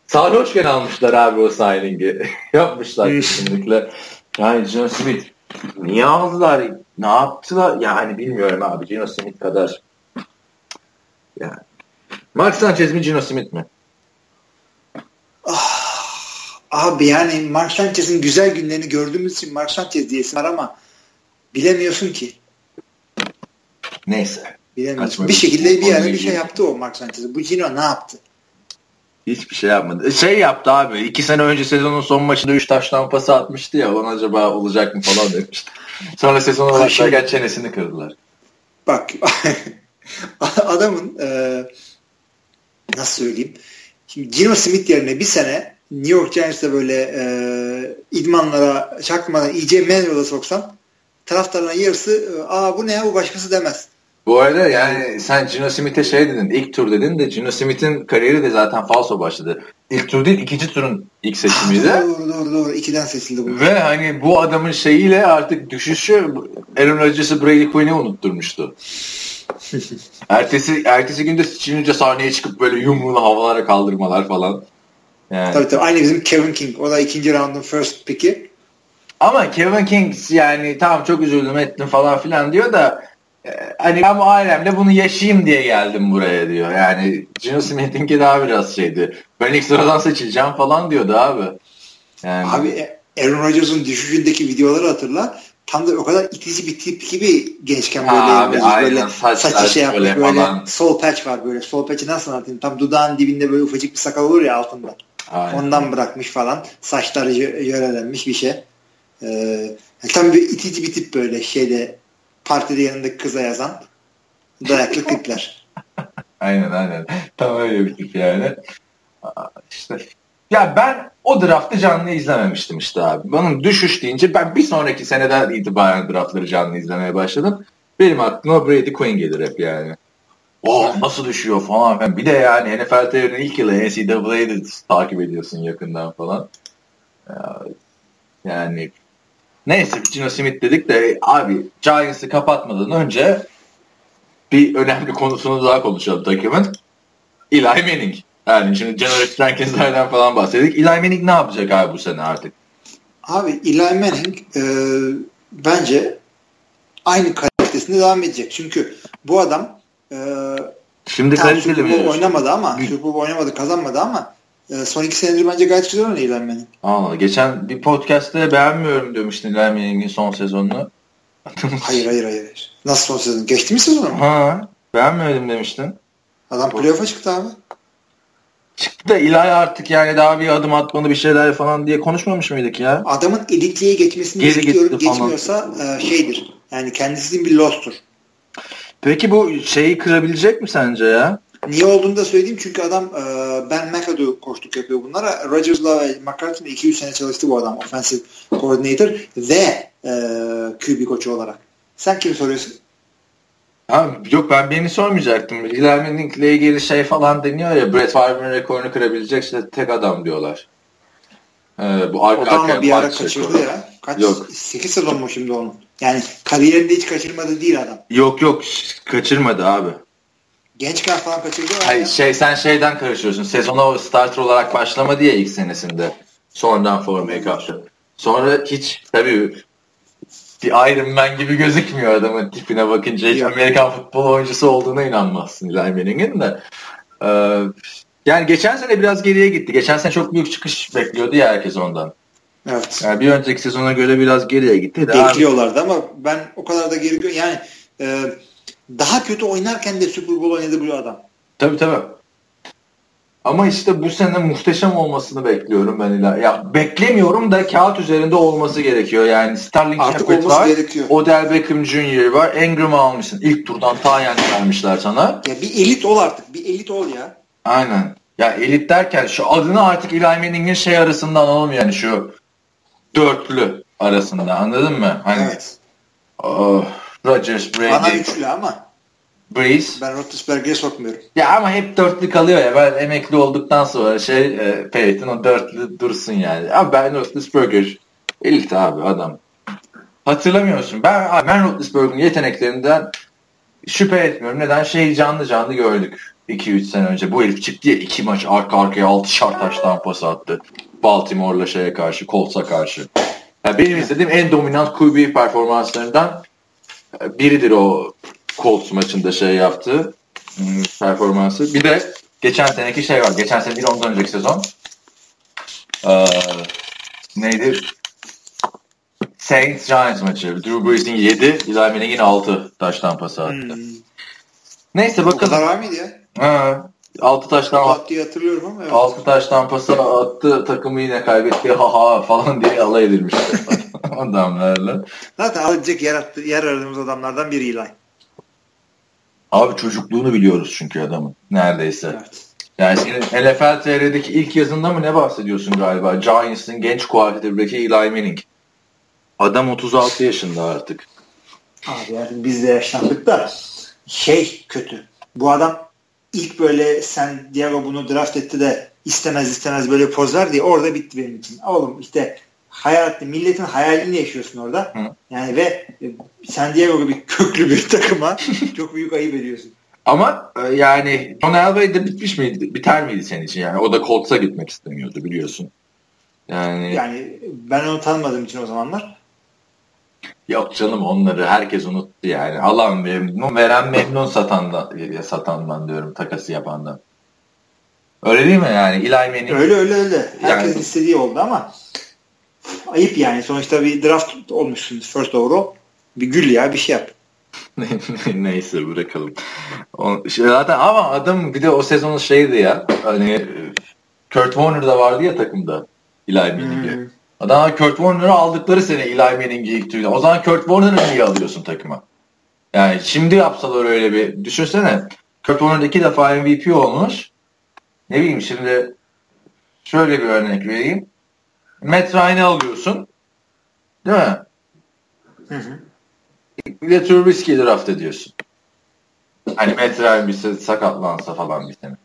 Speaker 1: sarhoşken almışlar abi o signing'i. Yapmışlar kesinlikle. Yani Gino Smith niye aldılar? Ne yaptılar? Yani bilmiyorum abi. Gino Smith kadar yani. Mark Sanchez mi Gino Smith mi?
Speaker 2: Ah, abi yani Mark Sanchez'in güzel günlerini gördüğümüz için Mark Sanchez diyesin var ama bilemiyorsun ki.
Speaker 1: Neyse.
Speaker 2: Bilemiyorsun. Bir şekilde bir yere bir şey yaptı o Mark Sanchez. Bu Gino ne yaptı?
Speaker 1: Hiçbir şey yapmadı. Şey yaptı abi. iki sene önce sezonun son maçında 3 taş tampası atmıştı ya. Ona acaba olacak mı falan demişti. Sonra sezonu başlarken çenesini kırdılar.
Speaker 2: Bak adamın e, nasıl söyleyeyim Şimdi Gino Smith yerine bir sene New York Giants'ta böyle e, idmanlara çakmadan EJ Manuel'a soksan taraftarların yarısı aa bu ne ya bu başkası demez.
Speaker 1: Bu arada yani sen Gino Smith'e şey dedin ilk tur dedin de Gino Smith'in kariyeri de zaten falso başladı. İlk tur değil ikinci turun ilk seçimiydi.
Speaker 2: doğru doğru doğru ikiden seçildi
Speaker 1: bu. Ve hani bu adamın şeyiyle artık düşüşü Aaron Rodgers'ı Brady Quinn'e unutturmuştu. ertesi ertesi günde çıkınca sahneye çıkıp böyle yumruğunu havalara kaldırmalar falan.
Speaker 2: Yani. Tabii tabii. Aynı bizim Kevin King. O da ikinci round'un first pick'i.
Speaker 1: Ama Kevin King yani tamam çok üzüldüm ettim falan filan diyor da hani ben bu ailemle bunu yaşayayım diye geldim buraya diyor. Yani Gino Smith'inki daha biraz şeydi. Ben ilk sıradan seçileceğim falan diyordu abi.
Speaker 2: Yani. Abi Aaron Rodgers'ın düşüşündeki videoları hatırla. tam da o kadar itici bir tip gibi gençken böyle
Speaker 1: Abi,
Speaker 2: böyle,
Speaker 1: aynen,
Speaker 2: böyle
Speaker 1: saç,
Speaker 2: saçı şey yapmış
Speaker 1: böyle
Speaker 2: böyle
Speaker 1: falan.
Speaker 2: sol patch var böyle sol patch'i nasıl anlatayım tam dudağın dibinde böyle ufacık bir sakal olur ya altında
Speaker 1: Aynen.
Speaker 2: ondan bırakmış falan saçları yö- yörelenmiş bir şey ee, tam bir itici bir tip böyle şeyde partide yanındaki kıza yazan dayaklı tipler
Speaker 1: Aynen aynen. Tam öyle bir tip yani. İşte ya ben o draftı canlı izlememiştim işte abi. Bunun düşüş deyince ben bir sonraki seneden itibaren draftları canlı izlemeye başladım. Benim aklıma Brady Quinn gelir hep yani. Oh nasıl düşüyor falan filan. Bir de yani NFL TV'nin ilk yılı NCAA'yı da takip ediyorsun yakından falan. Ya, Yani neyse Gino Smith dedik de abi Giants'ı kapatmadan önce bir önemli konusunu daha konuşalım takımın. Eli Manning. Yani şimdi General Rankins'lerden falan bahsettik. Eli Manning ne yapacak abi bu sene artık?
Speaker 2: Abi Eli Manning e, bence aynı kalitesinde devam edecek. Çünkü bu adam e,
Speaker 1: Şimdi kaliteli mi?
Speaker 2: oynamadı ama Super Bowl oynamadı kazanmadı ama son iki senedir bence gayet güzel oynuyor Eli Manning.
Speaker 1: Aa, geçen bir podcast'te beğenmiyorum demiştin Eli Manning'in son sezonunu.
Speaker 2: Hayır hayır hayır. Nasıl son sezon? Geçtiğimiz sezon mu?
Speaker 1: Ha, beğenmedim demiştin.
Speaker 2: Adam playoff'a çıktı abi.
Speaker 1: Çıktı da İlay artık yani daha bir adım atmalı bir şeyler falan diye konuşmamış mıydık ya?
Speaker 2: Adamın elitliğe geçmesini
Speaker 1: Geri
Speaker 2: istiyorum. Geçmiyorsa e, şeydir. Yani kendisinin bir lost'tur.
Speaker 1: Peki bu şeyi kırabilecek mi sence ya?
Speaker 2: Niye olduğunu da söyleyeyim çünkü adam e, Ben McAdoo koştuk yapıyor bunlara. Rodgers'la ve McCarthy'le 2-3 sene çalıştı bu adam. Offensive coordinator ve e, QB koçu olarak. Sen kimi soruyorsun?
Speaker 1: Ha, yok ben beni sormayacaktım. Manning'le ilgili şey falan deniyor ya Brett Favre'ın rekorunu kırabilecek işte tek adam diyorlar. Ee, bu arka
Speaker 2: O da ama bir ara kaçırdı
Speaker 1: rekoru.
Speaker 2: ya. Kaç?
Speaker 1: Yok.
Speaker 2: 8 sezon mu şimdi onun? Yani kariyerinde hiç kaçırmadı değil adam.
Speaker 1: Yok yok kaçırmadı abi.
Speaker 2: Gençken falan kaçırdı.
Speaker 1: Hayır şey sen şeyden karışıyorsun. Sezona starter olarak başlamadı ya ilk senesinde. Sonradan formayı kaptı. Sonra hiç tabii bir Iron Man gibi gözükmüyor adamın tipine bakınca. Hiç
Speaker 2: Yok.
Speaker 1: Amerikan futbol oyuncusu olduğuna inanmazsın Eli Manning'in de. Ee, yani geçen sene biraz geriye gitti. Geçen sene çok büyük çıkış bekliyordu ya herkes ondan.
Speaker 2: Evet.
Speaker 1: Yani bir önceki sezona göre biraz geriye gitti.
Speaker 2: Bekliyorlardı ama ben o kadar da geri yani e, daha kötü oynarken de Super Bowl oynadı bu adam.
Speaker 1: Tabii tabii. Ama işte bu sene muhteşem olmasını bekliyorum ben ila. Ya beklemiyorum da kağıt üzerinde olması gerekiyor. Yani Sterling
Speaker 2: Artık
Speaker 1: Shepard var.
Speaker 2: gerekiyor.
Speaker 1: Odell Beckham Jr. var. Engram'ı almışsın. İlk turdan tayen vermişler sana.
Speaker 2: Ya bir elit ol artık. Bir elit ol ya.
Speaker 1: Aynen. Ya elit derken şu adını artık Eli Manning'in şey arasında alalım yani şu dörtlü arasında anladın mı? Hani
Speaker 2: Evet.
Speaker 1: oh, Rodgers,
Speaker 2: Bana
Speaker 1: Brady,
Speaker 2: üçlü ama
Speaker 1: Breeze.
Speaker 2: ben Roethlisberger'e sokmuyorum.
Speaker 1: Ya ama hep dörtlü kalıyor ya. Ben emekli olduktan sonra şey e, Peyton o dörtlü dursun yani. Abi ben Roethlisberger elit abi adam. Hatırlamıyorsun. Ben ben Roethlisberger'in yeteneklerinden şüphe etmiyorum. Neden? Şeyi canlı canlı gördük. 2-3 sene önce. Bu herif çıktı ya iki maç arka arkaya 6'şar taş tampası attı. Baltimore'la şeye karşı, Colts'a karşı. Ya benim izlediğim en dominant QB performanslarından biridir o Colts maçında şey yaptı hmm, performansı. Bir de geçen seneki şey var. Geçen sene değil ondan önceki sezon. Ee, neydi? Saints Giants maçı. Drew Brees'in 7, Eli Manning'in 6 taştan pası attı.
Speaker 2: Hmm.
Speaker 1: Neyse
Speaker 2: O kadar
Speaker 1: bakalım.
Speaker 2: var mıydı ya?
Speaker 1: Ha, 6 taştan
Speaker 2: Pat diye hatırlıyorum ama evet.
Speaker 1: 6 taştan pası attı. Takımı yine kaybetti. Ha ha falan diye alay edilmişti adamlarla.
Speaker 2: Zaten alacak yer, attı, yer aradığımız adamlardan biri Eli.
Speaker 1: Abi çocukluğunu biliyoruz çünkü adamın. Neredeyse.
Speaker 2: Evet.
Speaker 1: Yani senin NFL TR'deki ilk yazında mı ne bahsediyorsun galiba? Giants'ın genç quarterback'i Eli Manning. Adam 36 yaşında artık.
Speaker 2: Abi yani biz de yaşlandık da şey kötü. Bu adam ilk böyle San Diego bunu draft etti de istemez istemez böyle poz ver diye orada bitti benim için. Oğlum işte hayat, milletin hayalini yaşıyorsun orada.
Speaker 1: Hı.
Speaker 2: Yani ve e, San Diego gibi köklü bir takıma çok büyük ayıp ediyorsun.
Speaker 1: Ama e, yani John Elway de bitmiş miydi? Biter miydi senin için? Yani o da Colts'a gitmek istemiyordu biliyorsun. Yani,
Speaker 2: Yani ben onu tanımadığım için o zamanlar.
Speaker 1: Yok canım onları herkes unuttu yani. Alan memnun, veren memnun satandan, satandan diyorum takası yapandan. Öyle değil mi yani? Eli Manning
Speaker 2: Öyle öyle öyle. Herkesin
Speaker 1: Yani-
Speaker 2: istediği oldu ama ayıp yani. Sonuçta bir draft olmuşsun first overall. Bir gül ya bir şey yap.
Speaker 1: Neyse bırakalım. O, şey, zaten ama adam bir de o sezonun şeydi ya. Hani Kurt Warner da vardı ya takımda. Eli Manning'i. Hmm. Adam Kurt Warner'ı aldıkları sene Eli Manning'i ilk tüydü. O zaman Kurt Warner'ı niye alıyorsun takıma? Yani şimdi yapsalar öyle bir düşünsene. Kurt Warner iki defa MVP olmuş. Ne bileyim şimdi şöyle bir örnek vereyim. Matt Ryan'ı alıyorsun. Değil mi? Hı hı. Bir de Trubisky'yi draft ediyorsun. Hani Matt Ryan bir sakatlansa falan bir sene.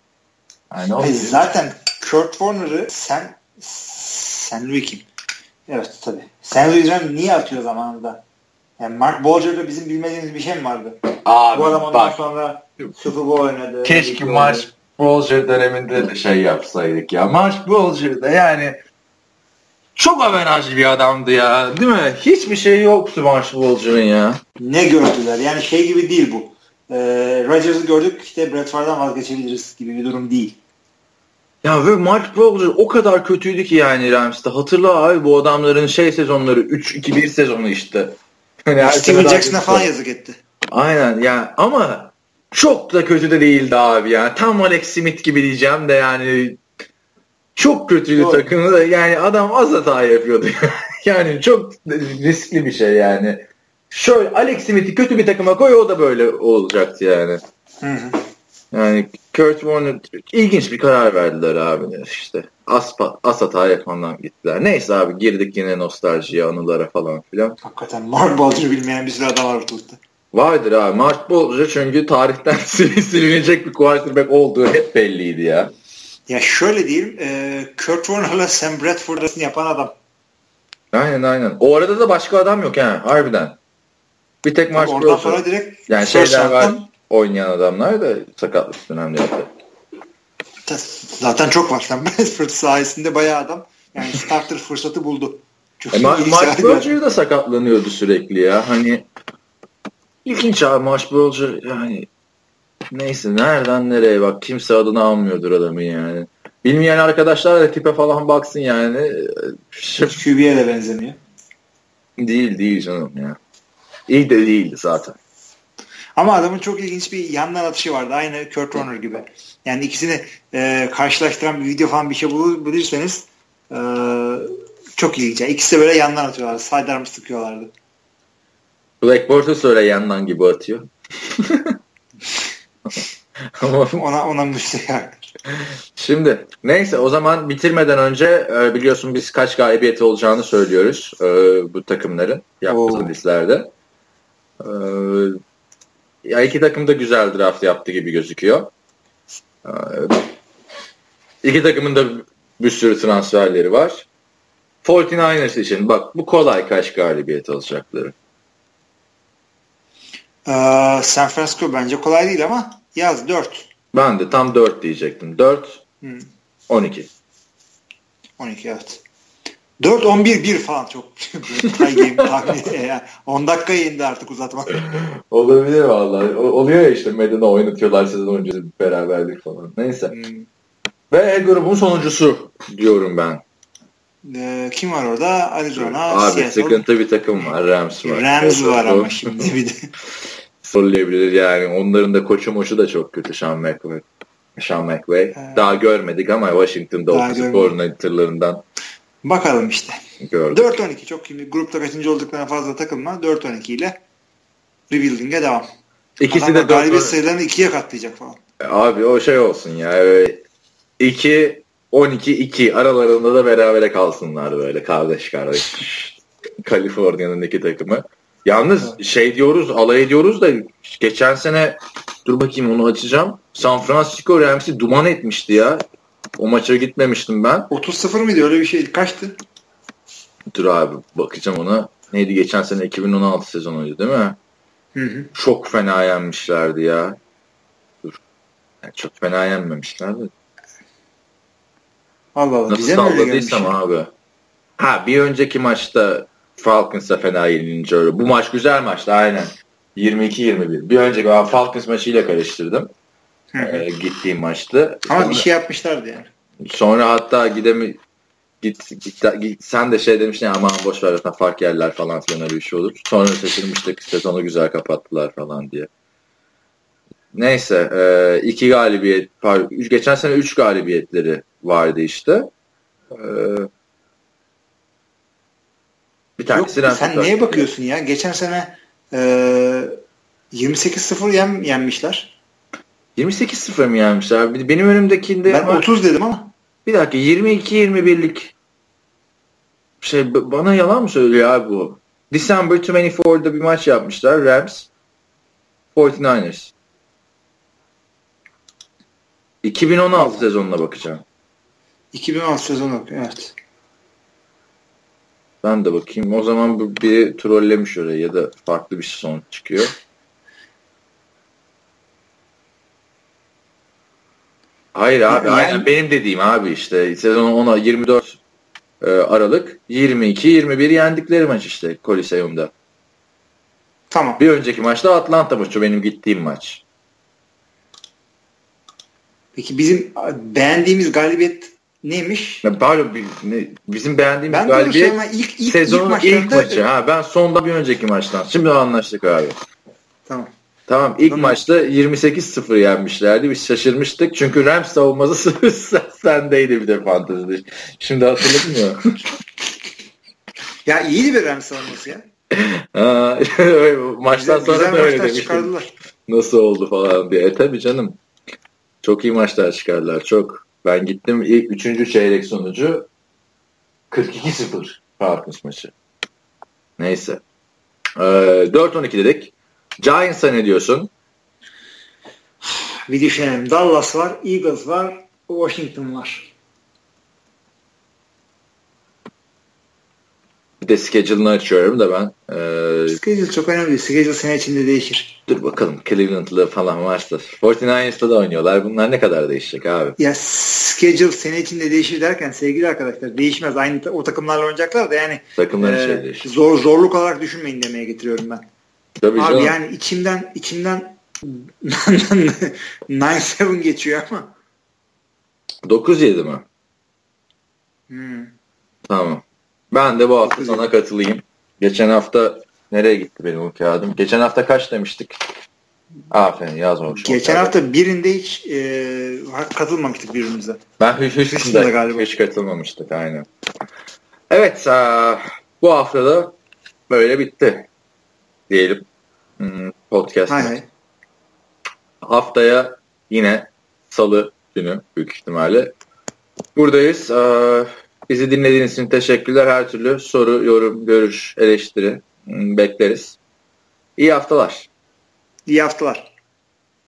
Speaker 2: Yani o zaten Kurt Warner'ı sen sen kim? Evet tabii. Sen Louis niye atıyor zamanında? Yani Mark Bolger'da bizim bilmediğimiz bir şey mi vardı? Abi, Bu adam ondan bak, sonra Super Bowl oynadı.
Speaker 1: Keşke Mark Bolger döneminde de şey yapsaydık ya. Mark Bolger de yani çok averajlı bir adamdı ya. Değil mi? Hiçbir şey yoktu Mark Bolger'ın ya.
Speaker 2: Ne gördüler? Yani şey gibi değil bu. Ee, Rodgers'ı gördük işte Brett Favre'dan vazgeçebiliriz gibi bir durum değil.
Speaker 1: Ya ve Mark Bolger o kadar kötüydü ki yani Rams'te. Hatırla abi bu adamların şey sezonları 3-2-1 sezonu işte.
Speaker 2: Yani Steven Jackson'a falan yazık etti.
Speaker 1: Aynen yani ama çok da kötü de değildi abi yani. Tam Alex Smith gibi diyeceğim de yani çok kötüydü Doğru. takımı da yani adam az hata yapıyordu. yani çok riskli bir şey yani. Şöyle Alex Smith'i kötü bir takıma koy o da böyle olacaktı yani. Hı hı. Yani Kurt Warner ilginç bir karar verdiler abi işte. As, as hata gittiler. Neyse abi girdik yine nostaljiye, anılara falan filan.
Speaker 2: Hakikaten Mark Bolger'ı bilmeyen bir sürü adam var ortalıkta.
Speaker 1: Vardır abi. Mark Bolger çünkü tarihten silinecek bir quarterback olduğu hep belliydi ya.
Speaker 2: Ya şöyle diyeyim. E, Kurt Warner'la Sam Bradford'ını yapan adam.
Speaker 1: Aynen aynen. O arada da başka adam yok yani harbiden. Bir tek Mark
Speaker 2: Bolger. Oradan sonra direkt
Speaker 1: yani şeyler var oynayan adamlar da sakatlık dönemlerinde.
Speaker 2: Zaten çok var. Bradford sayesinde bayağı adam yani starter fırsatı buldu.
Speaker 1: Çok e, Mark Berger da sakatlanıyordu sürekli ya. Hani ilginç abi Mark Berger yani neyse nereden nereye bak kimse adını almıyordur adamı yani. Bilmeyen arkadaşlar da tipe falan baksın yani.
Speaker 2: QB'ye de benzemiyor.
Speaker 1: Değil değil canım ya. İyi de değildi zaten.
Speaker 2: Ama adamın çok ilginç bir yandan atışı vardı. Aynı Kurt Warner gibi. Yani ikisini e, karşılaştıran bir video falan bir şey bul bulursanız e, çok ilginç. Yani ikisi de böyle yandan atıyorlar. Sidearm sıkıyorlardı.
Speaker 1: Black Bortles öyle yandan gibi atıyor.
Speaker 2: Ama ona ona müstehak.
Speaker 1: Şimdi neyse o zaman bitirmeden önce e, biliyorsun biz kaç galibiyeti olacağını söylüyoruz e, bu takımların yaptığı listelerde. E, ya iki takım da güzel draft yaptı gibi gözüküyor. Ee, iki takımın da bir sürü transferleri var. 49ers için bak bu kolay kaç galibiyet alacakları.
Speaker 2: Ee, San Francisco bence kolay değil ama yaz 4.
Speaker 1: Ben de tam 4 diyecektim. 4 hmm. 12.
Speaker 2: 12 evet. 4-11-1 falan çok game tahmini. Yani 10 dakika indi artık uzatmak.
Speaker 1: Olabilir vallahi. Oluyor ya işte medyada oynatıyorlar sezon öncesi beraberlik falan. Neyse. Hmm. Ve grubun sonuncusu diyorum ben.
Speaker 2: Ee, kim var orada? Arizona,
Speaker 1: Abi Seattle. sıkıntı bir takım var. Rams var.
Speaker 2: Rams var ama şimdi bir de.
Speaker 1: Sorulabilir yani. Onların da koçu moçu da çok kötü Sean McVay. Sean McVay. Ee, Daha görmedik ama Washington'da o koordinatörlerinden
Speaker 2: Bakalım işte. 4-12 çok şimdi grupta kaçıncı olduklarına fazla takılma. 4-12 ile rebuilding'e devam. İkisi Adamlar de galibiyet sayılarını ikiye katlayacak falan.
Speaker 1: Abi o şey olsun ya. 2 12-2 aralarında da berabere kalsınlar böyle kardeş kardeş. Kaliforniya'nın iki takımı. Yalnız evet. şey diyoruz alay ediyoruz da geçen sene dur bakayım onu açacağım. San Francisco Rams'i duman etmişti ya. O maça gitmemiştim ben.
Speaker 2: 30-0 mıydı öyle bir şey? Kaçtı?
Speaker 1: Dur abi bakacağım ona. Neydi geçen sene 2016 sezonuydu değil mi? Hı hı. Çok fena yenmişlerdi ya. Dur. Yani çok fena yenmemişlerdi.
Speaker 2: Allah Allah.
Speaker 1: Nasıl salladıysam abi. Ha bir önceki maçta Falcons'a fena yenilince öyle. Bu maç güzel maçtı aynen. 22-21. Bir önceki ben Falcons maçıyla karıştırdım e, gittiğim maçtı.
Speaker 2: Ama sonra, bir şey yapmışlardı yani.
Speaker 1: Sonra hatta gidemi git, git, git sen de şey demiştin ya aman boş ver zaten fark yerler falan filan öyle bir şey olur. Sonra şaşırmıştık sezonu güzel kapattılar falan diye. Neyse e, iki galibiyet geçen sene üç galibiyetleri vardı işte. E,
Speaker 2: bir tanesi Yok, sen neye bakıyorsun ya? Geçen sene e, 28-0 yen, yenmişler.
Speaker 1: 28-0 mı yenmişler? Benim önümdekinde
Speaker 2: ben 30 dedim ama.
Speaker 1: Bir dakika 22-21'lik şey bana yalan mı söylüyor abi bu? December 24'da bir maç yapmışlar Rams 49ers. 2016 Allah. sezonuna bakacağım.
Speaker 2: 2016 sezonu evet.
Speaker 1: Ben de bakayım. O zaman bir trollemiş orayı ya da farklı bir son çıkıyor. Hayır abi yani, aynen benim dediğim abi işte sezon 10'a 24 e, Aralık 22-21 yendikleri maç işte Coliseum'da.
Speaker 2: Tamam.
Speaker 1: Bir önceki maçta Atlanta maçı benim gittiğim maç.
Speaker 2: Peki bizim beğendiğimiz galibiyet neymiş?
Speaker 1: Ya, pardon bizim beğendiğimiz ben galibiyet ilk, ilk, sezonun ilk, ilk maçı. Ha, ben sonda bir önceki maçtan. Şimdi anlaştık abi.
Speaker 2: Tamam.
Speaker 1: Tamam ilk tamam. maçta 28-0 yenmişlerdi. Biz şaşırmıştık. Çünkü Rams savunması sendeydi bir de fantezide. Şimdi hatırladın mı?
Speaker 2: ya iyiydi bir Rams savunması ya.
Speaker 1: maçtan güzel, sonra da öyle demiştim. Nasıl oldu falan diye. E tabi canım. Çok iyi maçlar çıkardılar. Çok. Ben gittim ilk üçüncü çeyrek sonucu 42-0 Falcons maçı. Neyse. Ee, 4-12 dedik. Giants'a ne diyorsun?
Speaker 2: Bir düşünelim. Dallas var, Eagles var, Washington var.
Speaker 1: Bir de schedule'ını açıyorum da ben.
Speaker 2: Ee, Schedule çok önemli. Schedule sene içinde değişir.
Speaker 1: Dur bakalım Cleveland'lı falan varsa. 49ers'ta da oynuyorlar. Bunlar ne kadar değişecek abi?
Speaker 2: Ya schedule sene içinde değişir derken sevgili arkadaşlar değişmez. Aynı o takımlarla oynayacaklar da yani
Speaker 1: Takımların e, şey değişir.
Speaker 2: Zor, zorluk olarak düşünmeyin demeye getiriyorum ben.
Speaker 1: Tabii
Speaker 2: Abi
Speaker 1: canım.
Speaker 2: yani içimden içimden 9-7 geçiyor ama.
Speaker 1: 9-7 mi?
Speaker 2: Hmm.
Speaker 1: Tamam. Ben de bu hafta sana katılayım. Geçen hafta nereye gitti benim o kağıdım? Geçen hafta kaç demiştik? Aferin yazmamışım.
Speaker 2: Geçen hafta birinde hiç e, katılmamıştık birbirimize.
Speaker 1: Ben Houston'da galiba. Hiç katılmamıştık aynen. Evet bu hafta da böyle bitti diyelim. Hmm, podcast.
Speaker 2: Hay hay.
Speaker 1: Haftaya yine salı günü büyük ihtimalle. Buradayız. Bizi dinlediğiniz için teşekkürler. Her türlü soru, yorum, görüş, eleştiri hmm, bekleriz. İyi haftalar.
Speaker 2: İyi haftalar.